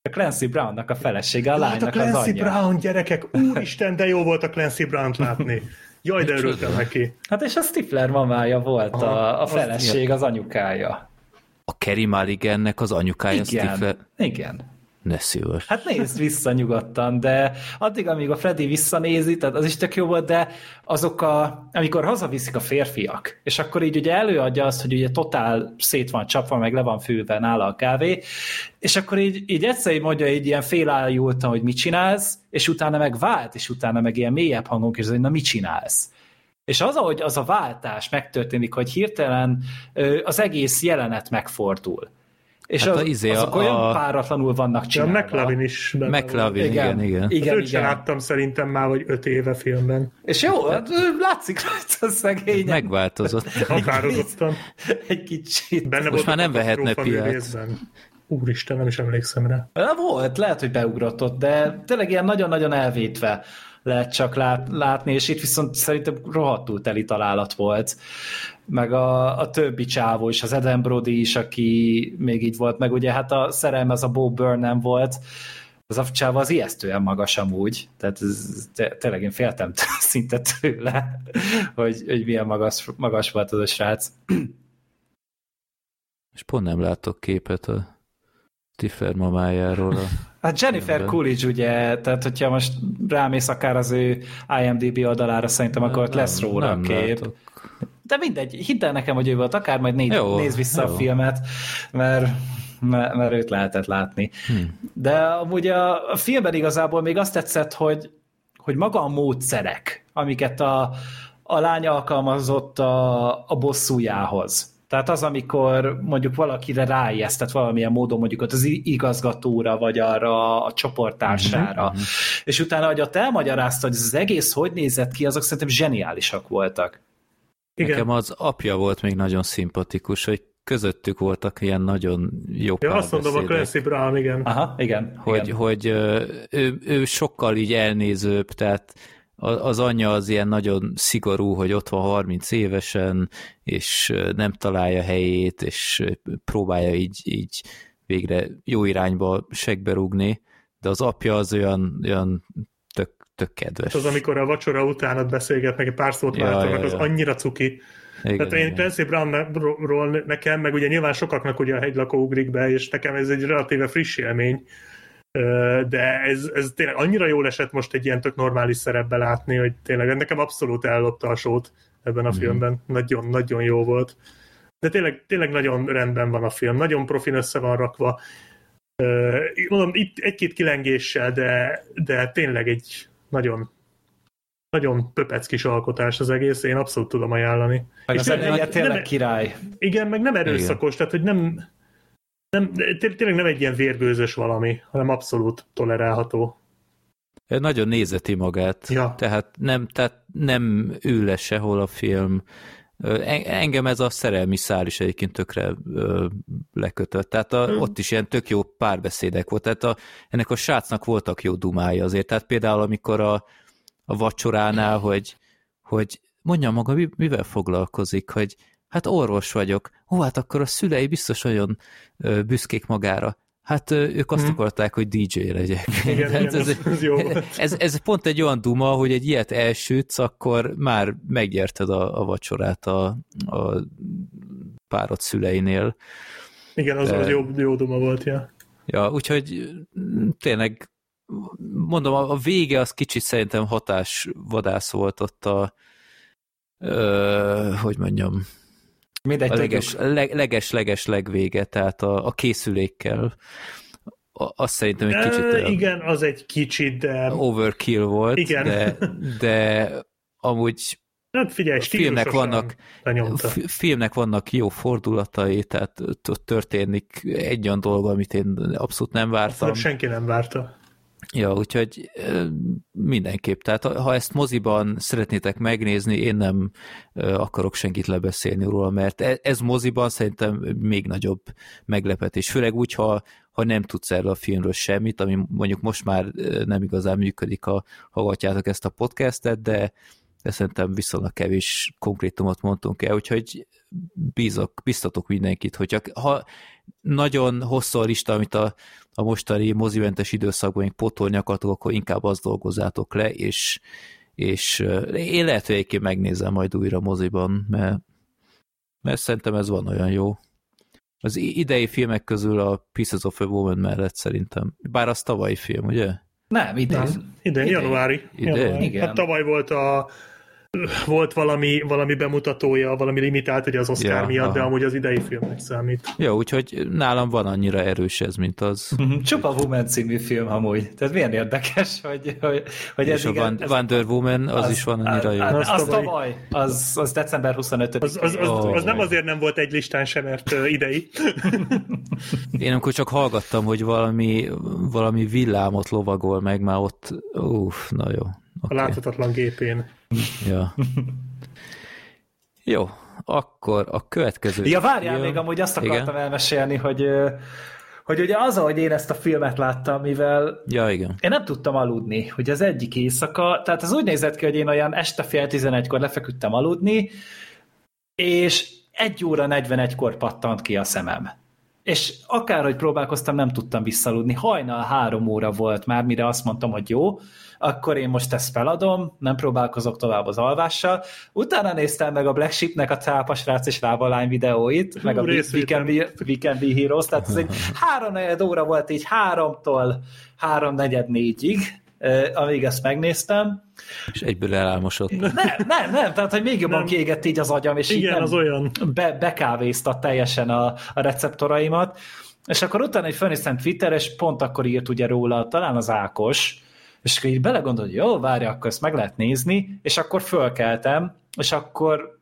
D: A Clancy Brownnak a felesége, a lánynak hát a Clancy
B: az Brown, gyerekek, úristen, de jó volt a Clancy Brown-t látni. Jaj, de örültem neki.
D: Hát és a Stifler mamája volt Aha, a, a feleség, az anyukája.
C: A Kerry Mulligannek az anyukája
D: igen, Stifler? Igen.
C: Ne szíves.
D: Hát nézd vissza nyugodtan, de addig, amíg a Freddy visszanézi, tehát az is tök jó volt, de azok a, amikor hazaviszik a férfiak, és akkor így ugye előadja azt, hogy ugye totál szét van csapva, meg le van fülve nála a kávé, és akkor így, így egyszer így mondja így ilyen félállultan, hogy mit csinálsz, és utána meg vált, és utána meg ilyen mélyebb hangon kérdezi, hogy na mit csinálsz? És az, ahogy az a váltás megtörténik, hogy hirtelen az egész jelenet megfordul. És hát az, izé azok a, olyan páratlanul vannak csinálva.
B: Ja, McLavin is
C: benne McLavin, igen, igen. igen. igen,
B: Őt igen. láttam szerintem már, vagy öt éve filmben.
D: És jó, hát, látszik rajta a szegény.
C: Megváltozott.
B: Határozottan.
D: Egy kicsit.
C: Benne Most már nem vehetne piát.
B: Úristen, nem is emlékszem rá.
D: Volt, lehet, hogy beugratott, de tényleg ilyen nagyon-nagyon elvétve lehet csak lát, látni, és itt viszont szerintem rohadtul teli találat volt. Meg a, a többi csávó is, az Eden Brody is, aki még így volt, meg ugye hát a szerelme az a Bo Burnham volt, az a csáva az ijesztően magas amúgy, tehát ez, te, tényleg én féltem szinte tőle, hogy, hogy milyen magas, magas volt az a srác.
C: És pont nem látok képet a Stiffer mamájáról. A
D: hát Jennifer Coolidge ugye, tehát hogyha most rámész akár az ő IMDB oldalára, szerintem akkor ott lesz róla nem kép. Látok. De mindegy, hidd el nekem, hogy ő volt, akár majd néz, jó, néz vissza jó. a filmet, mert mert, mert őt lehetett látni. Hmm. De amúgy a, a filmben igazából még azt tetszett, hogy, hogy maga a módszerek, amiket a, a lány alkalmazott a, a bosszújához. Tehát az, amikor mondjuk valakire ráijesztett valamilyen módon, mondjuk ott az igazgatóra, vagy arra a csoporttársára, uh-huh. és utána, hogy ott elmagyarázta, hogy ez az egész hogy nézett ki, azok szerintem zseniálisak voltak.
C: Igen. Nekem az apja volt még nagyon szimpatikus, hogy közöttük voltak ilyen nagyon jó
B: Ja, azt mondom, a Clancy Brown, igen.
D: Aha, igen.
C: Hogy,
D: igen.
C: hogy ő, ő sokkal így elnézőbb, tehát az anyja az ilyen nagyon szigorú, hogy ott van 30 évesen, és nem találja helyét, és próbálja így, így végre jó irányba segbe rúgni, de az apja az olyan, olyan tök, tök kedves.
B: Hát az, amikor a vacsora után ott beszélgetnek, egy pár szót ja, váltanak, ja, ja. az annyira cuki. Igen, Tehát én Clancy Brownról nekem, meg ugye nyilván sokaknak ugye a hegylakó ugrik be, és nekem ez egy relatíve friss élmény, de ez, ez tényleg annyira jól esett most egy ilyen tök normális szerepbe látni, hogy tényleg nekem abszolút ellopta a sót ebben a mm. filmben. Nagyon, nagyon jó volt. De tényleg, tényleg nagyon rendben van a film, nagyon profin össze van rakva. Mondom, itt egy-két kilengéssel, de, de tényleg egy nagyon nagyon pöpec kis alkotás az egész, én abszolút tudom ajánlani.
D: Meg és az nem, tényleg nem, király.
B: Igen, meg nem erőszakos, igen. tehát hogy nem, nem, tényleg nem egy ilyen vérgőzös valami, hanem abszolút tolerálható.
C: Nagyon nézeti magát, ja. tehát, nem, tehát nem ül le sehol a film. Engem ez a szerelmi szál is egyébként tökre lekötött. Tehát a, hmm. ott is ilyen tök jó párbeszédek volt. Tehát a, ennek a srácnak voltak jó dumája azért. Tehát például amikor a, a vacsoránál, hogy, hogy mondja maga, mivel foglalkozik, hogy hát orvos vagyok. Ó, hát akkor a szülei biztos olyan ö, büszkék magára. Hát ö, ők azt hmm. akarták, hogy DJ legyek.
B: Igen, hát igen, ez, ez, jó
C: ez, ez pont egy olyan duma, hogy egy ilyet elsütsz, akkor már meggyerted a, a vacsorát a, a párod szüleinél.
B: Igen, az, az jó, jó duma volt, ja.
C: Ja, úgyhogy tényleg mondom, a vége az kicsit szerintem hatásvadász volt ott a ö, hogy mondjam, Mindegy, a leges, leg, leges, leges legvége, tehát a, a készülékkel. Azt szerintem egy kicsit...
B: E, igen, az egy kicsit, de...
C: Overkill volt, igen. De, de amúgy
B: Hát figyelj,
C: filmnek vannak, filmnek vannak jó fordulatai, tehát történik egy olyan dolog, amit én abszolút nem vártam. Azt
B: senki nem várta.
C: Ja, úgyhogy mindenképp. Tehát ha ezt moziban szeretnétek megnézni, én nem akarok senkit lebeszélni róla, mert e, ez moziban szerintem még nagyobb meglepetés. Főleg úgy, ha, ha nem tudsz erről a filmről semmit, ami mondjuk most már nem igazán működik, ha hallgatjátok ezt a podcastet, de, de szerintem viszonylag kevés konkrétumot mondtunk el, úgyhogy bízok, biztatok mindenkit, hogy ha nagyon hosszú a lista, amit a, a mostani mozimentes időszakban még potolni akartok, akkor inkább azt dolgozzátok le, és, és én lehet, hogy egyébként megnézem majd újra moziban, mert, mert szerintem ez van olyan jó. Az idei filmek közül a Pieces of a Woman mellett szerintem. Bár az tavalyi film, ugye?
D: Nem, idén.
B: Nem, idén, januári. Idén? januári. Igen. Hát tavaly volt a volt valami, valami bemutatója, valami limitált, hogy az Oscar ja, miatt, aha. de amúgy az idei filmnek számít.
C: Jó, úgyhogy nálam van annyira erős ez, mint az.
D: Mhm, Csupa Woman című film amúgy. Tehát milyen érdekes, hogy, hogy, hogy
C: ez És igen, a Wonder Woman, az, az is van annyira jó.
D: Az, az tavaly, az, az december 25
B: az, az, az, oh. az, nem azért nem volt egy listán sem, mert idei.
C: Én amikor csak hallgattam, hogy valami, valami villámot lovagol meg, már ott, uff, na jó.
B: Okay. A láthatatlan gépén.
C: Ja. Jó, akkor a következő...
D: Ja, várjál film... még, amúgy azt akartam igen? elmesélni, hogy hogy ugye az, hogy én ezt a filmet láttam, mivel
C: ja, igen.
D: én nem tudtam aludni, hogy az egyik éjszaka, tehát az úgy nézett ki, hogy én olyan este fél tizenegykor lefeküdtem aludni, és egy óra 41-kor pattant ki a szemem. És akárhogy próbálkoztam, nem tudtam visszaludni. Hajnal három óra volt már, mire azt mondtam, hogy jó, akkor én most ezt feladom, nem próbálkozok tovább az alvással. Utána néztem meg a Black Sheepnek a cápasrác és rábalány videóit, meg a We Can, Be, We Can Be Heroes, tehát ez egy három óra volt így háromtól három negyed négyig, amíg ezt megnéztem.
C: És egyből elálmosott.
D: Nem, nem, nem, tehát hogy még jobban nem. kiégett így az agyam, és
B: Igen, így az olyan.
D: Be, bekávézta teljesen a, a receptoraimat. És akkor utána egy fölnéztem Twitter, és pont akkor írt ugye róla, talán az Ákos, és akkor így belegondol, hogy jó, várja, akkor ezt meg lehet nézni, és akkor fölkeltem, és akkor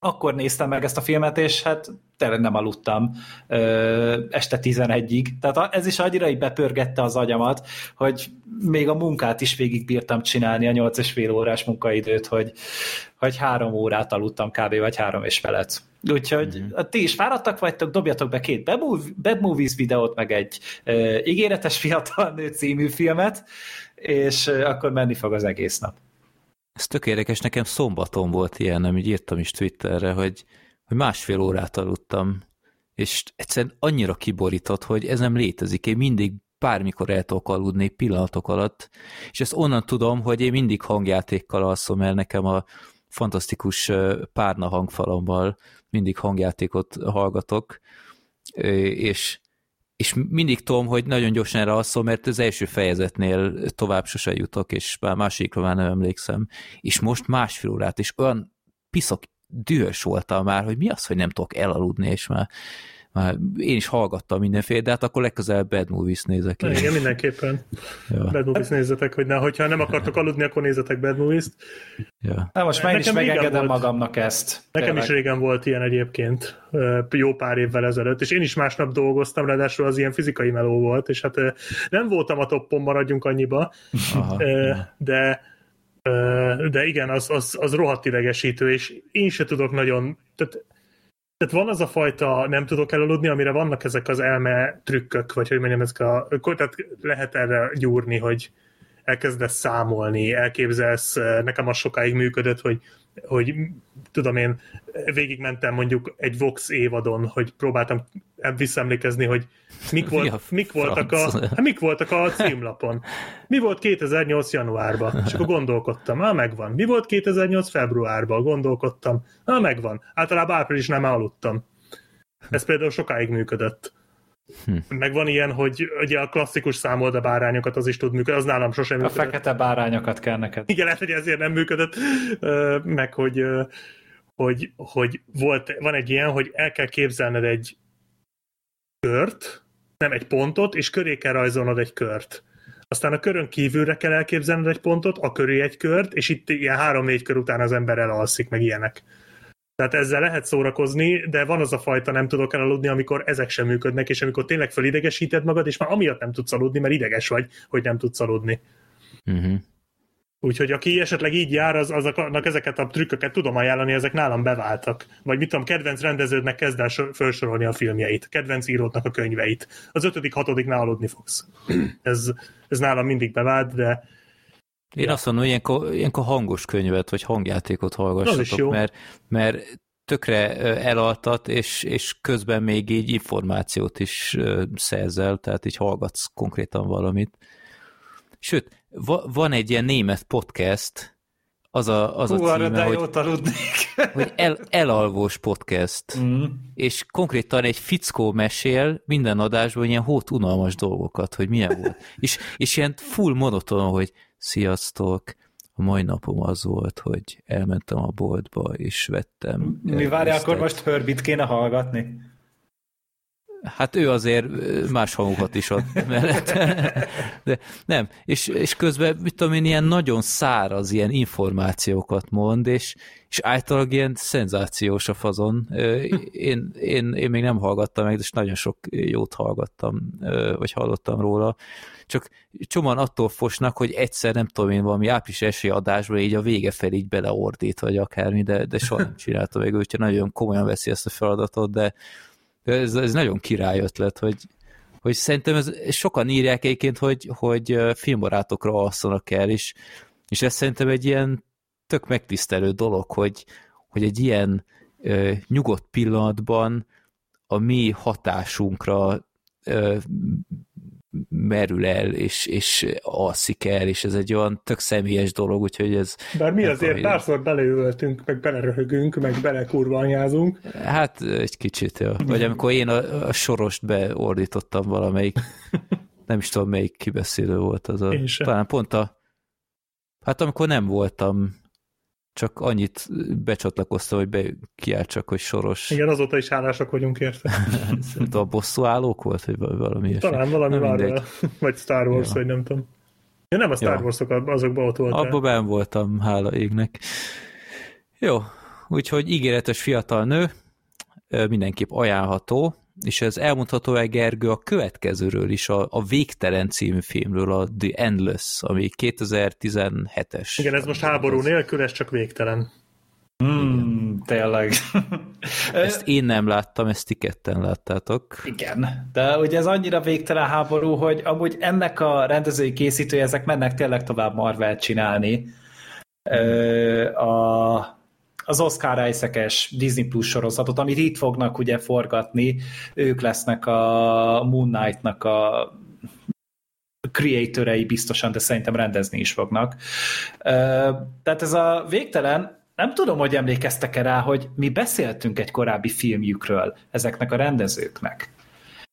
D: akkor néztem meg ezt a filmet, és hát tényleg nem aludtam ö, este 11-ig. Tehát ez is annyira így bepörgette az agyamat, hogy még a munkát is végig bírtam csinálni, a 8 és fél órás munkaidőt, hogy, hogy három órát aludtam kb. vagy három és felet. Úgyhogy mm-hmm. ti is fáradtak vagytok, dobjatok be két Bad Movies videót, meg egy ö, ígéretes fiatal nő című filmet, és akkor menni fog az egész nap.
C: Ez tök nekem szombaton volt ilyen, amit írtam is Twitterre, hogy, hogy másfél órát aludtam, és egyszerűen annyira kiborított, hogy ez nem létezik. Én mindig bármikor el tudok aludni pillanatok alatt, és ezt onnan tudom, hogy én mindig hangjátékkal alszom, mert nekem a, fantasztikus párna hangfalommal mindig hangjátékot hallgatok, és, és mindig tudom, hogy nagyon gyorsan erre alszom, mert az első fejezetnél tovább sose jutok, és már másikra már nem emlékszem. És most másfél órát, és olyan piszok dühös voltam már, hogy mi az, hogy nem tudok elaludni, és már már én is hallgattam mindenféle, de hát akkor legközelebb Bad Movies nézek.
B: Na, igen, mindenképpen. Ja. Bad Movies nézzetek, hogy ne, hogyha nem akartok aludni, akkor nézzetek Bad Movies-t.
D: Ja. Na most már én is megengedem volt, magamnak ezt.
B: Nekem tényleg. is régen volt ilyen egyébként, jó pár évvel ezelőtt, és én is másnap dolgoztam, ráadásul az ilyen fizikai meló volt, és hát nem voltam a toppon, maradjunk annyiba, Aha, de de igen, az, az, az rohadt idegesítő, és én se tudok nagyon, tehát tehát van az a fajta nem tudok elaludni, amire vannak ezek az elme trükkök, vagy hogy mondjam, ezek a, tehát lehet erre gyúrni, hogy elkezdesz számolni, elképzelsz, nekem az sokáig működött, hogy hogy tudom én, végigmentem mondjuk egy Vox évadon, hogy próbáltam visszaemlékezni, hogy mik, volt, a mik, voltak a, hát mik voltak a címlapon. Mi volt 2008 januárban? És akkor gondolkodtam, ah, megvan. Mi volt 2008 februárban? Gondolkodtam, ah, megvan. Általában április nem aludtam. Ez például sokáig működött. Hm. Meg van ilyen, hogy ugye a klasszikus számolda bárányokat az is tud működni, az nálam sosem
D: működött. A fekete bárányokat kell neked.
B: Igen, lehet, hogy ezért nem működött, meg hogy, hogy, hogy volt, van egy ilyen, hogy el kell képzelned egy kört, nem egy pontot, és köré kell rajzolnod egy kört. Aztán a körön kívülre kell elképzelned egy pontot, a köré egy kört, és itt ilyen három-négy kör után az ember elalszik, meg ilyenek. Tehát ezzel lehet szórakozni, de van az a fajta nem tudok elaludni, amikor ezek sem működnek, és amikor tényleg felidegesíted magad, és már amiatt nem tudsz aludni, mert ideges vagy, hogy nem tudsz aludni. Uh-huh. Úgyhogy aki esetleg így jár, az, azoknak ezeket a trükköket tudom ajánlani, ezek nálam beváltak. Vagy mit tudom, kedvenc rendeződnek kezd el felsorolni a filmjeit, kedvenc írótnak a könyveit. Az ötödik, hatodiknál aludni fogsz. ez, ez nálam mindig bevált, de
C: én ja. azt mondom, hogy ilyenkor, ilyenkor hangos könyvet, vagy hangjátékot hallgassatok, mert, mert tökre elaltat, és, és közben még így információt is szerzel, tehát így hallgatsz konkrétan valamit. Sőt, va, van egy ilyen német podcast, az a, az Hú, a címe, hogy, hogy el, elalvós podcast, mm. és konkrétan egy fickó mesél minden adásban ilyen hót unalmas dolgokat, hogy milyen volt. és, és ilyen full monoton, hogy sziasztok, a mai napom az volt, hogy elmentem a boltba, és vettem...
D: Mi várja, akkor most Hörbit kéne hallgatni?
C: Hát ő azért más hangokat is ad mellett. De nem, és, és közben, mit tudom én, ilyen nagyon száraz ilyen információkat mond, és, és általában ilyen szenzációs a fazon. Én, én, én még nem hallgattam meg, de nagyon sok jót hallgattam, vagy hallottam róla. Csak csomóan attól fosnak, hogy egyszer nem tudom én valami április első adásban így a vége fel így beleordít, vagy akármi, de, de soha nem csinálta meg, úgyhogy nagyon komolyan veszi ezt a feladatot, de ez, ez nagyon király ötlet, hogy, hogy szerintem ez, sokan írják egyébként, hogy, hogy filmbarátokra alszanak el, és, és ez szerintem egy ilyen tök megtisztelő dolog, hogy, hogy egy ilyen ö, nyugodt pillanatban a mi hatásunkra ö, merül el, és, és alszik el, és ez egy olyan tök személyes dolog, úgyhogy ez...
B: Bár mi azért tudom, párszor beleültünk, meg beleröhögünk, meg belekurvanyázunk.
C: Hát egy kicsit, jó. Vagy amikor én a, a sorost beordítottam valamelyik, nem is tudom melyik kibeszélő volt az a... Talán pont a... Hát amikor nem voltam csak annyit becsatlakoztam, hogy be kiáltsak, hogy soros.
B: Igen, azóta is hálásak vagyunk érte.
C: a bosszú állók volt, vagy valami
B: ilyesmi. Talán valami már, vagy Star Wars, ja. vagy nem tudom. Ja, nem a Star ja. Wars-ok, azokban ott voltál.
C: Abban ben voltam, hála égnek. Jó, úgyhogy ígéretes fiatal nő, mindenképp ajánlható, és ez elmondható el Gergő a következőről is, a, a Végtelen című filmről, a The Endless, ami 2017-es.
B: Igen, ez most háború nélkül, ez csak végtelen.
D: Hmm, tényleg.
C: Ezt én nem láttam, ezt ti ketten láttátok.
D: Igen, de ugye ez annyira végtelen háború, hogy amúgy ennek a rendezői készítője, ezek mennek tényleg tovább Marvel csinálni. A az Oscar isaac Disney Plus sorozatot, amit itt fognak ugye forgatni, ők lesznek a Moon Knight-nak a creatorei biztosan, de szerintem rendezni is fognak. Tehát ez a végtelen, nem tudom, hogy emlékeztek-e rá, hogy mi beszéltünk egy korábbi filmjükről ezeknek a rendezőknek.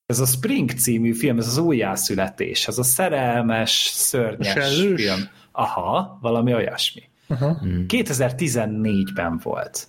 D: Ez a Spring című film, ez az újjászületés, ez a szerelmes, szörnyes
B: Sellős?
D: film. Aha, valami olyasmi.
B: Aha.
D: 2014-ben volt.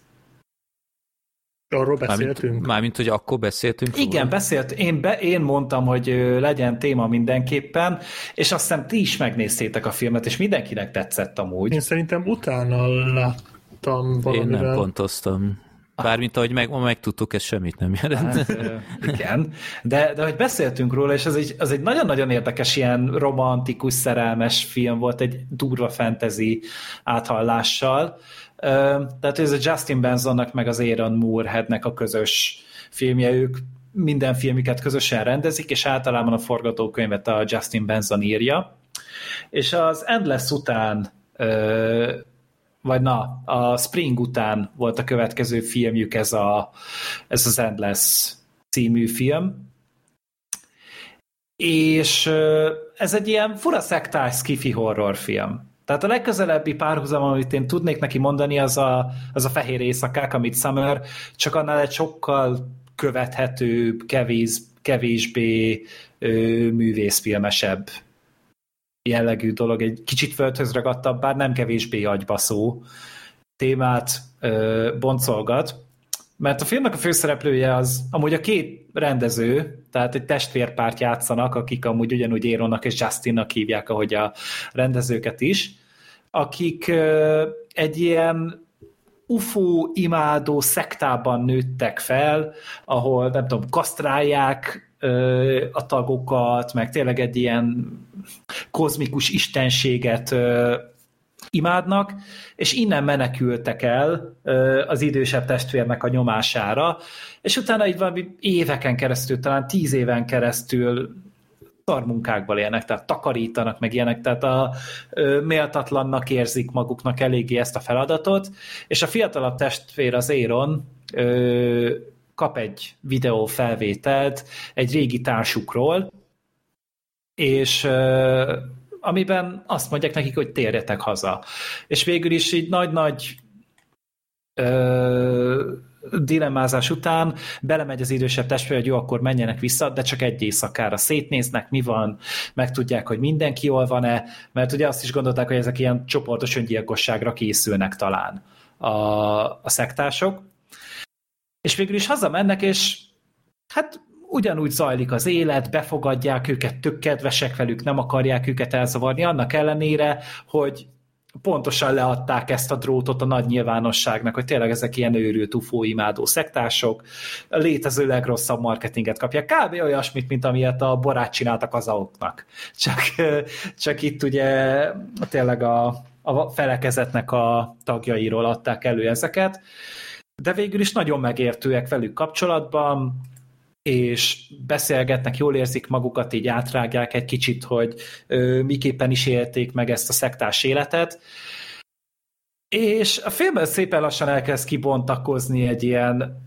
B: Arról
C: Mármint,
B: beszéltünk.
C: mármint, hogy akkor beszéltünk
D: Igen,
C: róla?
D: beszélt, én, be, én mondtam, hogy legyen téma mindenképpen, és azt hiszem ti is megnéztétek a filmet, és mindenkinek tetszett amúgy.
B: Én szerintem utána láttam
C: Én
B: valamivel.
C: nem pontoztam. Bármint ahogy meg, ma megtudtuk, ez semmit nem jelent.
D: Hát, igen, de, de hogy beszéltünk róla, és ez egy, az egy nagyon-nagyon érdekes ilyen romantikus, szerelmes film volt, egy durva fantasy áthallással. Tehát ez a Justin Bensonnak meg az Aaron Moorheadnek a közös filmje, ők minden filmiket közösen rendezik, és általában a forgatókönyvet a Justin Benson írja. És az Endless után vagy na, a Spring után volt a következő filmjük, ez, a, ez az Endless című film. És ez egy ilyen fura szektás skifi horror film. Tehát a legközelebbi párhuzam, amit én tudnék neki mondani, az a, az a Fehér Éjszakák, a Midsummer, csak annál egy sokkal követhetőbb, kevés, kevésbé ö, művészfilmesebb jellegű dolog, egy kicsit földhöz ragadtabb, bár nem kevésbé agybaszó témát ö, boncolgat, mert a filmnek a főszereplője az amúgy a két rendező, tehát egy testvérpárt játszanak, akik amúgy ugyanúgy Aaronnak és Justinnak hívják, ahogy a rendezőket is, akik ö, egy ilyen UFO imádó szektában nőttek fel, ahol nem tudom, kasztrálják a tagokat, meg tényleg egy ilyen kozmikus istenséget imádnak, és innen menekültek el az idősebb testvérnek a nyomására, és utána így valami éveken keresztül, talán tíz éven keresztül szarmunkákból élnek, tehát takarítanak, meg ilyenek, tehát a méltatlannak érzik maguknak eléggé ezt a feladatot, és a fiatalabb testvér az Éron kap egy videó felvételt egy régi társukról, és amiben azt mondják nekik, hogy térjetek haza. És végül is így nagy-nagy ö, dilemmázás után belemegy az idősebb testvér, hogy jó, akkor menjenek vissza, de csak egy éjszakára szétnéznek, mi van, megtudják, hogy mindenki jól van-e, mert ugye azt is gondolták, hogy ezek ilyen csoportos öngyilkosságra készülnek talán a, a szektások. És végül is hazamennek, és hát ugyanúgy zajlik az élet, befogadják őket, tök kedvesek velük, nem akarják őket elzavarni, annak ellenére, hogy pontosan leadták ezt a drótot a nagy nyilvánosságnak, hogy tényleg ezek ilyen őrült UFO imádó szektások, létező legrosszabb marketinget kapják. Kb. olyasmit, mint amilyet a barát csináltak az auknak. Csak, csak itt ugye tényleg a, a felekezetnek a tagjairól adták elő ezeket, de végül is nagyon megértőek velük kapcsolatban, és beszélgetnek, jól érzik magukat, így átrágják egy kicsit, hogy ö, miképpen is élték meg ezt a szektás életet. És a filmben szépen lassan elkezd kibontakozni egy ilyen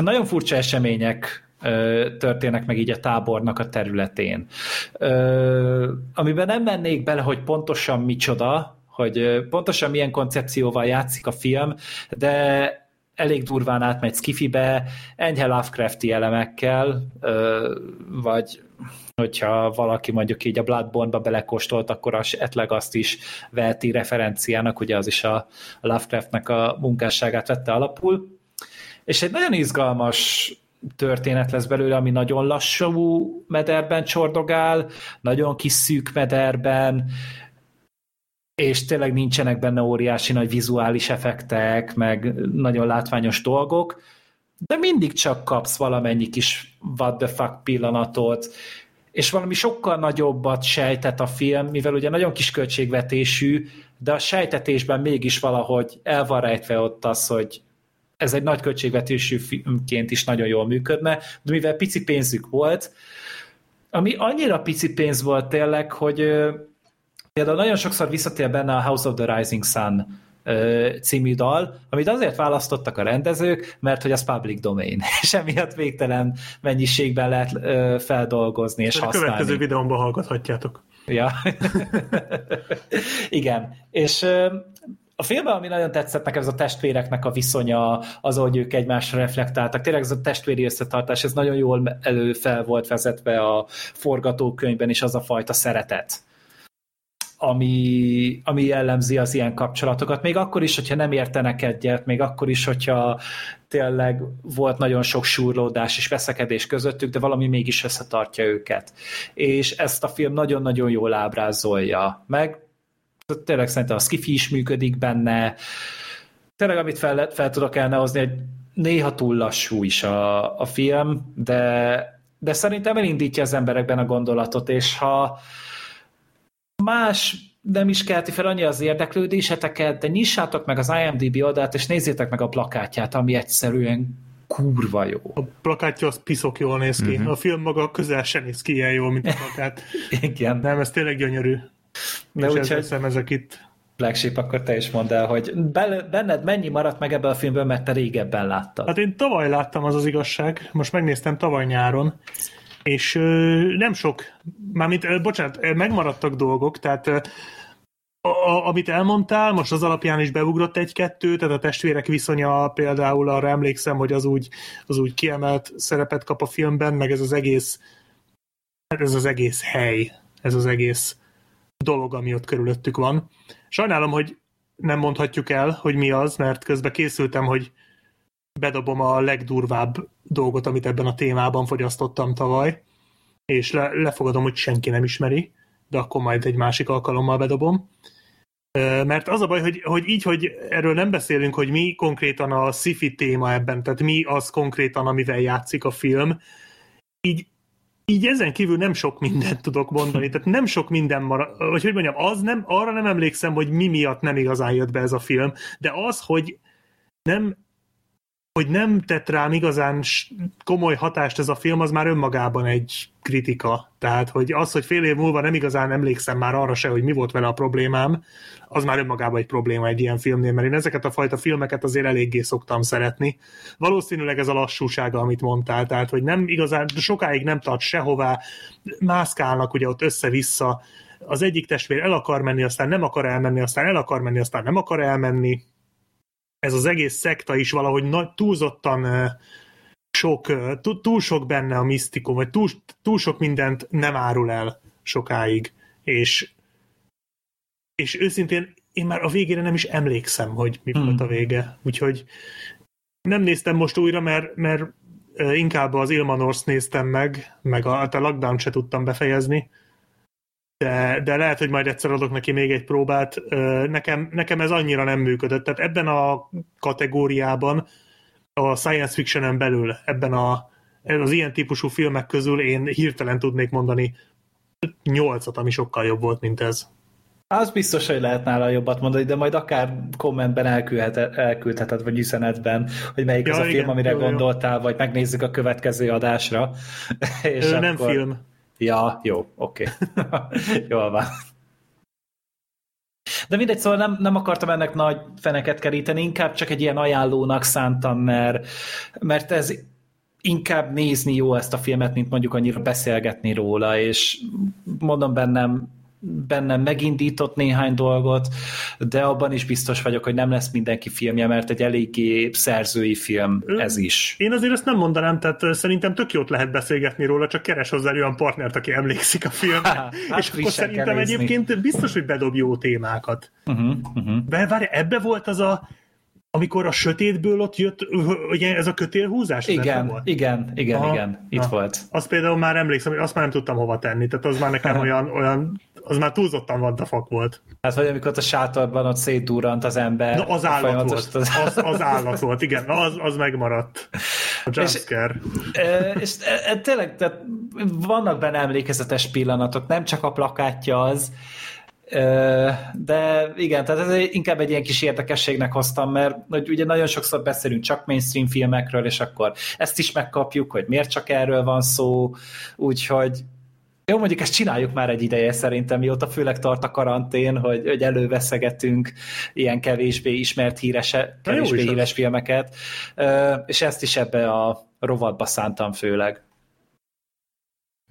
D: nagyon furcsa események ö, történnek meg így a tábornak a területén. Ö, amiben nem mennék bele, hogy pontosan micsoda, hogy pontosan milyen koncepcióval játszik a film, de elég durván átmegy skifibe, enyhe Lovecrafti elemekkel, vagy hogyha valaki mondjuk így a Bloodborne-ba belekóstolt, akkor esetleg azt is veheti referenciának, ugye az is a Lovecraftnek a munkásságát vette alapul. És egy nagyon izgalmas történet lesz belőle, ami nagyon lassú mederben csordogál, nagyon kis szűk mederben, és tényleg nincsenek benne óriási nagy vizuális effektek, meg nagyon látványos dolgok, de mindig csak kapsz valamennyi kis what the fuck pillanatot, és valami sokkal nagyobbat sejtett a film, mivel ugye nagyon kis költségvetésű, de a sejtetésben mégis valahogy el van rejtve ott az, hogy ez egy nagy költségvetésű filmként is nagyon jól működne, de mivel pici pénzük volt, ami annyira pici pénz volt tényleg, hogy Például nagyon sokszor visszatér benne a House of the Rising Sun című dal, amit azért választottak a rendezők, mert hogy az public domain, és emiatt végtelen mennyiségben lehet feldolgozni és
B: a használni. A következő videómban hallgathatjátok.
D: Ja. Igen. És a filmben, ami nagyon tetszett nekem, ez a testvéreknek a viszonya, az, hogy ők egymásra reflektáltak. Tényleg ez a testvéri összetartás, ez nagyon jól elő fel volt vezetve a forgatókönyvben is az a fajta szeretet ami, ami jellemzi az ilyen kapcsolatokat. Még akkor is, hogyha nem értenek egyet, még akkor is, hogyha tényleg volt nagyon sok súrlódás és veszekedés közöttük, de valami mégis összetartja őket. És ezt a film nagyon-nagyon jól ábrázolja. Meg tényleg szerintem a skifi is működik benne. Tényleg, amit fel, fel tudok elnehozni, hogy néha túl lassú is a, a film, de, de szerintem elindítja az emberekben a gondolatot, és ha más nem is kelti fel annyi az érdeklődéseteket, de nyissátok meg az IMDb oldalt, és nézzétek meg a plakátját, ami egyszerűen kurva jó.
B: A plakátja az piszok jól néz ki. Uh-huh. A film maga közel sem néz ki ilyen jól, mint a plakát.
D: Igen.
B: Nem, ez tényleg gyönyörű. De és úgy, ezzel ezek itt.
D: Flagship, akkor te is mondd el, hogy benned mennyi maradt meg ebből a filmből, mert te régebben láttad.
B: Hát én tavaly láttam, az az igazság. Most megnéztem tavaly nyáron, és nem sok, mármint, bocsánat, megmaradtak dolgok, tehát a, amit elmondtál, most az alapján is beugrott egy-kettő, tehát a testvérek viszonya például arra emlékszem, hogy az úgy, az úgy kiemelt szerepet kap a filmben, meg ez az egész ez az egész hely, ez az egész dolog, ami ott körülöttük van. Sajnálom, hogy nem mondhatjuk el, hogy mi az, mert közben készültem, hogy bedobom a legdurvább dolgot, amit ebben a témában fogyasztottam tavaly, és le, lefogadom, hogy senki nem ismeri, de akkor majd egy másik alkalommal bedobom. Mert az a baj, hogy, hogy így, hogy erről nem beszélünk, hogy mi konkrétan a sci téma ebben, tehát mi az konkrétan, amivel játszik a film, így így ezen kívül nem sok mindent tudok mondani, tehát nem sok minden marad, vagy hogy mondjam, az nem, arra nem emlékszem, hogy mi miatt nem igazán jött be ez a film, de az, hogy nem hogy nem tett rám igazán komoly hatást ez a film, az már önmagában egy kritika. Tehát, hogy az, hogy fél év múlva nem igazán emlékszem már arra se, hogy mi volt vele a problémám, az már önmagában egy probléma egy ilyen filmnél, mert én ezeket a fajta filmeket azért eléggé szoktam szeretni. Valószínűleg ez a lassúsága, amit mondtál, tehát, hogy nem igazán, sokáig nem tart sehová, mászkálnak ugye ott össze-vissza, az egyik testvér el akar menni, aztán nem akar elmenni, aztán el akar menni, aztán nem akar elmenni, ez az egész szekta is valahogy nagy, túlzottan sok, túl sok benne a misztikum, vagy túl, túl sok mindent nem árul el sokáig, és, és őszintén én már a végére nem is emlékszem, hogy mi hmm. volt a vége, úgyhogy nem néztem most újra, mert, mert inkább az Ilmanors néztem meg, meg a, a Lockdown se tudtam befejezni, de, de lehet, hogy majd egyszer adok neki még egy próbát. Nekem, nekem ez annyira nem működött. Tehát ebben a kategóriában, a science fiction belül, ebben a, az ilyen típusú filmek közül én hirtelen tudnék mondani nyolcat, ami sokkal jobb volt, mint ez.
D: Az biztos, hogy lehet nála jobbat mondani, de majd akár kommentben elküldheted, vagy üzenetben, hogy melyik ja, az a igen, film, amire jó, gondoltál, jó. vagy megnézzük a következő adásra.
B: És Ő, akkor... Nem film.
D: Ja, jó, oké. Okay. Jól van. De mindegy, szóval nem, nem akartam ennek nagy feneket keríteni, inkább csak egy ilyen ajánlónak szántam, mert, mert ez inkább nézni jó ezt a filmet, mint mondjuk annyira beszélgetni róla, és mondom bennem bennem megindított néhány dolgot, de abban is biztos vagyok, hogy nem lesz mindenki filmje, mert egy eléggé szerzői film ez is.
B: Én azért ezt nem mondanám, tehát szerintem tök jót lehet beszélgetni róla, csak keres hozzá olyan partnert, aki emlékszik a filmre. Hát, és akkor szerintem egyébként biztos, hogy bedob jó témákat. Uh-huh, uh-huh. Várj, ebbe volt az a amikor a sötétből ott jött, ugye ez a kötélhúzás?
D: Igen, volt? igen, igen, Aha, igen, itt aha. volt.
B: Azt például már emlékszem, hogy azt már nem tudtam hova tenni, tehát az már nekem olyan, olyan az már túlzottan what the fuck volt.
D: Hát, hogy amikor a sátorban ott szétdurrant az ember.
B: Na, az állat volt. Az... Az, az állat volt, igen. Na, az, az megmaradt. A jumpscare.
D: És, és e, e, tényleg, tehát vannak benne emlékezetes pillanatok, nem csak a plakátja az, de igen, tehát ez inkább egy ilyen kis érdekességnek hoztam, mert hogy ugye nagyon sokszor beszélünk csak mainstream filmekről, és akkor ezt is megkapjuk, hogy miért csak erről van szó, úgyhogy jó, mondjuk ezt csináljuk már egy ideje szerintem, mióta főleg tart a karantén, hogy, hogy előveszegetünk ilyen kevésbé ismert hírese, kevésbé híres filmeket, és ezt is ebbe a rovatba szántam főleg.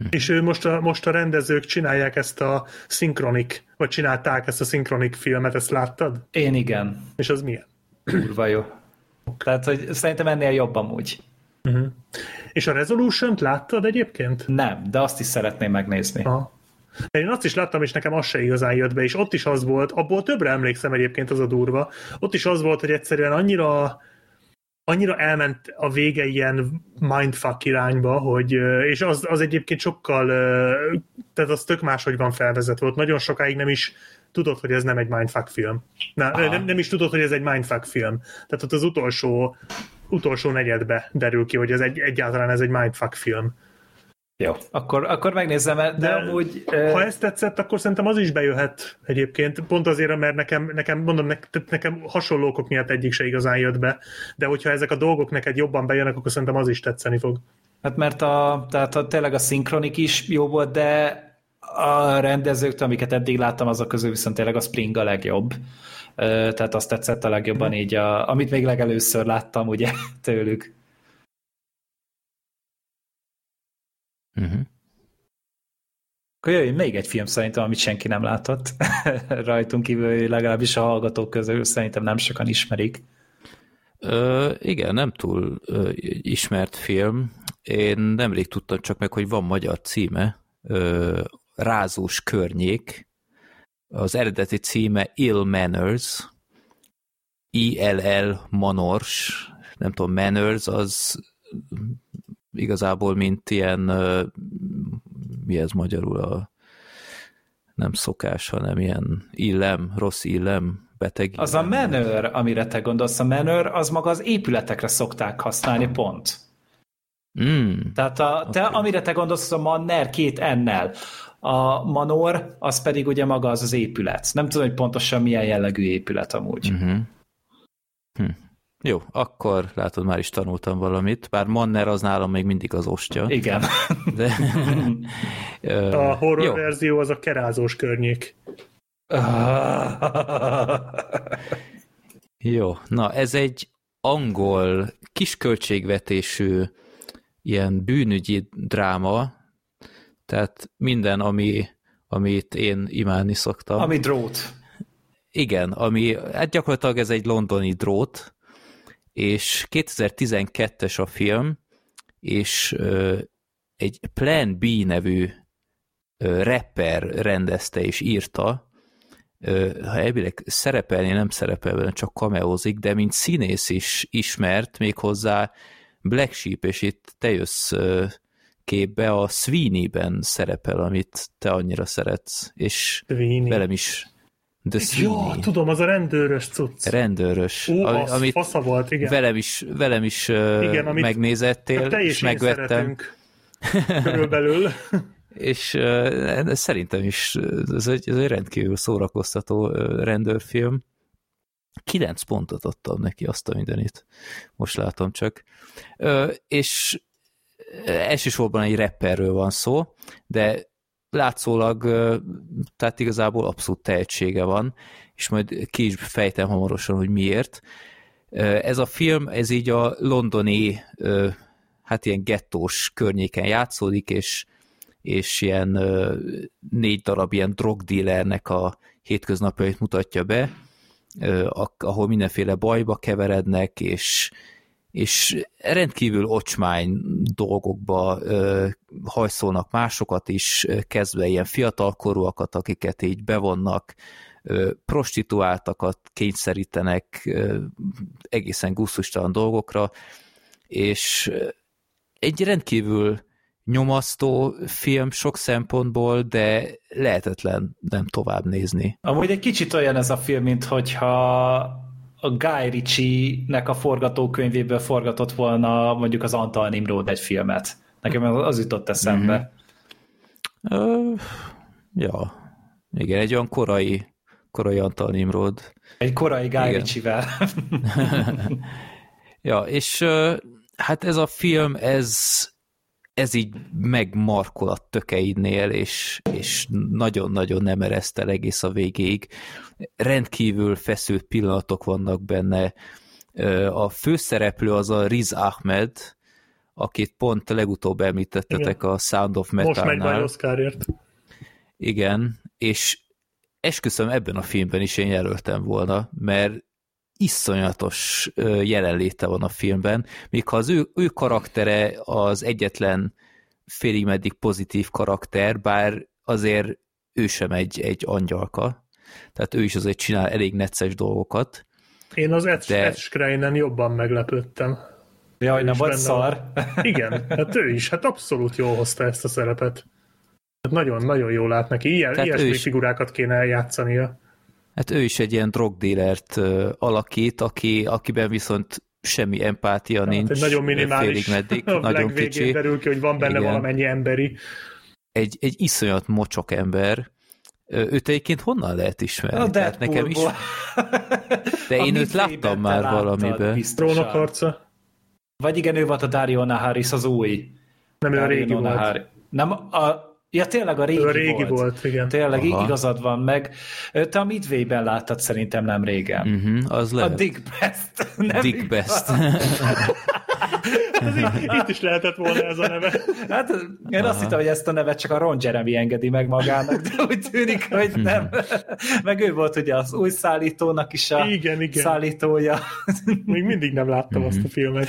B: És ő most a, most a rendezők csinálják ezt a szinkronik, vagy csinálták ezt a szinkronik filmet, ezt láttad?
D: Én igen.
B: És az milyen?
D: Kurva jó. Tehát, hogy szerintem ennél jobb amúgy.
B: Uh-huh. És a Resolution-t láttad egyébként?
D: Nem, de azt is szeretném megnézni.
B: Aha. Én azt is láttam, és nekem az se igazán jött be, és ott is az volt, abból többre emlékszem egyébként, az a durva, ott is az volt, hogy egyszerűen annyira annyira elment a vége ilyen mindfuck irányba, hogy, és az, az egyébként sokkal, tehát az tök máshogy van felvezetve, ott nagyon sokáig nem is tudod, hogy ez nem egy mindfuck film. Na, nem, nem is tudod, hogy ez egy mindfuck film. Tehát ott az utolsó, utolsó negyedbe derül ki, hogy ez egy, egyáltalán ez egy mindfuck film.
D: Jó, akkor, akkor megnézem, de, de amúgy...
B: Ha ezt tetszett, akkor szerintem az is bejöhet egyébként, pont azért, mert nekem, nekem mondom, ne, nekem hasonló okok miatt egyik se igazán jött be, de hogyha ezek a dolgok neked jobban bejönnek, akkor szerintem az is tetszeni fog.
D: Hát mert a, tehát a, tényleg a szinkronik is jó volt, de a rendezőktől, amiket eddig láttam, azok közül viszont tényleg a Spring a legjobb. Tehát azt tetszett a legjobban így, a, amit még legelőször láttam ugye tőlük. Uh-huh. Akkor jöjjön még egy film szerintem, amit senki nem látott rajtunk kívül, legalábbis a hallgatók közül szerintem nem sokan ismerik.
C: Ö, igen, nem túl ö, ismert film. Én nemrég tudtam csak meg, hogy van magyar címe, ö, Rázós környék. Az eredeti címe Ill Manners, ILL Manors, nem tudom, Manners az igazából, mint ilyen, mi ez magyarul a nem szokás, hanem ilyen illem, rossz illem, beteg.
D: Az a manner, amire te gondolsz, a manner, az maga az épületekre szokták használni, pont.
C: Mm,
D: Tehát a, te, okay. amire te gondolsz, az a manner két ennel. A manor, az pedig ugye maga az az épület. Nem tudom, hogy pontosan milyen jellegű épület amúgy.
C: Mm-hmm. Hm. Jó, akkor látod, már is tanultam valamit, bár Manner az nálam még mindig az ostya.
D: Igen. De,
B: a horror jó. verzió az a kerázós környék.
C: jó, na ez egy angol, kisköltségvetésű ilyen bűnügyi dráma, tehát minden, ami, amit én imádni szoktam.
D: Ami drót.
C: Igen, ami, hát gyakorlatilag ez egy londoni drót, és 2012-es a film, és ö, egy Plan B nevű ö, rapper rendezte és írta, ö, ha elvileg szerepelni nem szerepel benne, csak kameózik, de mint színész is ismert, még hozzá Black Sheep, és itt te jössz ö, képbe, a Sweeney-ben szerepel, amit te annyira szeretsz, és Sweeney. velem is
B: The Jó, tudom, az a rendőrös cucc.
C: Rendőrös.
B: Ó, az amit fasza volt, igen.
C: Velem is, velem is igen, amit megnézettél, te és, megvettem.
B: Körülbelül.
C: és uh, szerintem is ez egy, ez egy rendkívül szórakoztató rendőrfilm. Kilenc pontot adtam neki azt a mindenit. Most látom csak. Uh, és elsősorban egy rapperről van szó, de látszólag, tehát igazából abszolút tehetsége van, és majd ki is fejtem hamarosan, hogy miért. Ez a film, ez így a londoni, hát ilyen gettós környéken játszódik, és, és ilyen négy darab ilyen drogdealernek a hétköznapjait mutatja be, ahol mindenféle bajba keverednek, és, és rendkívül ocsmány dolgokba ö, hajszolnak másokat is, kezdve ilyen fiatalkorúakat, akiket így bevonnak, ö, prostituáltakat kényszerítenek ö, egészen gusztustalan dolgokra, és egy rendkívül nyomasztó film sok szempontból, de lehetetlen nem tovább nézni.
D: Amúgy egy kicsit olyan ez a film, mint hogyha a Guy Ritchie-nek a forgatókönyvéből forgatott volna mondjuk az Antal Nimrod egy filmet. Nekem az jutott eszembe.
C: Mm-hmm. Uh, ja, igen, egy olyan korai, korai Antal Nimrod.
D: Egy korai Guy Ritchie-vel.
C: ja, és hát ez a film, ez ez így megmarkol a tökeidnél, és, és nagyon-nagyon nem eresztel egész a végéig. Rendkívül feszült pillanatok vannak benne. A főszereplő az a Riz Ahmed, akit pont legutóbb említettetek
B: Igen.
C: a Sound of
B: Most
C: Metal-nál.
B: Oscarért.
C: Igen, és esküszöm ebben a filmben is én jelöltem volna, mert iszonyatos jelenléte van a filmben, még ha az ő, ő karaktere az egyetlen félig meddig pozitív karakter, bár azért ő sem egy, egy angyalka, tehát ő is azért csinál elég necces dolgokat.
B: Én az Ed,
C: De-
B: Ed Skreinen jobban meglepődtem.
D: Jaj, nem vagy szar.
B: Igen, hát ő is, hát abszolút jól hozta ezt a szerepet. Hát nagyon, nagyon jól lát neki. Ilyen,
C: Tehát
B: ilyesmi
C: is-
B: figurákat kéne eljátszania.
C: Hát ő is egy ilyen drogdílert ö, alakít, aki, akiben viszont semmi empátia nincs.
B: Hát egy nagyon minimális,
C: Félig meddig, nagyon kicsi.
B: derül ki, hogy van benne
C: Igen.
B: valamennyi emberi.
C: Egy, egy iszonyat mocsok ember. Őt egyébként honnan lehet ismerni?
D: A
C: Tehát nekem is, de én őt láttam már
D: láttad
C: valamiben.
D: biztosan.
B: Trónokharca.
D: Vagy igen, ő volt a Dario Naharis, az új.
B: Nem, ő a régi volt.
D: Nahari. Nem, a, ja tényleg a régi,
B: a régi
D: volt.
B: volt, igen.
D: Tényleg
C: Aha.
D: igazad van meg. Te a Midway-ben láttad szerintem nem régen.
C: Uh-huh, az
D: A
C: lehet.
D: Dick Best. Nem
C: Dick
D: igaz?
B: Ez így, itt is lehetett volna ez a neve.
D: Hát én azt hittem, hogy ezt a nevet csak a Ron Jeremy engedi meg magának, de úgy tűnik, hogy nem. Meg ő volt ugye az új szállítónak is a
B: Igen, igen.
D: szállítója.
B: Még mindig nem láttam azt a
C: Mhm.
B: filmet.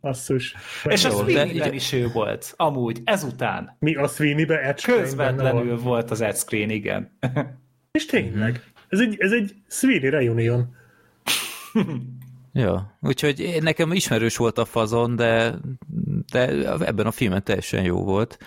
B: Asszus.
D: És a
C: Jó, de
D: Sweeney-ben is ő volt, amúgy, ezután.
B: Mi a Sweeney-be Ed
D: Közvetlenül
B: volt.
D: volt az Ed Screen, igen.
B: És tényleg. Ez egy, ez egy Sweeney reunion.
C: Ja, úgyhogy nekem ismerős volt a fazon, de, de ebben a filmen teljesen jó volt.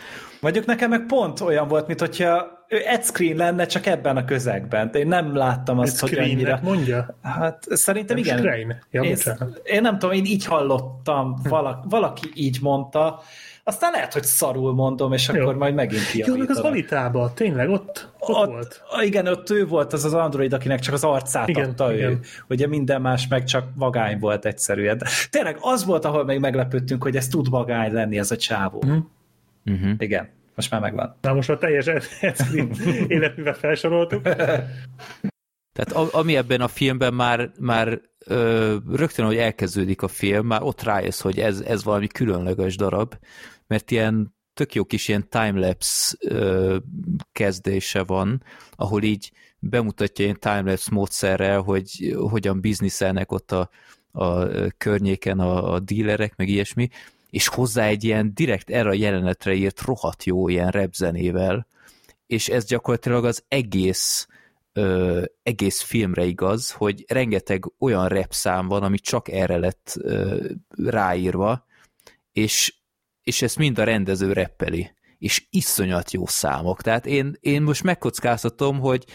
D: Mondjuk nekem meg pont olyan volt, mint hogyha ő Screen lenne, csak ebben a közegben. Én nem láttam azt, hogy annyira...
B: mondja?
D: Hát szerintem
B: Nem
D: igen.
B: Skrein. Ja,
D: én, én nem tudom, én így hallottam, valaki, valaki így mondta, aztán lehet, hogy szarul mondom, és
B: Jó.
D: akkor majd megint
B: Jó, meg az. Alitába, tényleg, ott, ott,
D: Ott,
B: volt.
D: igen, ott ő volt az az android, akinek csak az arcát
B: Igen,
D: adta ő.
B: igen.
D: Ugye minden más meg csak vagány volt egyszerűen. De tényleg az volt, ahol még meglepődtünk, hogy ez tud vagány lenni, ez a csávó.
C: Uh-huh.
D: Igen, most már megvan.
B: Na most a teljes életművet felsoroltuk.
C: Tehát ami ebben a filmben már, már ö, rögtön, hogy elkezdődik a film, már ott rájössz, hogy ez, ez valami különleges darab, mert ilyen tök jó kis ilyen timelapse kezdése van, ahol így bemutatja ilyen timelapse módszerrel, hogy hogyan bizniszelnek ott a, a környéken a, a dílerek, meg ilyesmi, és hozzá egy ilyen direkt erre a jelenetre írt rohadt jó ilyen repzenével, és ez gyakorlatilag az egész ö, egész filmre igaz, hogy rengeteg olyan repszám van, ami csak erre lett ö, ráírva, és, és ezt mind a rendező reppeli, és iszonyat jó számok. Tehát én, én most megkockáztatom, hogy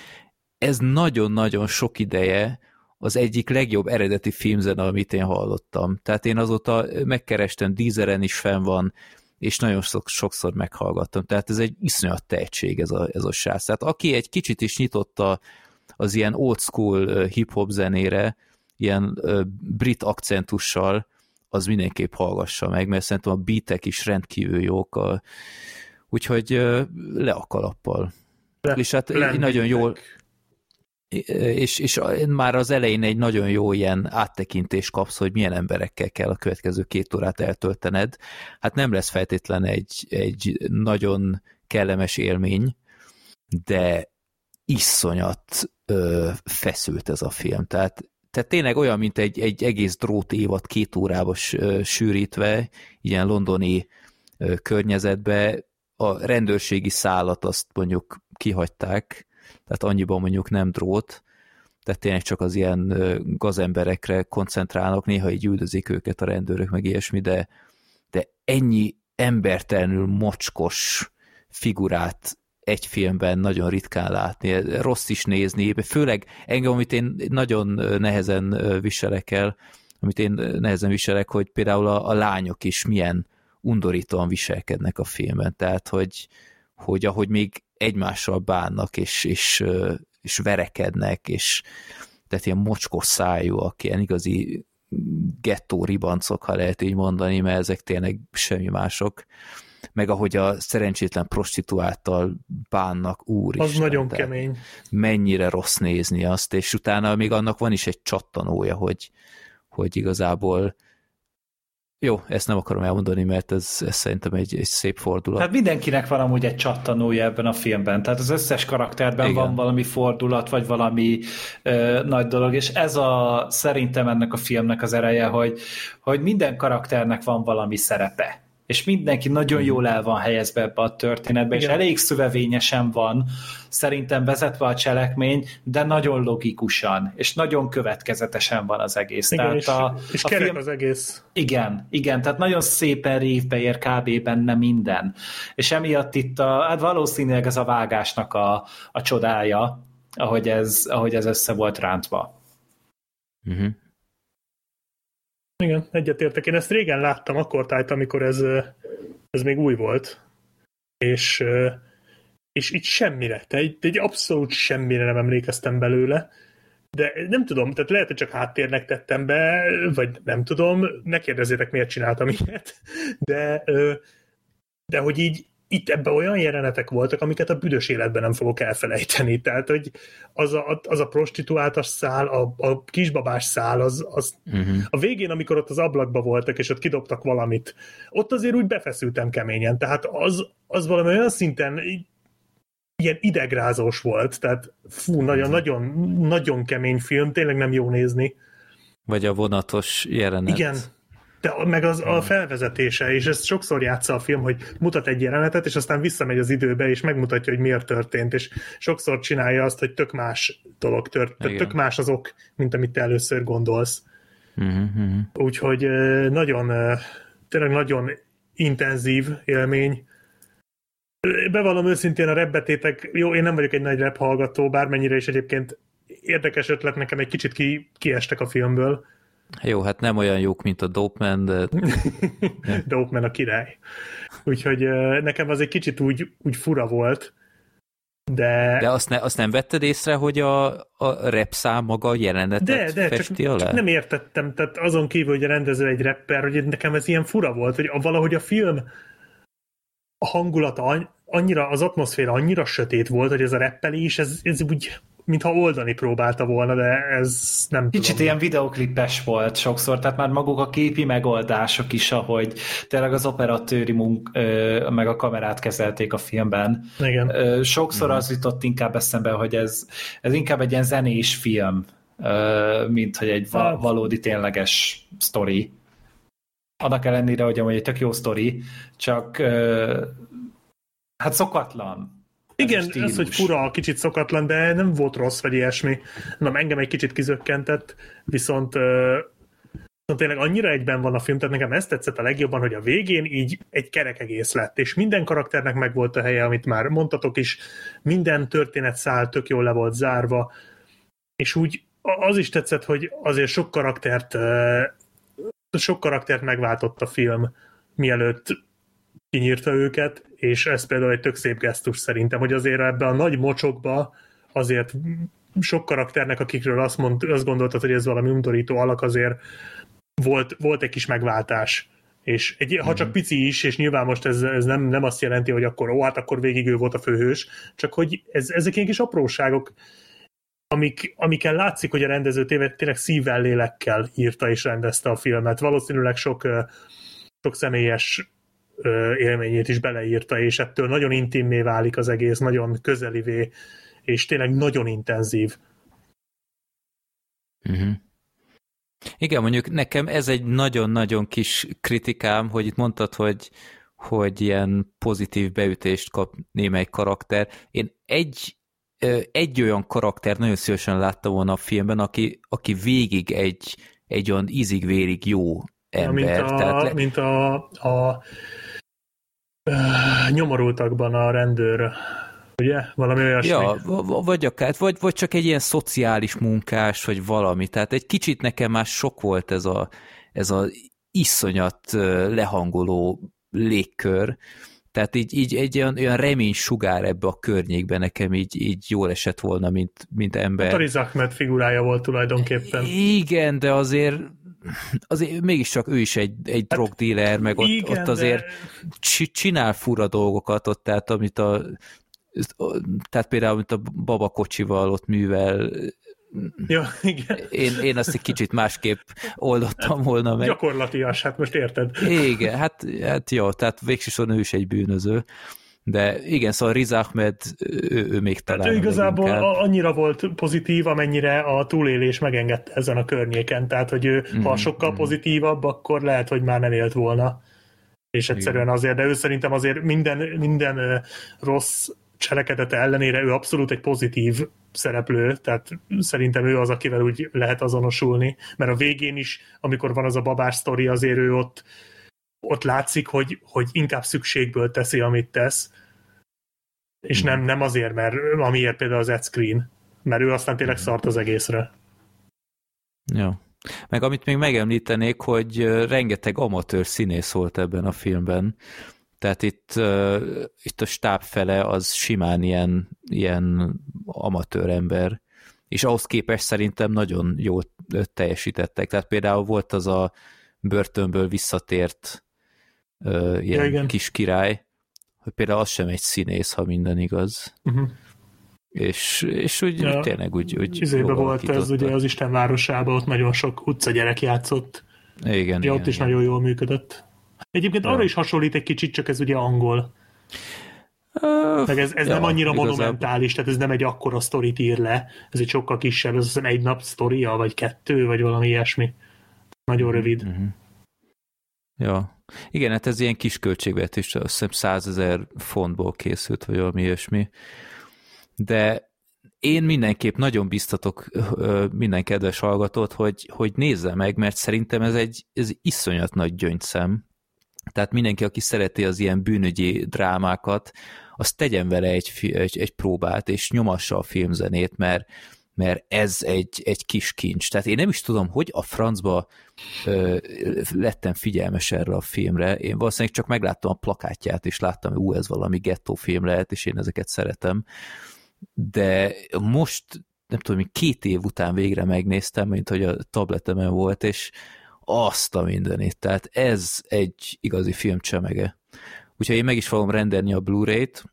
C: ez nagyon-nagyon sok ideje az egyik legjobb eredeti filmzene, amit én hallottam. Tehát én azóta megkerestem, Deezeren is fenn van, és nagyon sok, sokszor meghallgattam. Tehát ez egy iszonyat tehetség ez a, ez a srác. Tehát aki egy kicsit is nyitotta az ilyen old school hip-hop zenére, ilyen brit akcentussal, az mindenképp hallgassa meg, mert szerintem a beatek is rendkívül jók. A, úgyhogy le a kalappal.
B: Le-
C: és hát
B: Lennének.
C: nagyon jól, és, és már az elején egy nagyon jó ilyen áttekintés kapsz, hogy milyen emberekkel kell a következő két órát eltöltened. Hát nem lesz feltétlen egy, egy nagyon kellemes élmény, de iszonyat ö, feszült ez a film. Tehát, tehát tényleg olyan, mint egy, egy egész drót évad két órába sűrítve, ilyen londoni környezetbe, a rendőrségi szállat azt mondjuk kihagyták, tehát annyiban mondjuk nem drót, tehát tényleg csak az ilyen gazemberekre koncentrálnak, néha így üldözik őket a rendőrök, meg ilyesmi, de, de ennyi embertelenül mocskos figurát egy filmben nagyon ritkán látni, rossz is nézni, főleg engem, amit én nagyon nehezen viselek el, amit én nehezen viselek, hogy például a, a lányok is milyen undorítóan viselkednek a filmben, tehát hogy, hogy ahogy még egymással bánnak, és, és, és verekednek, és tehát ilyen mocskos szájúak, ilyen igazi gettó ribancok, ha lehet így mondani, mert ezek tényleg semmi mások. Meg ahogy a szerencsétlen prostituáltal bánnak, úr
B: Az nagyon kemény.
C: Mennyire rossz nézni azt, és utána még annak van is egy csattanója, hogy, hogy igazából jó, ezt nem akarom elmondani, mert ez, ez szerintem egy, egy szép fordulat.
D: Tehát mindenkinek van amúgy egy csattanója ebben a filmben, tehát az összes karakterben Igen. van valami fordulat, vagy valami ö, nagy dolog, és ez a szerintem ennek a filmnek az ereje, hogy, hogy minden karakternek van valami szerepe és mindenki nagyon jól el van helyezve ebbe a történetbe, Igen. és elég szövevényesen van szerintem vezetve a cselekmény, de nagyon logikusan, és nagyon következetesen van az egész.
B: Igen, tehát és, a, és a kerek film... az egész.
D: Igen, igen, tehát nagyon szépen révbe ér kb. benne minden. És emiatt itt a, hát valószínűleg ez a vágásnak a, a csodája, ahogy ez, ahogy ez össze volt rántva.
C: Uh-huh.
B: Igen, egyetértek. Én ezt régen láttam akkor tájt, amikor ez, ez még új volt. És, és itt semmire, egy, egy abszolút semmire nem emlékeztem belőle. De nem tudom, tehát lehet, hogy csak háttérnek tettem be, vagy nem tudom, ne kérdezzétek, miért csináltam ilyet, de, de hogy így itt ebben olyan jelenetek voltak, amiket a büdös életben nem fogok elfelejteni. Tehát, hogy az a, az a prostituáltas szál, a, a kisbabás szál, az, az uh-huh. a végén, amikor ott az ablakba voltak, és ott kidobtak valamit, ott azért úgy befeszültem keményen. Tehát az, az valami olyan szinten ilyen idegrázós volt, tehát fú, nagyon, nagyon, nagyon kemény film, tényleg nem jó nézni.
C: Vagy a vonatos jelenet.
B: Igen, de meg az a felvezetése, és ezt sokszor játsza a film, hogy mutat egy jelenetet, és aztán visszamegy az időbe, és megmutatja, hogy miért történt, és sokszor csinálja azt, hogy tök más dolog történt, tök más az ok, mint amit te először gondolsz.
C: Uh-huh.
B: Úgyhogy nagyon, tényleg nagyon intenzív élmény. Bevallom őszintén a repbetétek, jó, én nem vagyok egy nagy rep hallgató, bármennyire is egyébként érdekes ötlet, nekem egy kicsit ki, kiestek a filmből,
C: jó, hát nem olyan jók, mint a Dopeman, de...
B: Dopeman a király. Úgyhogy nekem az egy kicsit úgy, úgy fura volt, de...
C: De azt, ne, azt nem vetted észre, hogy a, a rap szám maga a jelenetet de, de, festi
B: csak,
C: alá?
B: csak nem értettem, tehát azon kívül, hogy a rendező egy rapper, hogy nekem ez ilyen fura volt, hogy valahogy a film a hangulata annyira, az atmoszféra annyira sötét volt, hogy ez a rappelés, ez, ez úgy mintha oldani próbálta volna, de ez nem
D: Kicsit
B: tudom.
D: ilyen videoklipes volt sokszor, tehát már maguk a képi megoldások is, ahogy tényleg az operatőri munk, ö, meg a kamerát kezelték a filmben.
B: Igen.
D: Ö, sokszor Igen. az jutott inkább eszembe, hogy ez, ez inkább egy ilyen zenés film, ö, mint hogy egy va- hát. valódi tényleges sztori. Annak ellenére, hogy amúgy egy tök jó sztori, csak ö, hát szokatlan
B: igen, ez, ez, hogy fura, kicsit szokatlan, de nem volt rossz, vagy ilyesmi. Na, engem egy kicsit kizökkentett, viszont viszont tényleg annyira egyben van a film, tehát nekem ezt tetszett a legjobban, hogy a végén így egy kerek egész lett, és minden karakternek meg volt a helye, amit már mondtatok is, minden történet szál tök jól le volt zárva, és úgy az is tetszett, hogy azért sok karaktert sok karaktert megváltott a film, mielőtt kinyírta őket, és ez például egy tök szép gesztus szerintem, hogy azért ebbe a nagy mocsokba azért sok karakternek, akikről azt, mond, azt gondoltad, hogy ez valami undorító alak, azért volt, volt egy kis megváltás. És egy, ha csak mhm. pici is, és nyilván most ez, ez nem, nem azt jelenti, hogy akkor ó, hát akkor végig ő volt a főhős, csak hogy ez, ezek ilyen kis apróságok, amik, amiken látszik, hogy a rendező tényleg szívvel, lélekkel írta és rendezte a filmet. Valószínűleg sok, sok személyes élményét is beleírta, és ettől nagyon intimmé válik az egész, nagyon közelivé, és tényleg nagyon intenzív.
C: Uh-huh. Igen, mondjuk nekem ez egy nagyon-nagyon kis kritikám, hogy itt mondtad, hogy, hogy ilyen pozitív beütést kap némely karakter. Én egy, egy olyan karakter nagyon szívesen láttam volna a filmben, aki, aki végig egy, egy olyan ízig-vérig jó ember.
B: Ja, mint a, Tehát le... mint a, a nyomorultakban a rendőr, ugye? Valami olyasmi.
C: Ja, vagy akár, vagy, vagy csak egy ilyen szociális munkás, vagy valami. Tehát egy kicsit nekem már sok volt ez a, ez a iszonyat lehangoló légkör, tehát így, így egy olyan, olyan remény sugár ebbe a környékben nekem így, így jól esett volna, mint, mint ember. Hát
B: a Riz Ahmed figurája volt tulajdonképpen.
C: Igen, de azért azért mégiscsak ő is egy, egy hát, drogdíler, meg ott, igen, ott azért de... csinál fura dolgokat ott, tehát amit a tehát például, amit a babakocsival ott művel,
B: Ja, igen.
C: Én, én azt egy kicsit másképp oldottam volna meg.
B: Gyakorlatias, hát most érted.
C: Igen, hát, hát jó, tehát végsősorban ő is egy bűnöző. De igen, szóval Riz Ahmed, ő, ő még talán
B: Hát ő igazából
C: leginkább.
B: annyira volt pozitív, amennyire a túlélés megengedte ezen a környéken. Tehát, hogy ő, mm, ha sokkal pozitívabb, akkor lehet, hogy már nem élt volna. És egyszerűen azért, de ő szerintem azért minden, minden rossz cselekedete ellenére ő abszolút egy pozitív szereplő, tehát szerintem ő az, akivel úgy lehet azonosulni, mert a végén is, amikor van az a babás sztori, azért ő ott, ott látszik, hogy, hogy inkább szükségből teszi, amit tesz, és nem, nem azért, mert amiért például az Ed Screen, mert ő aztán tényleg szart az egészre.
C: Ja. Meg amit még megemlítenék, hogy rengeteg amatőr színész volt ebben a filmben. Tehát itt, itt a stáb fele az simán ilyen, ilyen amatőr ember, és ahhoz képest szerintem nagyon jól teljesítettek. Tehát például volt az a börtönből visszatért ö, ilyen
B: Ja, igen.
C: kis király, hogy például az sem egy színész, ha minden igaz.
B: Uh-huh.
C: És, és úgy,
B: Ja.
C: tényleg úgy, úgy
B: Izébe volt ez ugye az Isten városában, ott nagyon sok utcagyerek játszott.
C: Igen,
B: Ugye
C: igen,
B: ott is
C: igen.
B: nagyon jól működött. Egyébként
C: Ja.
B: arra is hasonlít egy kicsit, csak ez ugye angol.
C: Ö,
B: Meg ez, ez
C: ja,
B: nem annyira
C: igazából.
B: monumentális, tehát ez nem egy akkora sztorit ír le, ez egy sokkal kisebb, ez azt hiszem egy nap sztoria, vagy kettő, vagy valami ilyesmi. Nagyon rövid.
C: Mhm. Ja. Igen, hát ez ilyen kis költségvetés, azt hiszem 100 ezer fontból készült, vagy valami ilyesmi. De én mindenképp nagyon biztatok minden kedves hallgatót, hogy, hogy nézze meg, mert szerintem ez egy ez iszonyat nagy gyöngyszem. Tehát mindenki, aki szereti az ilyen bűnügyi drámákat, az tegyen vele egy, egy, egy próbát, és nyomassa a filmzenét, mert, mert ez egy, egy kis kincs. Tehát én nem is tudom, hogy a francba ö, lettem figyelmes erre a filmre. Én valószínűleg csak megláttam a plakátját, és láttam, hogy ú, ez valami gettó film lehet, és én ezeket szeretem. De most, nem tudom, két év után végre megnéztem, mint hogy a tabletemen volt, és azt a mindenit. Tehát ez egy igazi filmcsemege. Úgyhogy én meg is fogom rendelni a Blu-ray-t,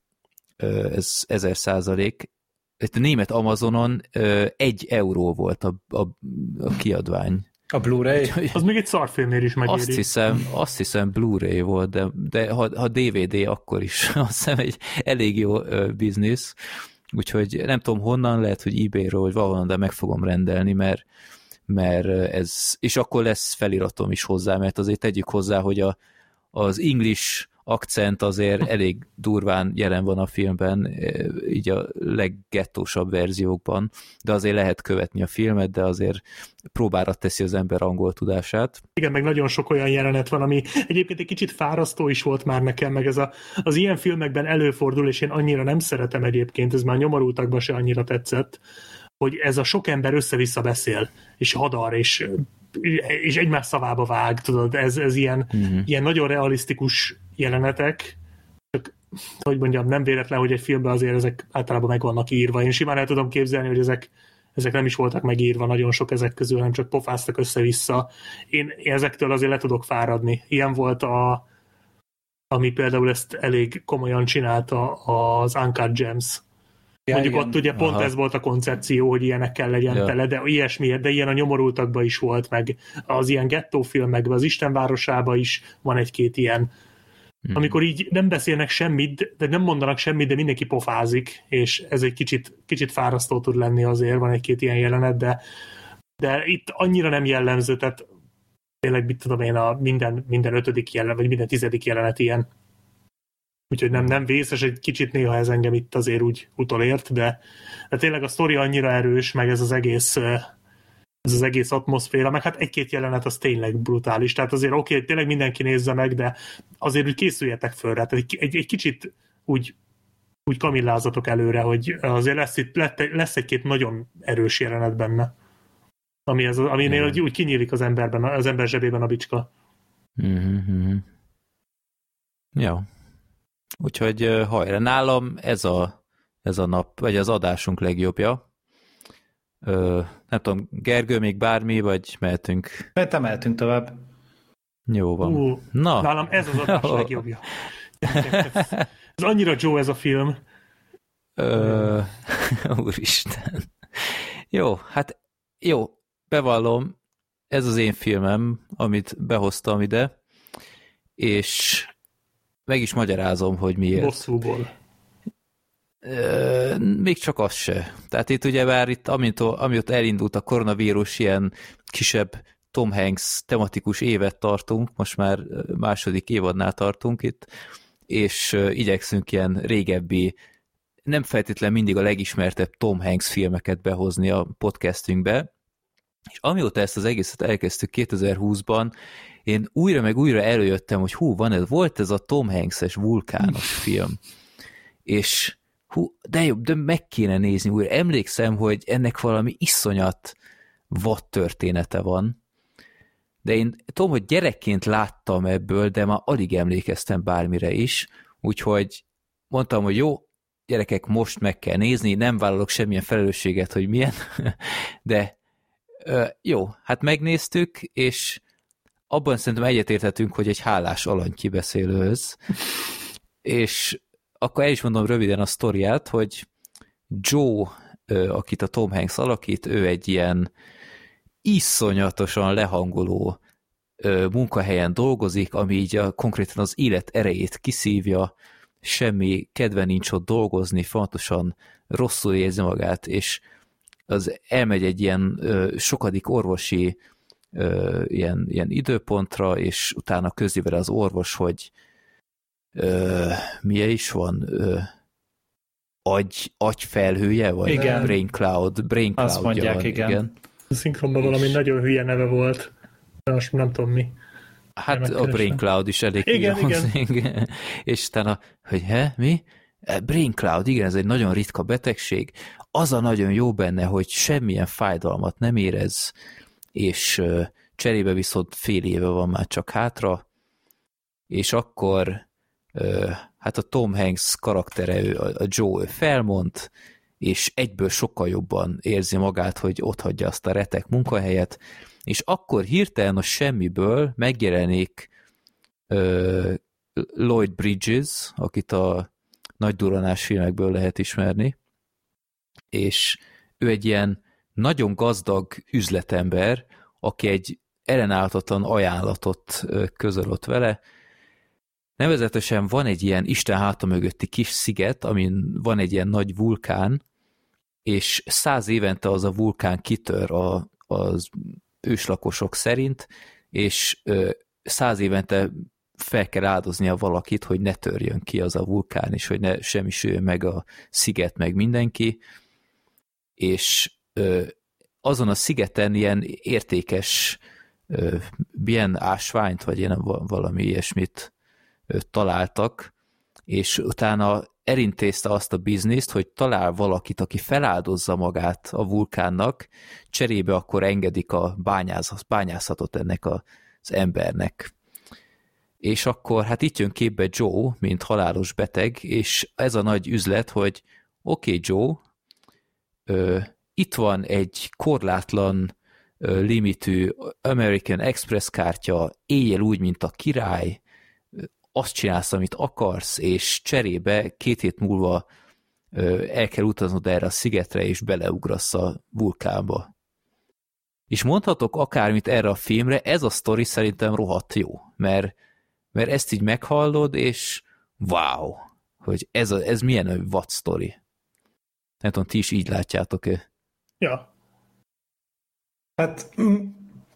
C: ez ezer százalék. Itt a német Amazonon ö, egy euró volt a, a, a kiadvány.
D: A Blu-ray?
B: Az még egy szarfilmnél is megéri.
C: Azt hiszem, azt hiszem Blu-ray volt, de, de ha, ha DVD, akkor is azt hiszem egy elég jó ö, biznisz. Úgyhogy nem tudom honnan, lehet, hogy eBay-ről, vagy valahonnan, de meg fogom rendelni, mert, mert ez, és akkor lesz feliratom is hozzá, mert azért tegyük hozzá, hogy a, az English akcent azért elég durván jelen van a filmben, eh, így a leggettósabb verziókban, de azért lehet követni a filmet, de azért próbára teszi az ember angol tudását.
B: Igen, meg nagyon sok olyan jelenet van, ami egyébként egy kicsit fárasztó is volt már nekem, meg ez a, az ilyen filmekben előfordul, és én annyira nem szeretem egyébként, ez már nyomorultakban se annyira tetszett, hogy ez a sok ember össze-vissza beszél, és hadar, és, és egymás szavába vág, tudod, ez, ez ilyen, uh-huh. ilyen nagyon realisztikus jelenetek, csak hogy mondjam, nem véletlen, hogy egy filmben azért ezek általában meg vannak írva. Én simán el tudom képzelni, hogy ezek, ezek nem is voltak megírva, nagyon sok ezek közül, hanem csak pofáztak össze-vissza. Én ezektől azért le tudok fáradni. Ilyen volt a ami például ezt elég komolyan csinálta az Uncut Gems.
D: Ja,
B: Mondjuk
D: igen.
B: ott ugye pont
C: Aha.
B: ez volt a koncepció, hogy ilyenekkel legyen
C: Ja.
B: tele, de ilyesmi, de ilyen a nyomorultakban is volt, meg az ilyen gettófilmekben, az Isten városában is van egy-két ilyen,
C: Hmm.
B: amikor így nem beszélnek semmit, de nem mondanak semmit, de mindenki pofázik, és ez egy kicsit, kicsit fárasztó tud lenni azért, van egy-két ilyen jelenet, de, de itt annyira nem jellemző, tehát tényleg, mit tudom én, a minden, minden ötödik jelenet, vagy minden tizedik jelenet ilyen. Úgyhogy nem, nem vészes, egy kicsit néha ez engem itt azért úgy utolért, de, de tényleg a sztori annyira erős, meg ez az egész ez az egész atmoszféra, meg hát egy-két jelenet az tényleg brutális. Tehát azért oké, okay, tényleg mindenki nézze meg, de azért úgy készüljetek föl rá. Tehát egy, egy, egy kicsit úgy, úgy kamillázatok előre, hogy azért lesz, itt, lesz egy-két nagyon erős jelenet benne. Ami ez, aminél
C: Igen.
B: úgy kinyílik az emberben, az ember zsebében a bicska.
C: Mm-hmm. Jó. Úgyhogy hajrá, nálam ez a, ez a nap, vagy az adásunk legjobbja. Ö, nem tudom, Gergő, még bármi, vagy mehetünk?
D: Mert mehetünk tovább.
C: Jó van.
B: Ú,
C: Na,
B: Nálam ez az adás legjobbja. Ez, ez annyira Joe ez a film.
C: Ö, úristen. Jó, hát jó, bevallom, ez az én filmem, amit behoztam ide, és meg is magyarázom, hogy miért.
B: Bosszúból.
C: Még csak az se. Tehát itt ugye már itt, amint, amióta elindult a koronavírus, ilyen kisebb Tom Hanks tematikus évet tartunk, most már második évadnál tartunk itt, és igyekszünk ilyen régebbi, nem feltétlenül mindig a legismertebb Tom Hanks filmeket behozni a podcastünkbe, és amióta ezt az egészet elkezdtük 2020-ban, én újra meg újra előjöttem, hogy hú, van ez, volt ez a Tom Hanks-es vulkános film, és hú, de jobb, de meg kéne nézni újra. Emlékszem, hogy ennek valami iszonyat vad története van, de én tudom, hogy gyerekként láttam ebből, de már alig emlékeztem bármire is, úgyhogy mondtam, hogy jó, gyerekek, most meg kell nézni, nem vállalok semmilyen felelősséget, hogy milyen, de jó, hát megnéztük, és abban szerintem egyetérthetünk, hogy egy hálás alany kibeszélőhöz, és akkor el is mondom röviden a sztoriát, hogy Joe, akit a Tom Hanks alakít, ő egy ilyen iszonyatosan lehangoló munkahelyen dolgozik, ami így a, konkrétan az élet erejét kiszívja, semmi kedve nincs ott dolgozni, fontosan rosszul érzi magát, és az elmegy egy ilyen sokadik orvosi ö, ilyen, ilyen időpontra, és utána közli vele az orvos, hogy ö, milyen is van, ö, agy, agyfelhője, vagy
D: Igen.
C: brain cloud, brain cloud
D: Azt mondják,
C: van,
D: igen.
C: igen.
B: A szinkronban valami nagyon hülye neve volt. De most nem tudom mi.
C: Hát a. Brain Cloud is elég
B: Igen,
C: hülye hangzik. És utána, hogy he, mi? E, Brain Cloud, igen, ez egy nagyon ritka betegség. Az a nagyon jó benne, hogy semmilyen fájdalmat nem érez, és cserébe viszont fél éve van már csak hátra, és akkor hát a Tom Hanks karaktere, a Joe felmond, és egyből sokkal jobban érzi magát, hogy ott hagyja azt a retek munkahelyet, és akkor hirtelen a semmiből megjelenik Lloyd Bridges, akit a nagy duranás filmekből lehet ismerni, és ő egy ilyen nagyon gazdag üzletember, aki egy ellenállhatatlan ajánlatot ö, közölt vele, Nevezetesen van egy ilyen Isten háta mögötti kis sziget, amin van egy ilyen nagy vulkán, és száz évente az a vulkán kitör a, az őslakosok szerint, és száz évente fel kell áldoznia valakit, hogy ne törjön ki az a vulkán, és hogy ne semmisüljön meg a sziget, meg mindenki, és azon a szigeten ilyen értékes ilyen ásványt, vagy ilyen va- valami ilyesmit találtak, és utána elintézte azt a bizniszt, hogy talál valakit, aki feláldozza magát a vulkánnak, cserébe akkor engedik a bányász, bányászatot ennek az embernek. És akkor hát itt jön képbe Joe, mint halálos beteg, és ez a nagy üzlet, hogy oké okay, Joe, ö, itt van egy korlátlan limitű American Express kártya, éjjel úgy, mint a király, azt csinálsz, amit akarsz, és cserébe két hét múlva el kell utaznod erre a szigetre, és beleugrasz a vulkánba. És mondhatok akármit erre a filmre, ez a sztori szerintem rohadt jó, mert, mert ezt így meghallod, és wow, hogy ez, a, ez milyen egy vad sztori. Nem tudom, ti is így látjátok-e?
B: Ja.
D: Hát mm,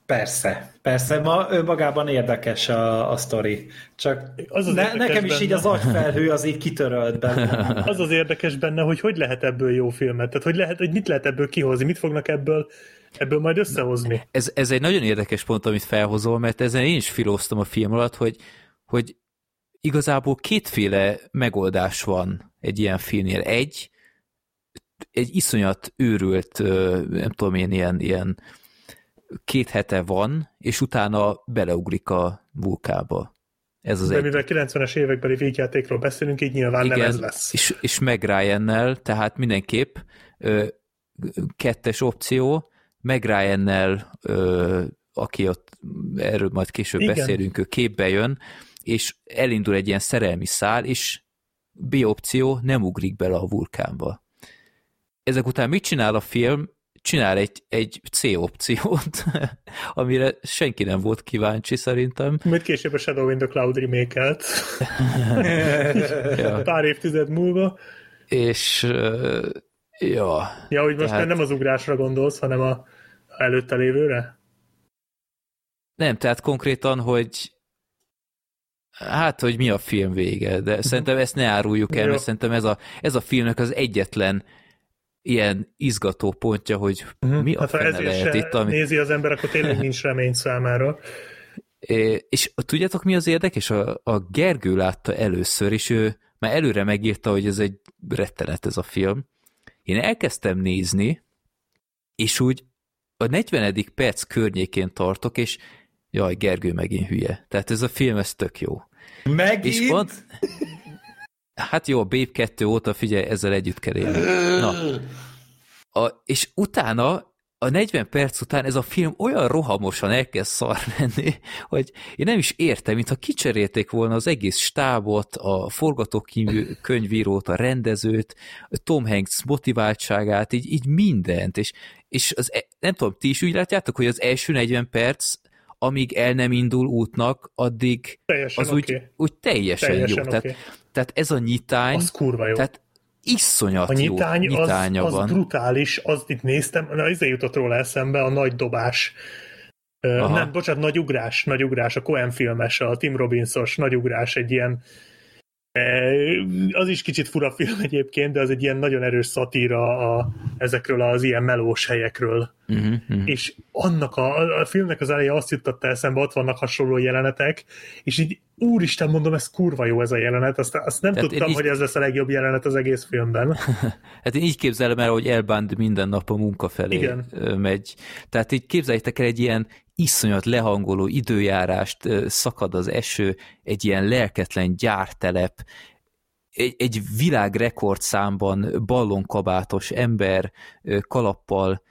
D: persze, persze, ma önmagában érdekes a, a sztori. Csak
B: Az az
D: ne, nekem is
B: benne.
D: így az agyfelhő az így kitörölt benne.
B: Az az érdekes benne, hogy hogy lehet ebből jó filmet, tehát hogy, lehet, hogy mit lehet ebből kihozni, mit fognak ebből, ebből majd összehozni.
C: Ez, ez egy nagyon érdekes pont, amit felhozol, mert ezen én is filóztam a film alatt, hogy, hogy igazából kétféle megoldás van egy ilyen filmnél. Egy, egy iszonyat őrült, nem tudom én, ilyen, ilyen két hete van, és utána beleugrik a vulkába. Ez az
B: De
C: egy.
B: mivel 90-es évekbeli vígjátékról beszélünk, így nyilván nem ez lesz.
C: És, és meg Ryan-nel, tehát mindenképp ö, kettes opció, meg Ryan-nel, ö, aki ott, erről majd később
B: Igen.
C: beszélünk, ő képbe jön, és elindul egy ilyen szerelmi szál, és B opció nem ugrik bele a vulkánba. Ezek után mit csinál a film? csinál egy, egy C opciót, amire senki nem volt kíváncsi szerintem.
B: Majd később a Shadow in the Cloud remake ja. Pár évtized múlva.
C: És uh, ja.
B: Ja, hogy most tehát... nem az ugrásra gondolsz, hanem a előtte lévőre?
C: Nem, tehát konkrétan, hogy hát, hogy mi a film vége, de szerintem ezt ne áruljuk el, mert szerintem ez a, ez a filmnek az egyetlen ilyen izgató pontja, hogy uh-huh. mi a hát, fene lehet itt.
B: Ami... nézi az ember, akkor tényleg nincs remény számára.
C: É, és tudjátok, mi az érdekes? A, a Gergő látta először, és ő már előre megírta, hogy ez egy rettenet ez a film. Én elkezdtem nézni, és úgy a 40. perc környékén tartok, és jaj, Gergő megint hülye. Tehát ez a film, ez tök jó.
D: Megint? És van,
C: Hát jó, a Babe 2 óta figyelj, ezzel együtt kell élni. Na. A, és utána, a 40 perc után ez a film olyan rohamosan elkezd szar lenni, hogy én nem is értem, mintha kicserélték volna az egész stábot, a forgatókönyvírót, a rendezőt, a Tom Hanks motiváltságát, így, így mindent, és, és az, e- nem tudom, ti is úgy látjátok, hogy az első 40 perc amíg el nem indul útnak, addig
B: teljesen
C: az okay. úgy, úgy teljesen, teljesen jó. Okay. Tehát, tehát ez a nyitány,
B: az kurva jó.
C: tehát iszonyat a
B: nyitány,
C: jó nyitánya
B: az,
C: van.
B: Az brutális, azt itt néztem, na izé jutott róla eszembe, a nagy dobás. Aha. Nem, bocsánat, nagy ugrás, nagy ugrás, a Coen filmes, a Tim Robbinsos nagy ugrás, egy ilyen az is kicsit fura film egyébként, de az egy ilyen nagyon erős szatíra a, ezekről az ilyen melós helyekről. Uh-huh, uh-huh. És annak a, a filmnek az eleje azt juttatta eszembe, ott vannak hasonló jelenetek, és így úristen mondom, ez kurva jó ez a jelenet, azt, azt nem Tehát tudtam, így... hogy ez lesz a legjobb jelenet az egész filmben.
C: hát én így képzelem el, hogy elbánd minden nap a munka felé Igen. megy. Tehát így képzeljétek el egy ilyen iszonyat lehangoló időjárást, szakad az eső, egy ilyen lelketlen gyártelep, egy, egy világrekord számban ballonkabátos ember kalappal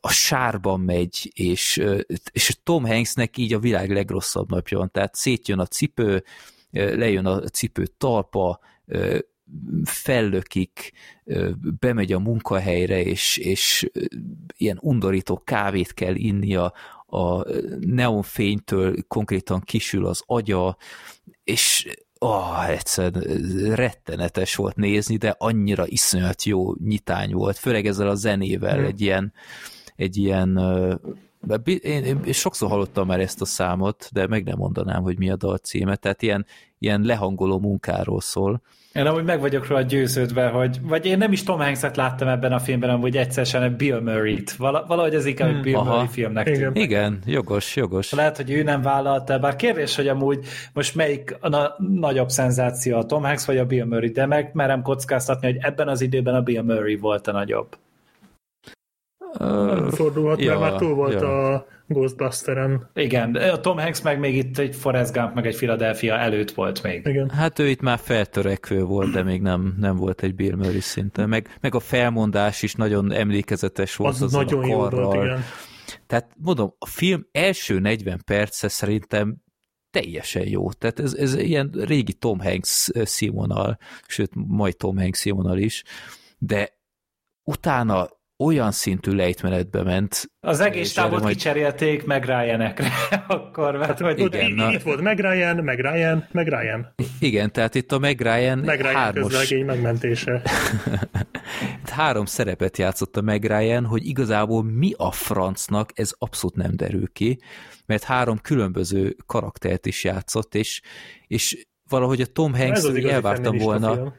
C: a sárban megy, és, és Tom Hanksnek így a világ legrosszabb napja van, tehát szétjön a cipő, lejön a cipő talpa, fellökik, bemegy a munkahelyre, és, és ilyen undorító kávét kell innia, a neonfénytől konkrétan kisül az agya, és oh, egyszerűen rettenetes volt nézni, de annyira iszonyat jó nyitány volt, főleg ezzel a zenével, hmm. egy ilyen, egy ilyen én, én, én sokszor hallottam már ezt a számot, de meg nem mondanám, hogy mi a dal címe, tehát ilyen, ilyen lehangoló munkáról szól.
D: Én amúgy meg vagyok róla győződve, hogy, vagy én nem is Tom Hanks-et láttam ebben a filmben, amúgy egyszerűen Bill Murray-t. Val- valahogy ez inkább hmm. Bill Aha. Murray filmnek
C: Igen. Igen, jogos, jogos.
D: Lehet, hogy ő nem vállalta, bár kérdés, hogy amúgy most melyik a na- nagyobb szenzáció, a Tom Hanks vagy a Bill Murray, de meg merem kockáztatni, hogy ebben az időben a Bill Murray volt a nagyobb.
B: Uh, fordulhat, ja, mert már túl volt ja. a Ghostbusteren.
D: Igen, a Tom Hanks meg még itt egy Forrest Gump, meg egy Philadelphia előtt volt még.
C: Igen. Hát ő itt már feltörekvő volt, de még nem, nem volt egy Bill Murray szinten. Meg, meg a felmondás is nagyon emlékezetes volt.
B: Az, az nagyon jó volt, igen.
C: Tehát mondom, a film első 40 perce szerintem teljesen jó. Tehát ez, ez ilyen régi Tom Hanks színvonal, sőt, majd Tom Hanks színvonal is, de utána olyan szintű lejtmenetbe ment.
D: Az egész távot majd... kicserélték meg Ryan-ekre akkor, mert hogy...
B: Igen, na... Itt volt meg Ryan, meg Ryan, meg Ryan.
C: Igen, tehát itt a meg Ryan,
B: meg Ryan hármos... megmentése.
C: három szerepet játszott a meg Ryan, hogy igazából mi a francnak, ez abszolút nem derül ki, mert három különböző karaktert is játszott, és, és valahogy a Tom Hanks elvártam volna,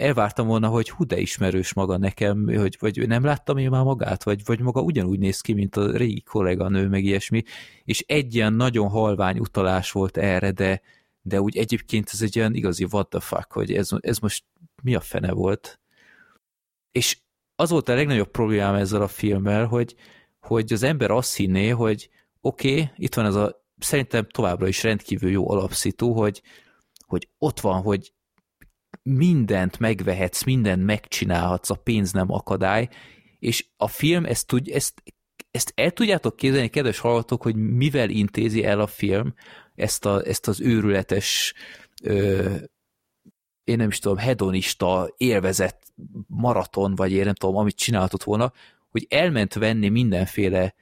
C: elvártam volna, hogy hú, de ismerős maga nekem, hogy, vagy nem láttam én már magát, vagy, vagy maga ugyanúgy néz ki, mint a régi kolléganő, meg ilyesmi, és egy ilyen nagyon halvány utalás volt erre, de, de úgy egyébként ez egy olyan igazi what the fuck, hogy ez, ez most mi a fene volt. És az volt a legnagyobb problémám ezzel a filmmel, hogy, hogy az ember azt hinné, hogy oké, okay, itt van ez a szerintem továbbra is rendkívül jó alapszitu, hogy, hogy ott van, hogy mindent megvehetsz, mindent megcsinálhatsz, a pénz nem akadály, és a film ezt, tud, ezt, ezt el tudjátok képzelni, kedves hallgatók, hogy mivel intézi el a film ezt, a, ezt az őrületes ö, én nem is tudom, hedonista, élvezett maraton, vagy én nem tudom, amit csinálhatott volna, hogy elment venni mindenféle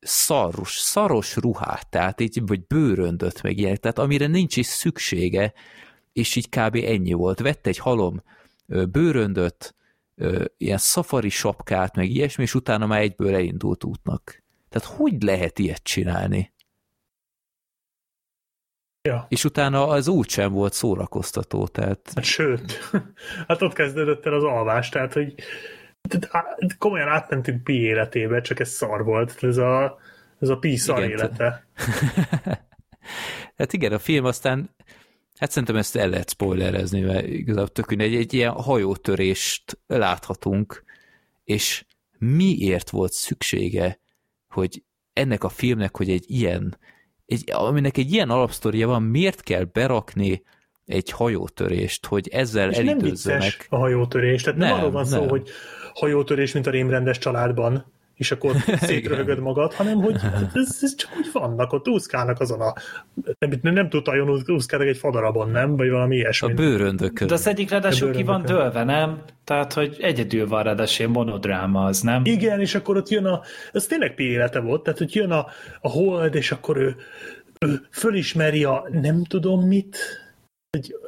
C: szaros, szaros ruhát, tehát így, vagy bőröndöt meg ilyen, tehát amire nincs is szüksége, és így kb. ennyi volt. Vett egy halom bőröndöt, ilyen szafari sapkát, meg ilyesmi, és utána már egyből elindult útnak. Tehát hogy lehet ilyet csinálni?
B: Ja.
C: És utána az úgy sem volt szórakoztató, tehát...
B: Hát sőt, hát ott kezdődött el az alvás, tehát hogy komolyan átmentünk Pi életébe, csak ez szar volt, ez a, ez a Pi szar igen, élete.
C: hát igen, a film aztán Hát szerintem ezt el lehet spoilerezni, mert igazából tök egy, egy ilyen hajótörést láthatunk, és miért volt szüksége, hogy ennek a filmnek, hogy egy ilyen, egy, aminek egy ilyen alapsztoria van, miért kell berakni egy hajótörést, hogy ezzel
B: és
C: elidőzzenek.
B: nem vicces a hajótörés, tehát nem, nem arról van nem. szó, hogy hajótörés, mint a rémrendes családban, és akkor szétröhögöd magad, hanem hogy ez, ez csak úgy vannak, ott úszkálnak azon a nem, nem, nem tudta, úszkálnak egy fadarabon, nem? Vagy valami ilyesmi.
C: A bőröndökön.
D: De az egyik ráadásul ki van dőlve, nem? Tehát, hogy egyedül van ráadásul monodráma az, nem?
B: Igen, és akkor ott jön a, ez tényleg pi élete volt, tehát hogy jön a, a hold, és akkor ő, ő fölismeri a nem tudom mit,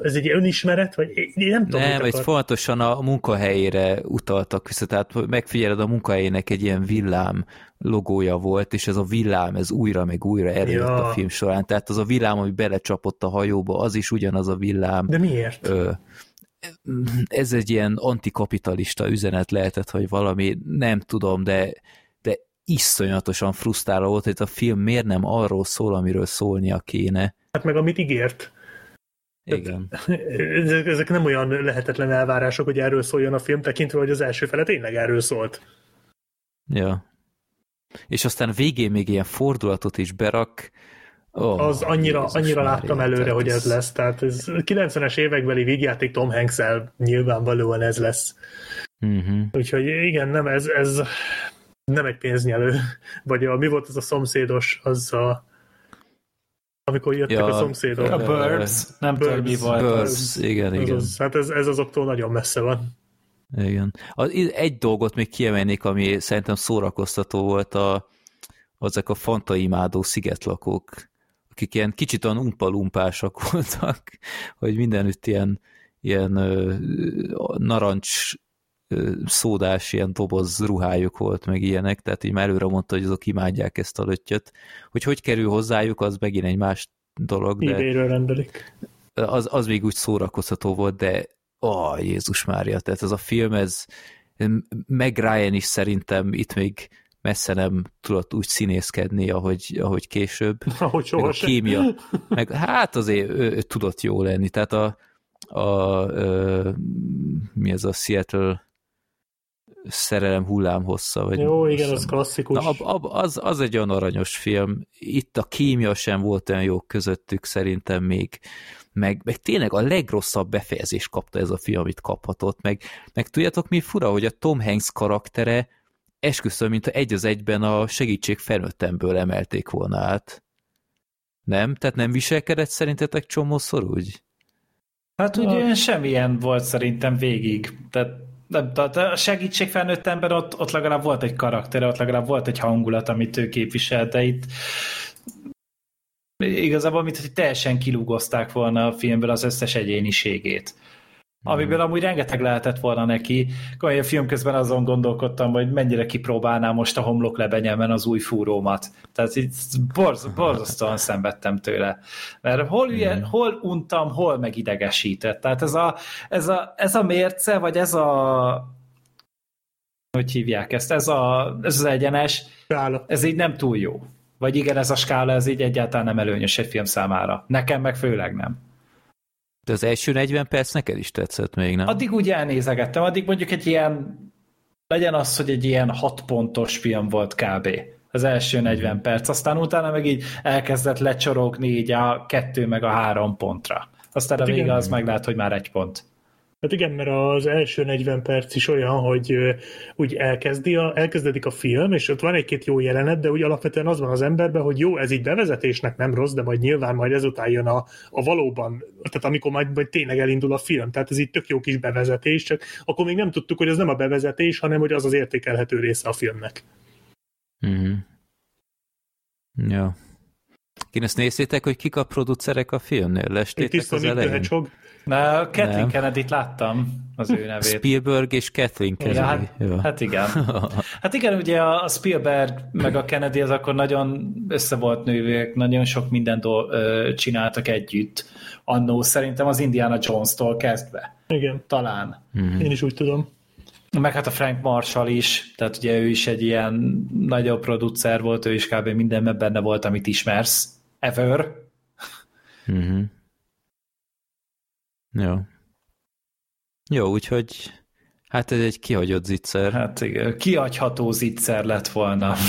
B: ez egy önismeret, vagy én nem tudom,
C: Nem, egy fontosan a munkahelyére utaltak vissza, tehát megfigyeled a munkahelyének egy ilyen villám logója volt, és ez a villám, ez újra meg újra előtt ja. a film során, tehát az a villám, ami belecsapott a hajóba, az is ugyanaz a villám.
B: De miért? Ö,
C: ez egy ilyen antikapitalista üzenet lehetett, hogy valami, nem tudom, de, de iszonyatosan frusztráló volt, hogy a film miért nem arról szól, amiről szólnia kéne.
B: Hát meg amit ígért.
C: Igen.
B: Ezek, ezek nem olyan lehetetlen elvárások, hogy erről szóljon a film, tekintve, hogy az első fele tényleg erről szólt.
C: Ja. És aztán végén még ilyen fordulatot is berak.
B: Oh, az annyira, annyira láttam előre, hogy ez lesz. Tehát ez 90-es évekbeli vígjáték Tom hanks nyilvánvalóan ez lesz.
C: Uh-huh.
B: Úgyhogy igen, nem, ez, ez nem egy pénznyelő. Vagy a, mi volt az a szomszédos, az a amikor jöttek ja, a szomszédok.
D: A Burbs, nem tudom mi volt.
C: Burbs, igen, igen.
B: Az, hát ez, ez azoktól nagyon messze van.
C: Igen. Egy dolgot még kiemelnék, ami szerintem szórakoztató volt, a, azok a fantaimádó szigetlakók, akik ilyen kicsit olyan umpalumpásak voltak, hogy mindenütt ilyen, ilyen ö, narancs szódás ilyen doboz ruhájuk volt, meg ilyenek, tehát így már előre mondta, hogy azok imádják ezt a löttyöt. Hogy hogy kerül hozzájuk, az megint egy más dolog.
B: De ebay rendelik.
C: Az, az még úgy szórakoztató volt, de ó, oh, Jézus Mária, tehát ez a film, ez meg Ryan is szerintem itt még messze nem tudott úgy színészkedni, ahogy, ahogy később.
B: Ahogy meg a
C: kémia. Meg, hát azért ő, ő tudott jó lenni. Tehát a, a, a mi ez a Seattle szerelem hullám hossza. Vagy
B: Jó, igen, az klasszikus.
C: Na, ab, ab, az, az egy olyan aranyos film. Itt a kémia sem volt olyan jó közöttük szerintem még. Meg, meg tényleg a legrosszabb befejezést kapta ez a film, amit kaphatott. Meg, meg tudjátok mi fura, hogy a Tom Hanks karaktere esküszöm, mint egy az egyben a segítség felnőttemből emelték volna át. Nem? Tehát nem viselkedett szerintetek csomószor úgy?
D: Hát ugye semmilyen volt szerintem végig. Tehát nem, tehát a segítség felnőtt ember ott, ott legalább volt egy karakter, ott legalább volt egy hangulat, amit ő képviselt, de itt igazából, mint teljesen kilúgozták volna a filmből az összes egyéniségét amiből amúgy rengeteg lehetett volna neki. A film közben azon gondolkodtam, hogy mennyire kipróbálnám most a homlok lebenyelmen az új fúrómat. Tehát itt borz, borzasztóan szenvedtem tőle. Mert hol, ilyen, mm. hol untam, hol megidegesített. Tehát ez a, ez, a, ez a mérce, vagy ez a hogy hívják ezt, ez, a, ez az egyenes,
B: skála.
D: ez így nem túl jó. Vagy igen, ez a skála, ez így egyáltalán nem előnyös egy film számára. Nekem meg főleg nem.
C: De az első 40 perc neked is tetszett még, nem?
D: Addig úgy elnézegettem, addig mondjuk egy ilyen, legyen az, hogy egy ilyen hat pontos film volt kb. Az első 40 mhm. perc, aztán utána meg így elkezdett lecsorogni így a kettő meg a három pontra. Aztán hát a vége az meg lehet, hogy már egy pont.
B: Hát igen, mert az első 40 perc is olyan, hogy úgy elkezdi a, elkezdedik a film, és ott van egy-két jó jelenet, de úgy alapvetően az van az emberben, hogy jó, ez így bevezetésnek nem rossz, de majd nyilván majd ezután jön a, a valóban, tehát amikor majd, majd tényleg elindul a film, tehát ez így tök jó kis bevezetés, csak akkor még nem tudtuk, hogy ez nem a bevezetés, hanem hogy az az értékelhető része a filmnek.
C: Mhm. Ja. Én ezt nézzétek, hogy kik a producerek a filmnél? Lestétek az elején?
B: Hedgehog.
D: Na, Kathleen
C: Nem.
D: Kennedy-t láttam, az ő nevét.
C: Spielberg és Kathleen Kennedy.
D: Ja, hát,
C: Ja.
D: hát igen. Hát igen, ugye a Spielberg meg a Kennedy az akkor nagyon össze volt nővők, nagyon sok mindent csináltak együtt. Annó szerintem az Indiana Jones-tól kezdve.
B: Igen,
D: Talán.
B: én is úgy tudom.
D: Meg hát a Frank Marshall is, tehát ugye ő is egy ilyen nagyobb producer volt, ő is kb. mindenben benne volt, amit ismersz. Ever.
C: Mhm. Jó. Jó, úgyhogy hát ez egy kihagyott zicser.
D: Hát igen, kiagyható zicser lett volna.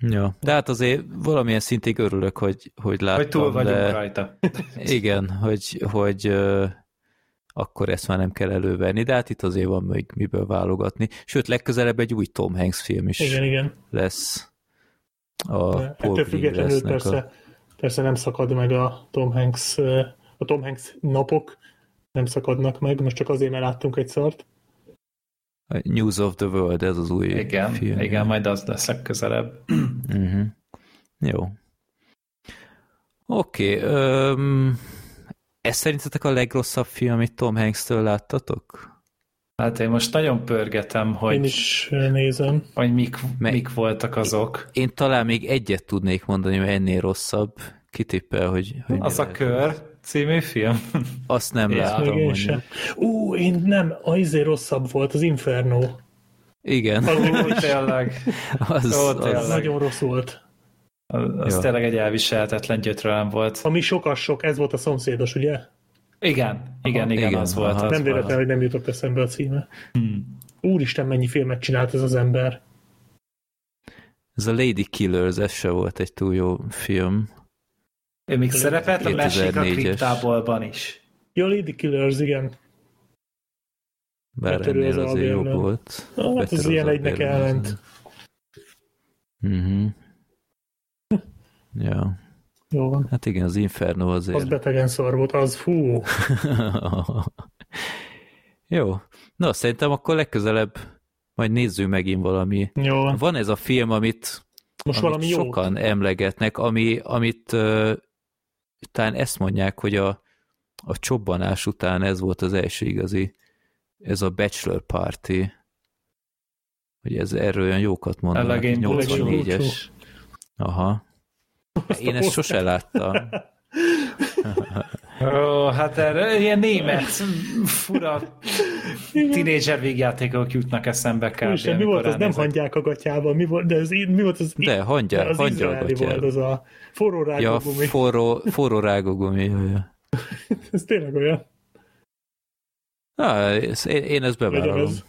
C: Ja. De hát azért valamilyen szintig örülök, hogy, hogy láttam.
D: hogy túl vagyunk
C: de...
D: rajta.
C: Igen, hogy, hogy akkor ezt már nem kell elővenni, de hát itt azért van még miből válogatni. Sőt, legközelebb egy új Tom Hanks film is
B: Igen, igen.
C: lesz. A
B: Ettől függetlenül persze,
C: a...
B: persze nem szakad meg a Tom Hanks, a Tom Hanks napok, nem szakadnak meg, most csak azért, mert láttunk egy szart.
C: a News of the World, ez az új
D: Igen,
C: film.
D: igen, majd az lesz legközelebb.
C: Uh-huh. Jó. Oké, okay, ez szerintetek a legrosszabb film, amit Tom Hanks-től láttatok?
D: Hát én most nagyon pörgetem,
B: Én
D: hogy,
B: is ö, nézem.
D: hogy mik, mik voltak azok.
C: Én talán még egyet tudnék mondani, mert ennél rosszabb. Kitippel, hogy... hogy
D: Az a kör című film.
C: Azt nem
D: Ja.
C: láttam.
B: Még én sem. Ú, én nem, a izé rosszabb volt, az Inferno.
C: Igen,
B: Az,
D: tényleg.
C: az,
D: Ó,
C: az,
B: nagyon rossz volt.
D: Az,
C: Jó.
D: tényleg egy elviselhetetlen gyötrelem volt.
B: Ami sokas sok, ez volt a szomszédos, ugye?
D: Igen, igen,
B: Aha.
D: igen,
C: Igen,
D: az volt.
C: aha.
D: Az
B: nem véletlen,
D: volt.
B: hogy nem jutott eszembe a címe.
D: Hmm.
B: Úristen, mennyi filmet csinált ez az ember.
C: ez a Lady Killers, ez se volt egy túl jó film.
D: Ő még szerepelt a Messik a
C: 2004-es.
D: kriptábolban is.
B: Ja, Lady Killers, igen.
C: Bár
B: Betörő
C: ennél
B: az
C: azért jobb volt.
B: Ah, hát ez
C: Betörő
B: ilyen
C: az
B: egynek ellent.
C: Mhm. Ja,
B: Jó van.
C: hát igen, az Inferno azért.
B: Az betegen szar volt, az fú.
C: Jó. Na, szerintem akkor legközelebb majd nézzünk megint valami.
B: Jó van.
C: Ez a film, amit,
B: Most
C: amit
B: valami
C: sokan emlegetnek, ami, amit uh, talán ezt mondják, hogy a, a csobbanás után ez volt az első igazi, ez a Bachelor Party. Hogy ez erről olyan jókat mondanak.
D: legény búcsú.
C: 84-es. Aha. Én ezt sose láttam.
D: Ó, hát erre ilyen német, fura tinédzser végjátékok jutnak eszembe kb.
B: Úristen, mi volt az? Nem hagyják a gatyában, mi volt, de ez, mi volt az?
C: De hangya,
B: az
C: a
B: volt, az a forró
C: Ja,
B: rágógumi.
C: forró, forró rágógumi. Ja, ja.
B: Ez tényleg olyan.
C: Ez, én, én ezt
B: Legyen
C: bevállalom.
B: ez.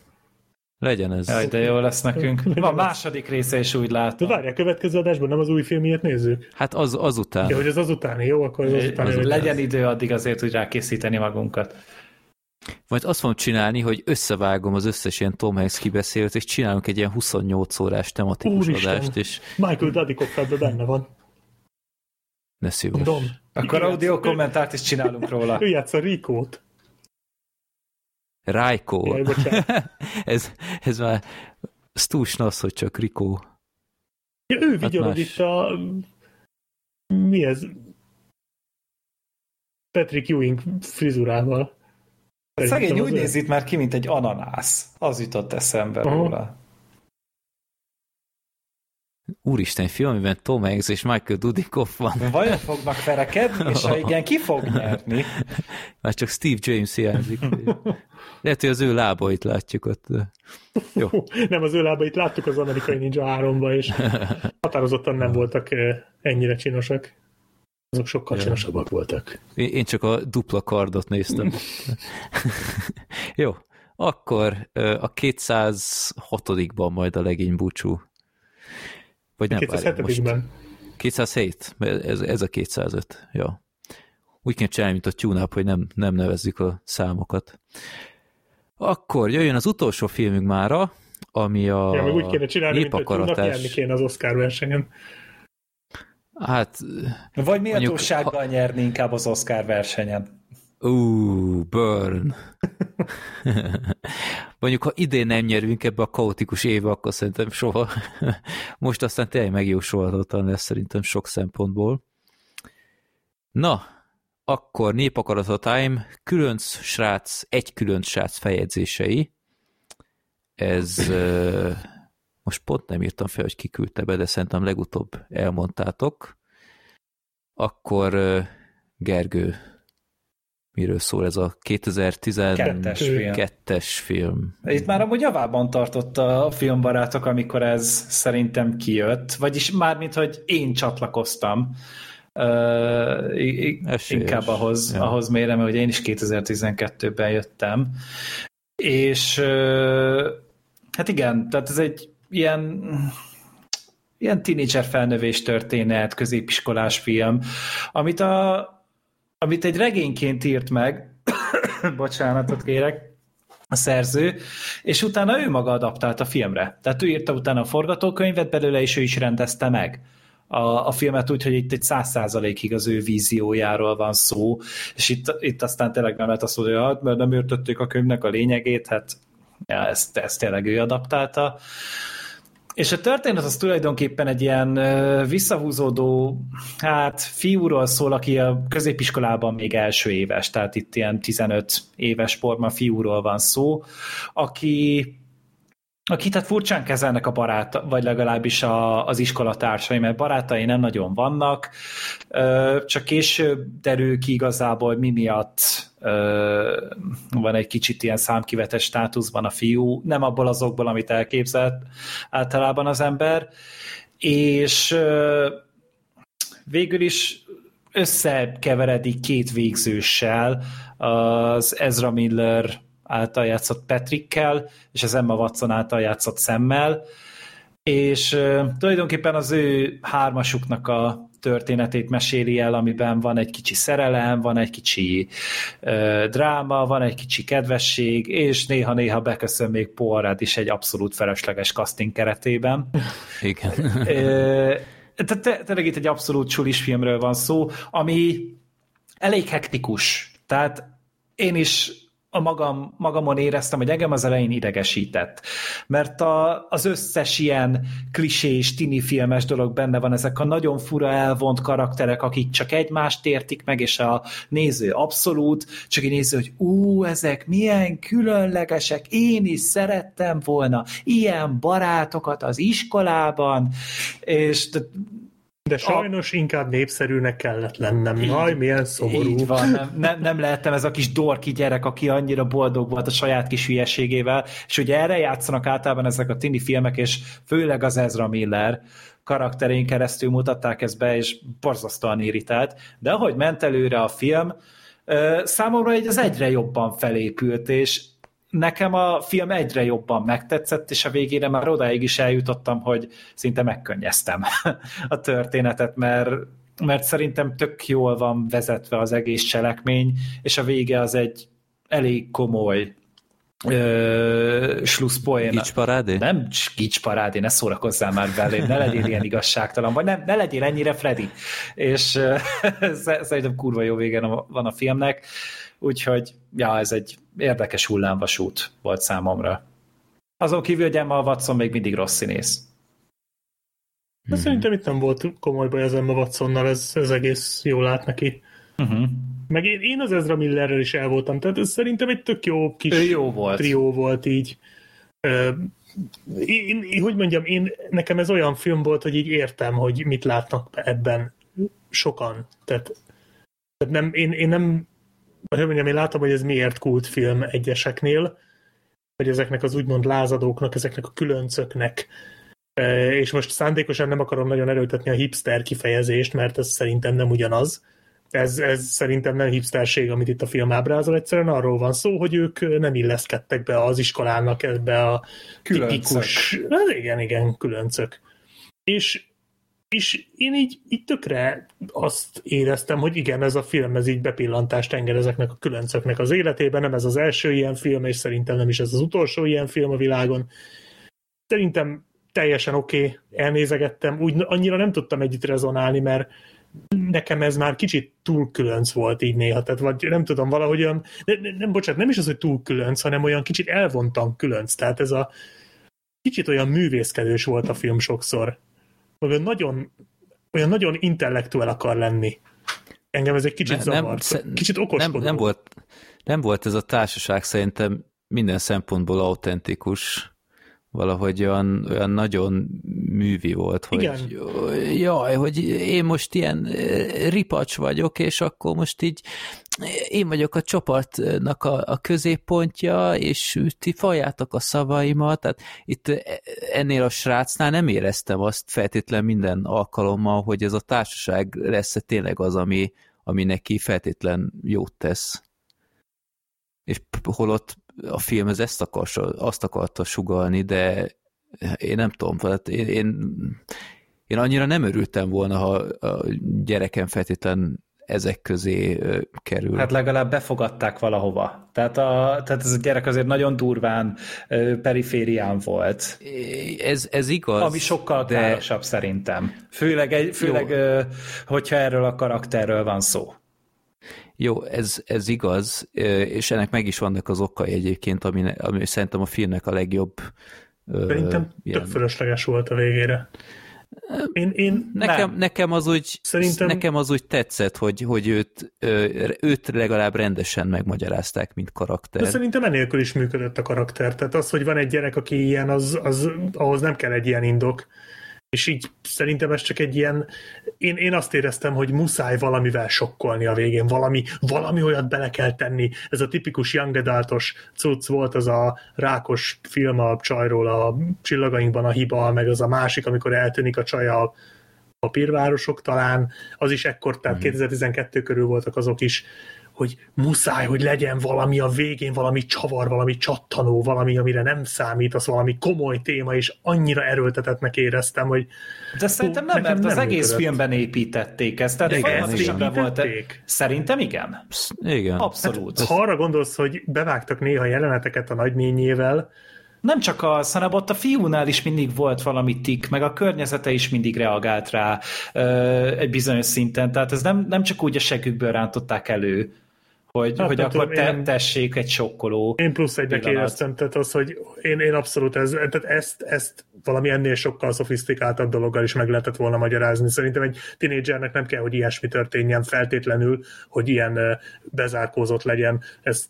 C: Legyen ez.
D: Jaj, de jó lesz nekünk. Van második része is úgy
B: De
D: látom.
B: várják, következő adásban nem az új filmiet nézzük?
C: Hát az, azután.
B: Ja, hogy az azutáni, jó? Akkor az azutáni.
C: az
B: legyen.
D: Legyen idő addig azért, hogy rákészíteni magunkat.
C: Majd azt fogom csinálni, hogy összevágom az összes ilyen Tom Hanks kibeszélt, és csinálunk egy ilyen 28 órás tematikus
B: Úristen.
C: adást, és
B: Michael Dudikoff ebben benne van.
C: ne szívos.
B: Dom.
D: Akkor audio kommentárt is csinálunk róla.
B: Ő játsza Rikót. Bocsánat.
C: ez, ez már ez túl snasz, hogy csak Rikó.
B: Ja, ő
C: Hát
B: vigyorod
C: más.
B: itt a... Mi ez? Patrick Ewing frizurával.
D: Szegény úgy néz itt már ki, mint egy ananász. Az jutott eszembe
B: Aha.
D: róla.
C: Úristen, film, amiben Tom Hanks és Michael Dudikoff van.
D: Vajon fognak verekedni, és ha igen, ki fog nyerni?
C: Már csak Steve James hiányzik. Lehet, hogy az ő lábait látjuk ott. Jó.
B: Nem, az ő lábait láttuk az amerikai Ninja 3-ba, és határozottan nem voltak eh, ennyire csinosak. Azok sokkal
C: Ja.
B: csinosabbak voltak.
C: Én csak a dupla kardot néztem. Jó, akkor ö, a 206-ban majd a legény búcsú. Vagy nem, várjál, most
B: 207-ben.
C: 207? Mert Ez, ez a 205. Ja. Úgy kell csinálni, mint a tune hogy nem, nem nevezzük a számokat. Akkor jöjjön az utolsó filmünk mára, ami a
B: Ja, meg úgy kéne csinálni, mint hogy
C: népakaratás.
B: kéne az Oscar versenyen.
C: Hát,
D: Vagy
C: Mondjuk,
D: méltósággal nyerni inkább az Oscar versenyen.
C: Ú, burn. Mondjuk, ha idén nem nyerünk ebbe a kaotikus évbe, akkor szerintem soha. Most aztán tényleg megjósolhatatlan lesz szerintem sok szempontból. Na, akkor népakarat time, különc srác, egy különc srác fejegyzései. Ez most pont nem írtam fel, hogy ki küldte be, de szerintem legutóbb elmondtátok. Akkor Gergő, miről szól ez a 2012-es
D: Kettes film. Itt már amúgy javában tartott a filmbarátok, amikor ez szerintem kijött, vagyis mármint, hogy én csatlakoztam. Uh,
C: Esélyes.
D: inkább ahhoz,
C: Ja.
D: ahhoz mérem, hogy én is 2012-ben jöttem. És uh, hát igen, tehát ez egy ilyen ilyen tínédzser felnövés történet, középiskolás film, amit, a, amit egy regényként írt meg, bocsánatot kérek, a szerző, és utána ő maga adaptált a filmre. Tehát ő írta utána a forgatókönyvet belőle, és ő is rendezte meg a, a filmet úgy, hogy itt egy száz százalékig az ő víziójáról van szó, és itt, itt aztán tényleg nem lehet azt mondani, hogy hát, mert nem értették a könyvnek a lényegét, hát ja, ezt, ezt tényleg ő adaptálta. És a történet az tulajdonképpen egy ilyen visszahúzódó, hát fiúról szól, aki a középiskolában még első éves, tehát itt ilyen 15 éves forma fiúról van szó, aki aki tehát furcsán kezelnek a barát, vagy legalábbis a, az iskolatársai, mert barátai nem nagyon vannak, csak később derül ki igazából, mi miatt van egy kicsit ilyen számkivetes státuszban a fiú, nem abból azokból, amit elképzelt általában az ember, és végül is összekeveredik két végzőssel, az Ezra Miller által játszott Patrickkel, és az Emma Watson által játszott szemmel, és uh, tulajdonképpen az ő hármasuknak a történetét meséli el, amiben van egy kicsi szerelem, van egy kicsi uh, dráma, van egy kicsi kedvesség, és néha-néha beköszön még Poirot is egy abszolút felesleges casting keretében.
C: Igen.
D: Ö, Tehát te- tényleg itt egy abszolút csulis filmről van szó, ami elég hektikus. Tehát én is a magam, magamon éreztem, hogy engem az elején idegesített. Mert a, az összes ilyen klisés, tini filmes dolog benne van, ezek a nagyon fura elvont karakterek, akik csak egymást értik meg, és a néző abszolút, csak egy néző, hogy ú, ezek milyen különlegesek, én is szerettem volna ilyen barátokat az iskolában, és de
B: sajnos inkább népszerűnek kellett lennem. Jaj, milyen szomorú.
D: Így van, nem, nem, nem lehettem ez a kis dorki gyerek, aki annyira boldog volt a saját kis hülyeségével, és ugye erre játszanak általában ezek a tini filmek, és főleg az Ezra Miller karakterén keresztül mutatták ezt be, és borzasztóan irritált, de ahogy ment előre a film, számomra így az egyre jobban felépült, és nekem a film egyre jobban megtetszett, és a végére már odáig is eljutottam, hogy szinte megkönnyeztem a történetet, mert, mert szerintem tök jól van vezetve az egész cselekmény, és a vége az egy elég komoly ö, slusszpoén.
C: Gicsparádé?
D: Nem gicsparádé, ne szórakozzál már belém, ne legyél ilyen igazságtalan, vagy nem, ne legyél ennyire Freddy. És ö, szerintem kurva jó vége van a filmnek, úgyhogy ja, ez egy érdekes hullámvasút volt számomra. Azon kívül, hogy Emma Watson még mindig rossz színész.
B: De szerintem itt nem volt komoly baj az Emma Watsonnal, ez, ez egész jól lát neki.
D: Uh-huh.
B: Meg én, én az Ezra Millerrel is el voltam, tehát ez szerintem egy tök jó kis
D: Ő jó volt.
B: trió volt így. Ö, én, én, hogy mondjam, én, nekem ez olyan film volt, hogy így értem, hogy mit látnak ebben sokan. Tehát, tehát nem, én, én nem, hogy mondjam, én látom, hogy ez miért kultfilm egyeseknél, hogy ezeknek az úgymond lázadóknak, ezeknek a különcöknek, Ö, és most szándékosan nem akarom nagyon erőltetni a hipster kifejezést, mert ez szerintem nem ugyanaz. Ez, ez szerintem nem hipsterség, amit itt a film ábrázol, egyszerűen arról van szó, hogy ők nem illeszkedtek be az iskolának ebbe a
D: Különcök.
B: tipikus... Hát igen, igen, különcök. És És én így, így tökre azt éreztem, hogy igen, ez a film, ez így bepillantást enged ezeknek a különcöknek az életében, nem ez az első ilyen film, és szerintem nem is ez az utolsó ilyen film a világon. Szerintem teljesen oké, okay, elnézegettem, úgy annyira nem tudtam együtt rezonálni, mert nekem ez már kicsit túl különc volt így néha, tehát vagy nem tudom, valahogy olyan, nem, nem, bocsánat, nem is az, hogy túl különc, hanem olyan kicsit elvontam különc, tehát ez a kicsit olyan művészkedős volt a film sokszor, olyan nagyon, olyan nagyon intellektuál akar lenni. Engem ez egy kicsit ne, zavart. Nem, kicsit okoskodó.
C: Nem, nem, volt, nem volt ez a társaság szerintem minden szempontból autentikus valahogy olyan, olyan nagyon művi volt, hogy Igen. jaj, hogy én most ilyen eh, ripacs vagyok, és akkor most így én vagyok a csapatnak a, a középpontja, és ti faljátok a szavaimat, tehát itt ennél a srácnál nem éreztem azt feltétlen minden alkalommal, hogy ez a társaság lesz -e tényleg az, ami, ami neki feltétlen jót tesz. És holott a film ez ezt akarsa, azt akarta sugalni, de én nem tudom, tehát én, én, én annyira nem örültem volna, ha a gyerekem feltétlen ezek közé kerül.
D: Hát legalább befogadták valahova. Tehát, a, tehát ez a gyerek azért nagyon durván periférián volt.
C: Ez, ez igaz.
D: Ami sokkal de... károsabb szerintem. Főleg, egy, főleg hogyha erről a karakterről van szó.
C: Jó, ez, ez igaz, és ennek meg is vannak az okai egyébként, ami, ami szerintem a filmnek a legjobb.
B: Szerintem ilyen... tök fölösleges volt a végére.
C: Én, én nekem, nekem, az úgy, Szerintem... nekem az úgy tetszett, hogy, hogy őt, őt legalább rendesen megmagyarázták, mint karakter.
B: De szerintem enélkül is működött a karakter. Tehát az, hogy van egy gyerek, aki ilyen, az, az, ahhoz nem kell egy ilyen indok. És így szerintem ez csak egy ilyen, én, én azt éreztem, hogy muszáj valamivel sokkolni a végén, valami, valami olyat bele kell tenni. Ez a tipikus young adultos cucc volt, az a rákos film a csajról, a csillagainkban a hiba, meg az a másik, amikor eltűnik a csaj a papírvárosok talán, az is ekkor, tehát mm-hmm. 2012 körül voltak azok is, hogy muszáj, hogy legyen valami a végén, valami csavar, valami csattanó, valami, amire nem számít, az valami komoly téma, és annyira erőltetetnek éreztem, hogy...
D: De szerintem nem, mert nem az egész működött. filmben építették ezt, tehát igen, igen. volt. Szerintem igen.
C: Igen.
D: Abszolút. Hát,
B: ha arra gondolsz, hogy bevágtak néha jeleneteket a nagynényével,
D: nem csak az, hanem ott a fiúnál is mindig volt valami tik, meg a környezete is mindig reagált rá egy bizonyos szinten, tehát ez nem, nem csak úgy a segükből rántották elő, hogy, hát, hogy akkor te, én, tessék egy sokkoló
B: Én plusz egynek éreztem, tehát az, hogy én, én abszolút ez, tehát ezt, ezt valami ennél sokkal szofisztikáltabb dologgal is meg lehetett volna magyarázni. Szerintem egy tinédzsernek nem kell, hogy ilyesmi történjen feltétlenül, hogy ilyen bezárkózott legyen. Ezt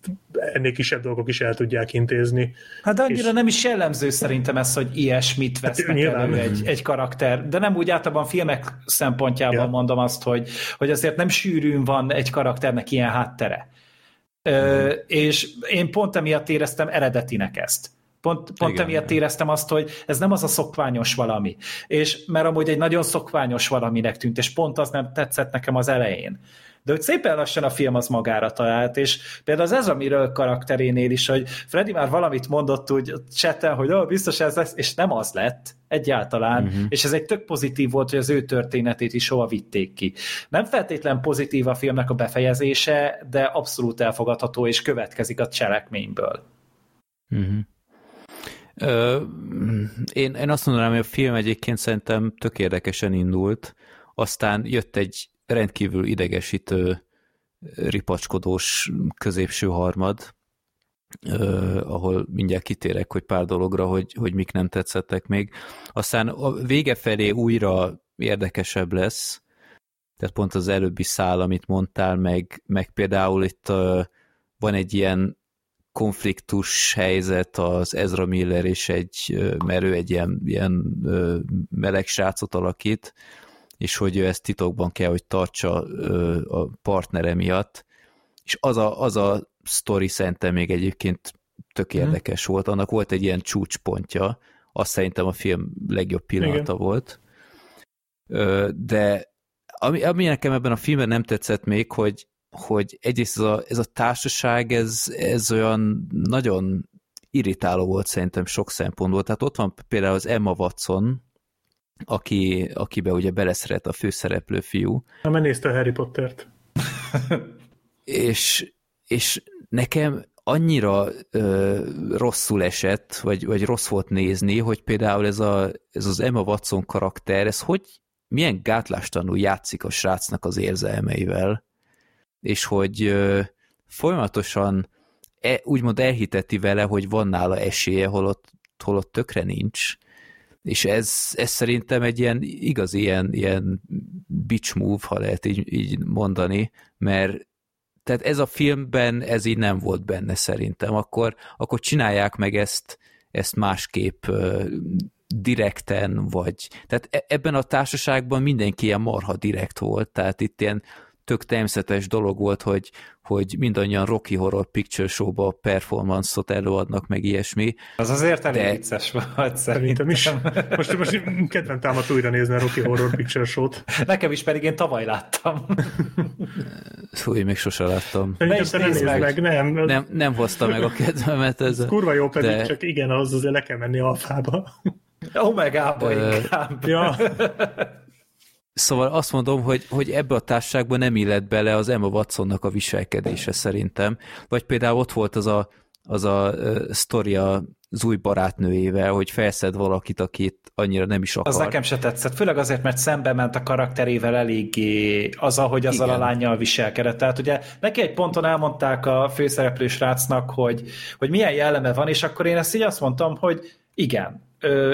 B: ennél kisebb dolgok is el tudják intézni.
D: Hát annyira és... nem is jellemző szerintem ez, hogy ilyesmit hát vesznek hát, elő egy, egy karakter. De nem úgy általában filmek szempontjában ja. mondom azt, hogy, hogy azért nem sűrűn van egy karakternek ilyen háttere. Ö, és én pont emiatt éreztem eredetinek ezt. Pont, pont igen, emiatt igen. éreztem azt, hogy ez nem az a szokványos valami. És mert amúgy egy nagyon szokványos valaminek tűnt, és pont az nem tetszett nekem az elején. De hogy szépen lassan a film az magára talált, és például az ez, amiről karakterénél is, hogy Freddy már valamit mondott úgy cseten, hogy oh, biztos ez lesz, és nem az lett egyáltalán, uh-huh. és ez egy tök pozitív volt, hogy az ő történetét is hova vitték ki. Nem feltétlen pozitív a filmnek a befejezése, de abszolút elfogadható, és következik a cselekményből.
C: Uh-huh. Ö, én, én azt mondanám, hogy a film egyébként szerintem tök érdekesen indult, aztán jött egy rendkívül idegesítő, ripacskodós középső harmad, Uh, ahol mindjárt kitérek, hogy pár dologra, hogy, hogy mik nem tetszettek még. Aztán a vége felé újra érdekesebb lesz, tehát pont az előbbi szál, amit mondtál, meg, meg például itt uh, van egy ilyen konfliktus helyzet az Ezra Miller és egy, mert ő egy ilyen, ilyen meleg srácot alakít, és hogy ő ezt titokban kell, hogy tartsa a partnere miatt, és az a, az a sztori szerintem még egyébként tök mhm. érdekes hmm. volt, annak volt egy ilyen csúcspontja, azt szerintem a film legjobb pillanata Igen. volt, de ami, ami nekem ebben a filmben nem tetszett még, hogy hogy egyrészt ez a, ez a társaság, ez, ez olyan nagyon irritáló volt szerintem sok szempontból. Tehát ott van például az Emma Watson, aki, akibe ugye beleszeret a főszereplő fiú.
B: Na, mert nézte a Harry Pottert.
C: és, és nekem annyira ö, rosszul esett, vagy, vagy rossz volt nézni, hogy például ez, a, ez az Emma Watson karakter, ez hogy milyen gátlástanul játszik a srácnak az érzelmeivel, és hogy ö, folyamatosan e, úgymond elhiteti vele, hogy van nála esélye, holott, holott tökre nincs, és ez, ez szerintem egy ilyen igaz ilyen, ilyen bitch move, ha lehet így, így mondani, mert tehát ez a filmben ez így nem volt benne szerintem, akkor, akkor csinálják meg ezt, ezt másképp direkten, vagy tehát e, ebben a társaságban mindenki ilyen marha direkt volt, tehát itt ilyen tök természetes dolog volt, hogy, hogy mindannyian Rocky Horror Picture Show-ba performance-ot előadnak, meg ilyesmi.
D: Az azért elég de... vicces volt
B: szerintem. is. Most, most kedven támadt újra nézni a Rocky Horror Picture Show-t.
D: Nekem is pedig én tavaly láttam.
C: Fú, én még sosem láttam.
B: Ne is nézd meg. meg. Nem.
C: nem. Nem hozta meg a kedvemet ez.
B: ez kurva jó pedig, de... csak igen, az azért le kell menni alfába.
D: Omegába inkább.
B: Ja.
C: Szóval azt mondom, hogy, hogy ebbe a társaságban nem illett bele az Emma Watsonnak a viselkedése szerintem. Vagy például ott volt az a, az a uh, sztoria az új barátnőjével, hogy felszed valakit, akit annyira nem is akar.
D: Az nekem se tetszett, főleg azért, mert szembe ment a karakterével eléggé az, ahogy azzal Igen. a lányjal viselkedett. Tehát ugye neki egy ponton elmondták a főszereplő srácnak, hogy, hogy milyen jelleme van, és akkor én ezt így azt mondtam, hogy igen,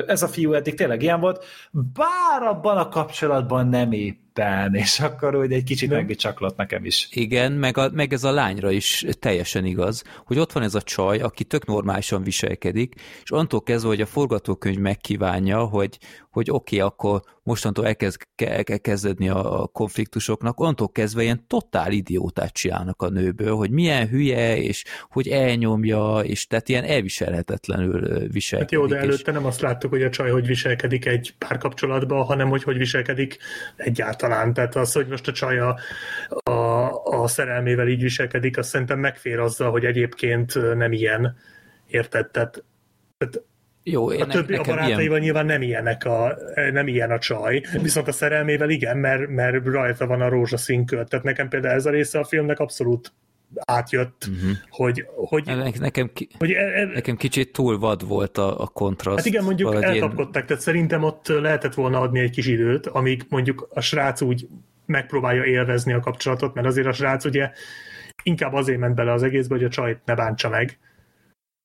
D: ez a fiú eddig tényleg ilyen volt, bár abban a kapcsolatban nem éppen, és akkor úgy egy kicsit megbicsaklott nekem is.
C: Igen, meg, a, meg ez a lányra is teljesen igaz, hogy ott van ez a csaj, aki tök normálisan viselkedik, és antól kezdve, hogy a forgatókönyv megkívánja, hogy, hogy oké, okay, akkor mostantól elkezd, el kell kezdeni a konfliktusoknak, onnantól kezdve ilyen totál idiótát csinálnak a nőből, hogy milyen hülye, és hogy elnyomja, és tehát ilyen elviselhetetlenül viselkedik. Hát
B: jó, de előtte nem azt láttuk, hogy a csaj hogy viselkedik egy párkapcsolatban, hanem hogy hogy viselkedik egyáltalán. Tehát az, hogy most a csaj a, a, a szerelmével így viselkedik, azt szerintem megfér azzal, hogy egyébként nem ilyen. Érted? Tehát, tehát
C: jó, én
B: a többi a barátaival ilyen... nyilván nem, ilyenek a, nem ilyen a csaj, viszont a szerelmével igen, mert, mert rajta van a rózsaszín költ. Tehát nekem például ez a része a filmnek abszolút átjött, uh-huh. hogy, hogy,
C: nekem, ki, hogy e, e, nekem kicsit túl vad volt a, a kontraszt.
B: Hát igen, mondjuk elkapkodtak, én... tehát szerintem ott lehetett volna adni egy kis időt, amíg mondjuk a srác úgy megpróbálja élvezni a kapcsolatot, mert azért a srác ugye inkább azért ment bele az egészbe, hogy a csajt ne bántsa meg,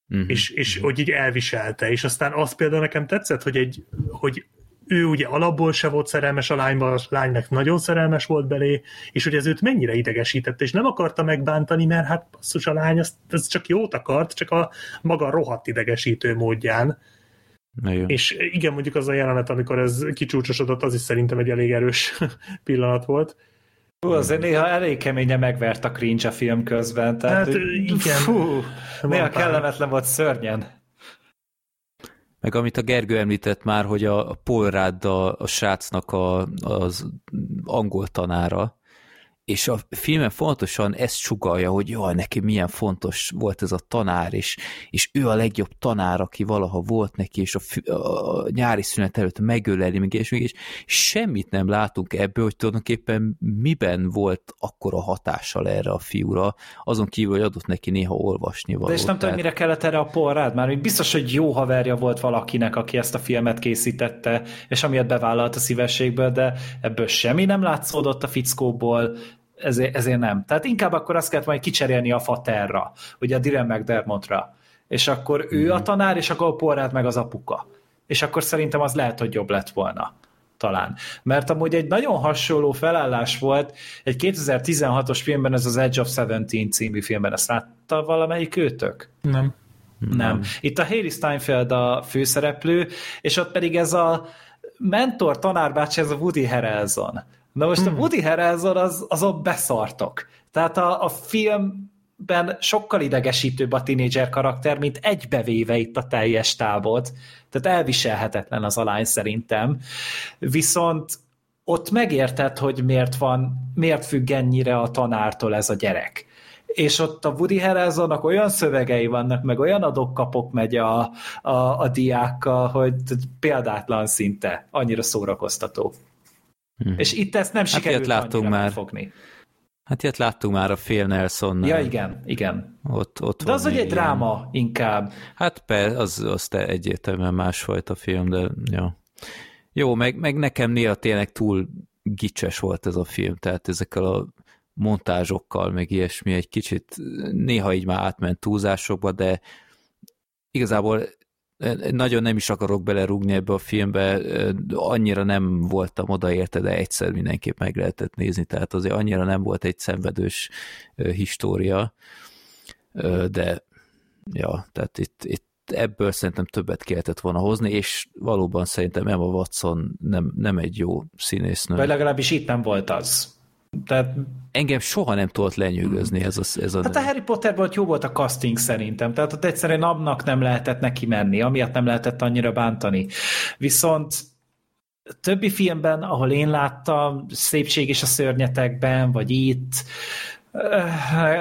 B: uh-huh. és, és uh-huh. hogy így elviselte, és aztán az például nekem tetszett, hogy, egy, hogy ő ugye alapból se volt szerelmes a lányba, a lánynak nagyon szerelmes volt belé, és hogy ez őt mennyire idegesítette, és nem akarta megbántani, mert hát basszus a lány, az, az csak jót akart, csak a maga rohadt idegesítő módján. És igen, mondjuk az a jelenet, amikor ez kicsúcsosodott, az is szerintem egy elég erős pillanat volt.
D: Hú, azért néha elég keményen megvert a cringe a film közben. Tehát,
B: hát igen. Fú,
D: néha kellemetlen volt szörnyen.
C: Meg amit a Gergő említett már, hogy a Paul Rudd a, a srácnak a, az angol tanára, és a filmen fontosan ezt sugalja, hogy jaj, neki milyen fontos volt ez a tanár, és, és ő a legjobb tanár, aki valaha volt neki, és a, a, a nyári szünet előtt megöleli, még és még, és semmit nem látunk ebből, hogy tulajdonképpen miben volt akkora hatással erre a fiúra, azon kívül, hogy adott neki néha olvasni valót.
D: De és nem tudom, mire kellett erre a porrád, már biztos, hogy jó haverja volt valakinek, aki ezt a filmet készítette, és amiatt bevállalt a szívességből, de ebből semmi nem látszódott a fickóból, ezért, ezért nem. Tehát inkább akkor azt kellett majd kicserélni a faterra, ugye a Dylan McDermottra. És akkor ő mm-hmm. a tanár, és akkor a porrát meg az apuka. És akkor szerintem az lehet, hogy jobb lett volna talán. Mert amúgy egy nagyon hasonló felállás volt egy 2016-os filmben, ez az Edge of Seventeen című filmben. Ezt látta valamelyik őtök?
B: Nem.
D: Nem. Itt a Haley Steinfeld a főszereplő, és ott pedig ez a mentor tanárbács, ez a Woody Harrelson. Na most hmm. a Woody Harrelson az, azon beszartok. Tehát a, a filmben sokkal idegesítőbb a tinédzser karakter, mint egybevéve itt a teljes tábot. Tehát elviselhetetlen az alány szerintem. Viszont ott megérted, hogy miért van, miért függ ennyire a tanártól ez a gyerek. és ott a Woody Harrelsonnak olyan szövegei vannak, meg olyan adok-kapok megy a, a, a diákkal, hogy példátlan szinte, annyira szórakoztató. Hmm. És itt ezt nem sikerült
C: hát láttunk már.
D: fogni.
C: Hát ilyet láttunk már a Phil nelson
D: Ja, igen, igen.
C: Ott, ott
D: de az egy ilyen... dráma inkább.
C: Hát persze, az, az te egyértelműen másfajta film, de jó. Jó, meg, meg nekem néha tényleg túl gicses volt ez a film, tehát ezekkel a montázsokkal, meg ilyesmi egy kicsit néha így már átment túlzásokba, de igazából nagyon nem is akarok belerúgni ebbe a filmbe, annyira nem voltam oda érte, de egyszer mindenképp meg lehetett nézni, tehát azért annyira nem volt egy szenvedős história, de ja, tehát itt, itt ebből szerintem többet kellett volna hozni, és valóban szerintem Emma Watson nem, nem egy jó színésznő.
D: Vagy legalábbis itt nem volt az. Tehát...
C: Engem soha nem tudott lenyűgözni ez a, ez a
D: Hát a Harry Potterben jó volt a casting szerintem, tehát ott egyszerűen abnak nem lehetett neki menni, amiatt nem lehetett annyira bántani. Viszont többi filmben, ahol én láttam, Szépség és a szörnyetekben, vagy itt,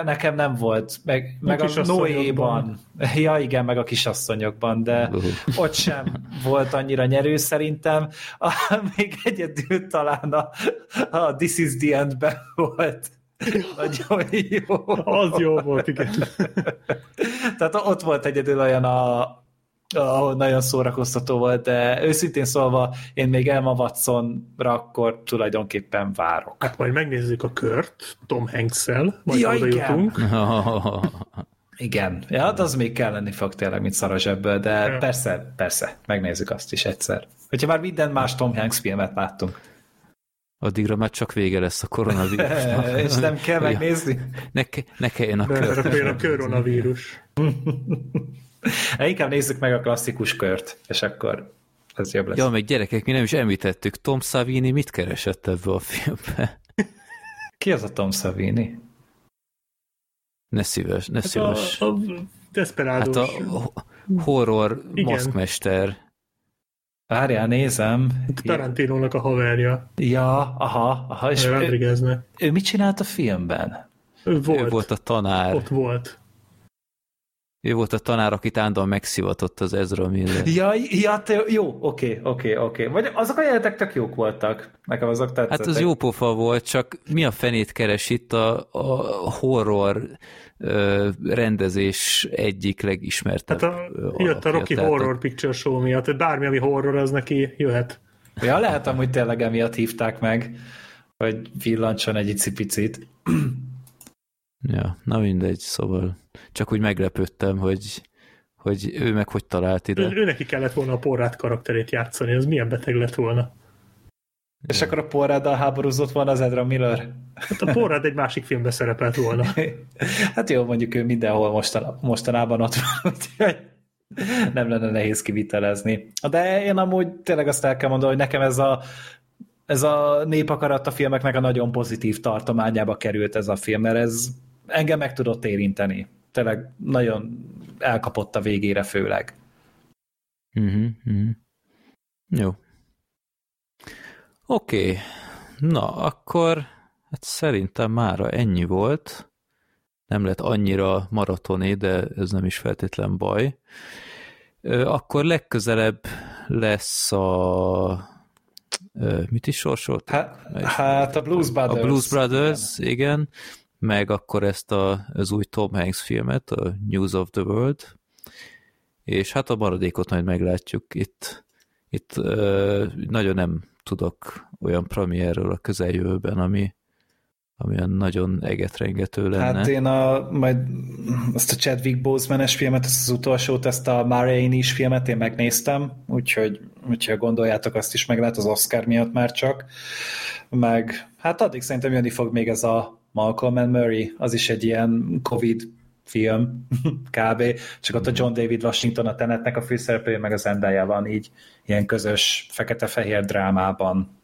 D: Nekem nem volt, meg, meg a, a Noéban. Ja, igen, meg a kisasszonyokban, de uh. ott sem volt annyira nyerő szerintem. A, még egyedül talán a, a This is the End-ben volt. Nagyon jó.
B: Az jó volt, igen.
D: Tehát ott volt egyedül olyan a, ahol nagyon szórakoztató volt, de őszintén szólva én még Emma Watsonra akkor tulajdonképpen várok.
B: Hát majd megnézzük a kört Tom Hanks-el, majd ja, oda igen. jutunk.
D: igen, ja, hát az még kell lenni fog tényleg, mint szar zsebből, de ja. persze, persze, megnézzük azt is egyszer. Hogyha már minden más Tom Hanks filmet láttunk.
C: Addigra már csak vége lesz a koronavírusnak.
D: És nem kell megnézni?
C: Ne, ne kelljen a kör.
B: a koronavírus.
D: Inkább nézzük meg a klasszikus kört, és akkor ez jobb lesz.
C: Ja, meg gyerekek, mi nem is említettük, Tom Savini mit keresett ebbe a filmbe?
D: Ki az a Tom Savini?
C: Ne szíves, ne hát szíves. A, a
B: Desperados.
C: Hát a horror Igen. maszkmester.
D: Várjál, nézem.
B: Tarantinónak a haverja.
D: Ja, aha, aha. És ő, ő mit csinált a filmben?
B: Ő volt.
C: Ő volt a tanár.
B: Ott volt.
C: Ő volt a tanár, akit állandóan megszivatott az Ezra Miller.
D: Ja, ja te, jó, oké, oké, oké. Vagy azok a jelenetek tök jók voltak. Nekem azok tetszettek.
C: Hát az jó pofa volt, csak mi a fenét keres itt a, a horror ö, rendezés egyik legismertebb.
B: Hát a, jött a Rocky tehát Horror Picture Show miatt, bármi, ami horror, az neki jöhet.
D: Ja, lehet amúgy tényleg emiatt hívták meg, hogy villancson egy icipicit.
C: Ja, na mindegy, szóval csak úgy meglepődtem, hogy, hogy ő meg hogy talált ide.
B: Ő, ő neki kellett volna a porrát karakterét játszani, az milyen beteg lett volna.
D: És akkor a porráddal háborúzott volna az Edra Miller?
B: Hát a porrád egy másik filmbe szerepelt volna.
D: hát jó, mondjuk ő mindenhol mostan, mostanában ott van, úgyhogy nem lenne nehéz kivitelezni. De én amúgy tényleg azt el kell mondani, hogy nekem ez a ez a népakarat a filmeknek a nagyon pozitív tartományába került ez a film, mert ez engem meg tudott érinteni. Tényleg nagyon elkapott a végére főleg.
C: Uh-huh, uh-huh. Jó. Oké. Okay. Na, akkor hát szerintem mára ennyi volt. Nem lett annyira maratoni, de ez nem is feltétlen baj. Akkor legközelebb lesz a mit is sorsolt?
D: Hát, hát a Blues Brothers.
C: A Blues Brothers, igen. igen meg akkor ezt a, az új Tom Hanks filmet, a News of the World, és hát a maradékot majd meglátjuk itt. Itt ö, nagyon nem tudok olyan premierről a közeljövőben, ami, ami olyan nagyon egetrengető lenne.
D: Hát én a, majd azt a Chadwick Boseman-es filmet, ezt az utolsót, ezt a Marianne is filmet én megnéztem, úgyhogy hogyha gondoljátok, azt is meg lehet az Oscar miatt már csak. Meg hát addig szerintem jönni fog még ez a Malcolm and Murray, az is egy ilyen Covid film, kb. Csak ott a John David Washington a Tenetnek a főszereplője, meg az Zendaya van így ilyen közös fekete-fehér drámában.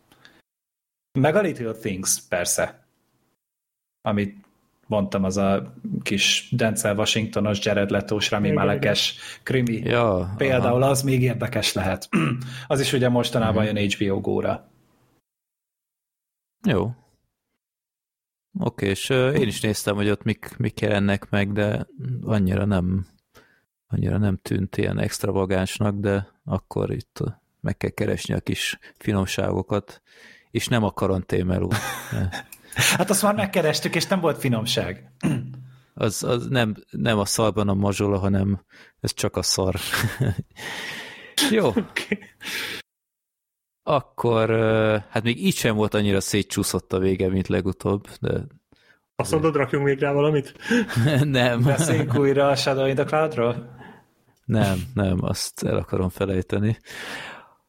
D: Meg a Little Things, persze. Amit mondtam, az a kis Denzel Washingtonos, Jared Leto-s, Rami Malekes krimi.
C: Ja,
D: Például aha. az még érdekes lehet. az is ugye mostanában uh-huh. jön HBO Go-ra.
C: Jó, Oké, és én is néztem, hogy ott mik, mik jelennek meg, de annyira nem annyira nem tűnt ilyen extravagánsnak, de akkor itt meg kell keresni a kis finomságokat, és nem a karanténmeló.
D: hát azt már megkerestük, és nem volt finomság.
C: az, az nem, nem a szarban a mazsola, hanem ez csak a szar. Jó. Okay. Akkor, hát még így sem volt annyira szétcsúszott a vége, mint legutóbb, de...
B: Azt mondod, rakjunk még rá valamit?
C: nem.
D: Beszéljünk újra a Shadow in the Cloud-ról?
C: Nem, nem, azt el akarom felejteni.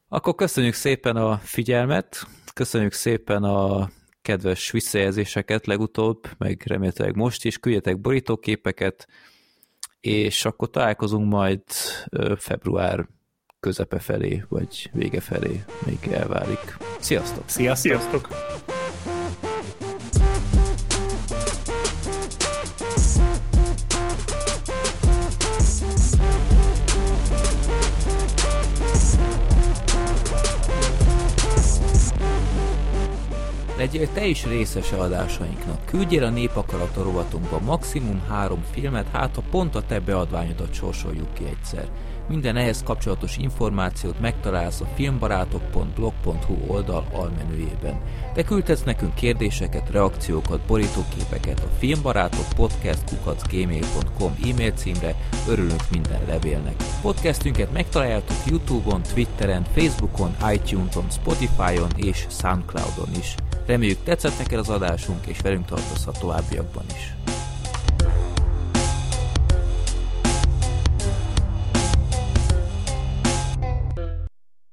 C: Akkor köszönjük szépen a figyelmet, köszönjük szépen a kedves visszajelzéseket legutóbb, meg remélhetőleg most is, küldjetek borítóképeket, és akkor találkozunk majd február közepe felé, vagy vége felé még elválik. Sziasztok!
B: Sziasztok! Sziasztok.
C: Legyél te is részese adásainknak. Küldjél a Népakarata rovatunkba maximum három filmet, hát ha pont a te beadványodat sorsoljuk ki egyszer. Minden ehhez kapcsolatos információt megtalálsz a filmbarátok.blog.hu oldal almenüjében. Te küldhetsz nekünk kérdéseket, reakciókat, borítóképeket a filmbarátok podcast.gmail.com e-mail címre, örülünk minden levélnek. Podcastünket megtaláljátok Youtube-on, Twitteren, Facebookon, iTunes-on, Spotify-on és Soundcloud-on is. Reméljük tetszett neked az adásunk, és velünk tartozhat továbbiakban is.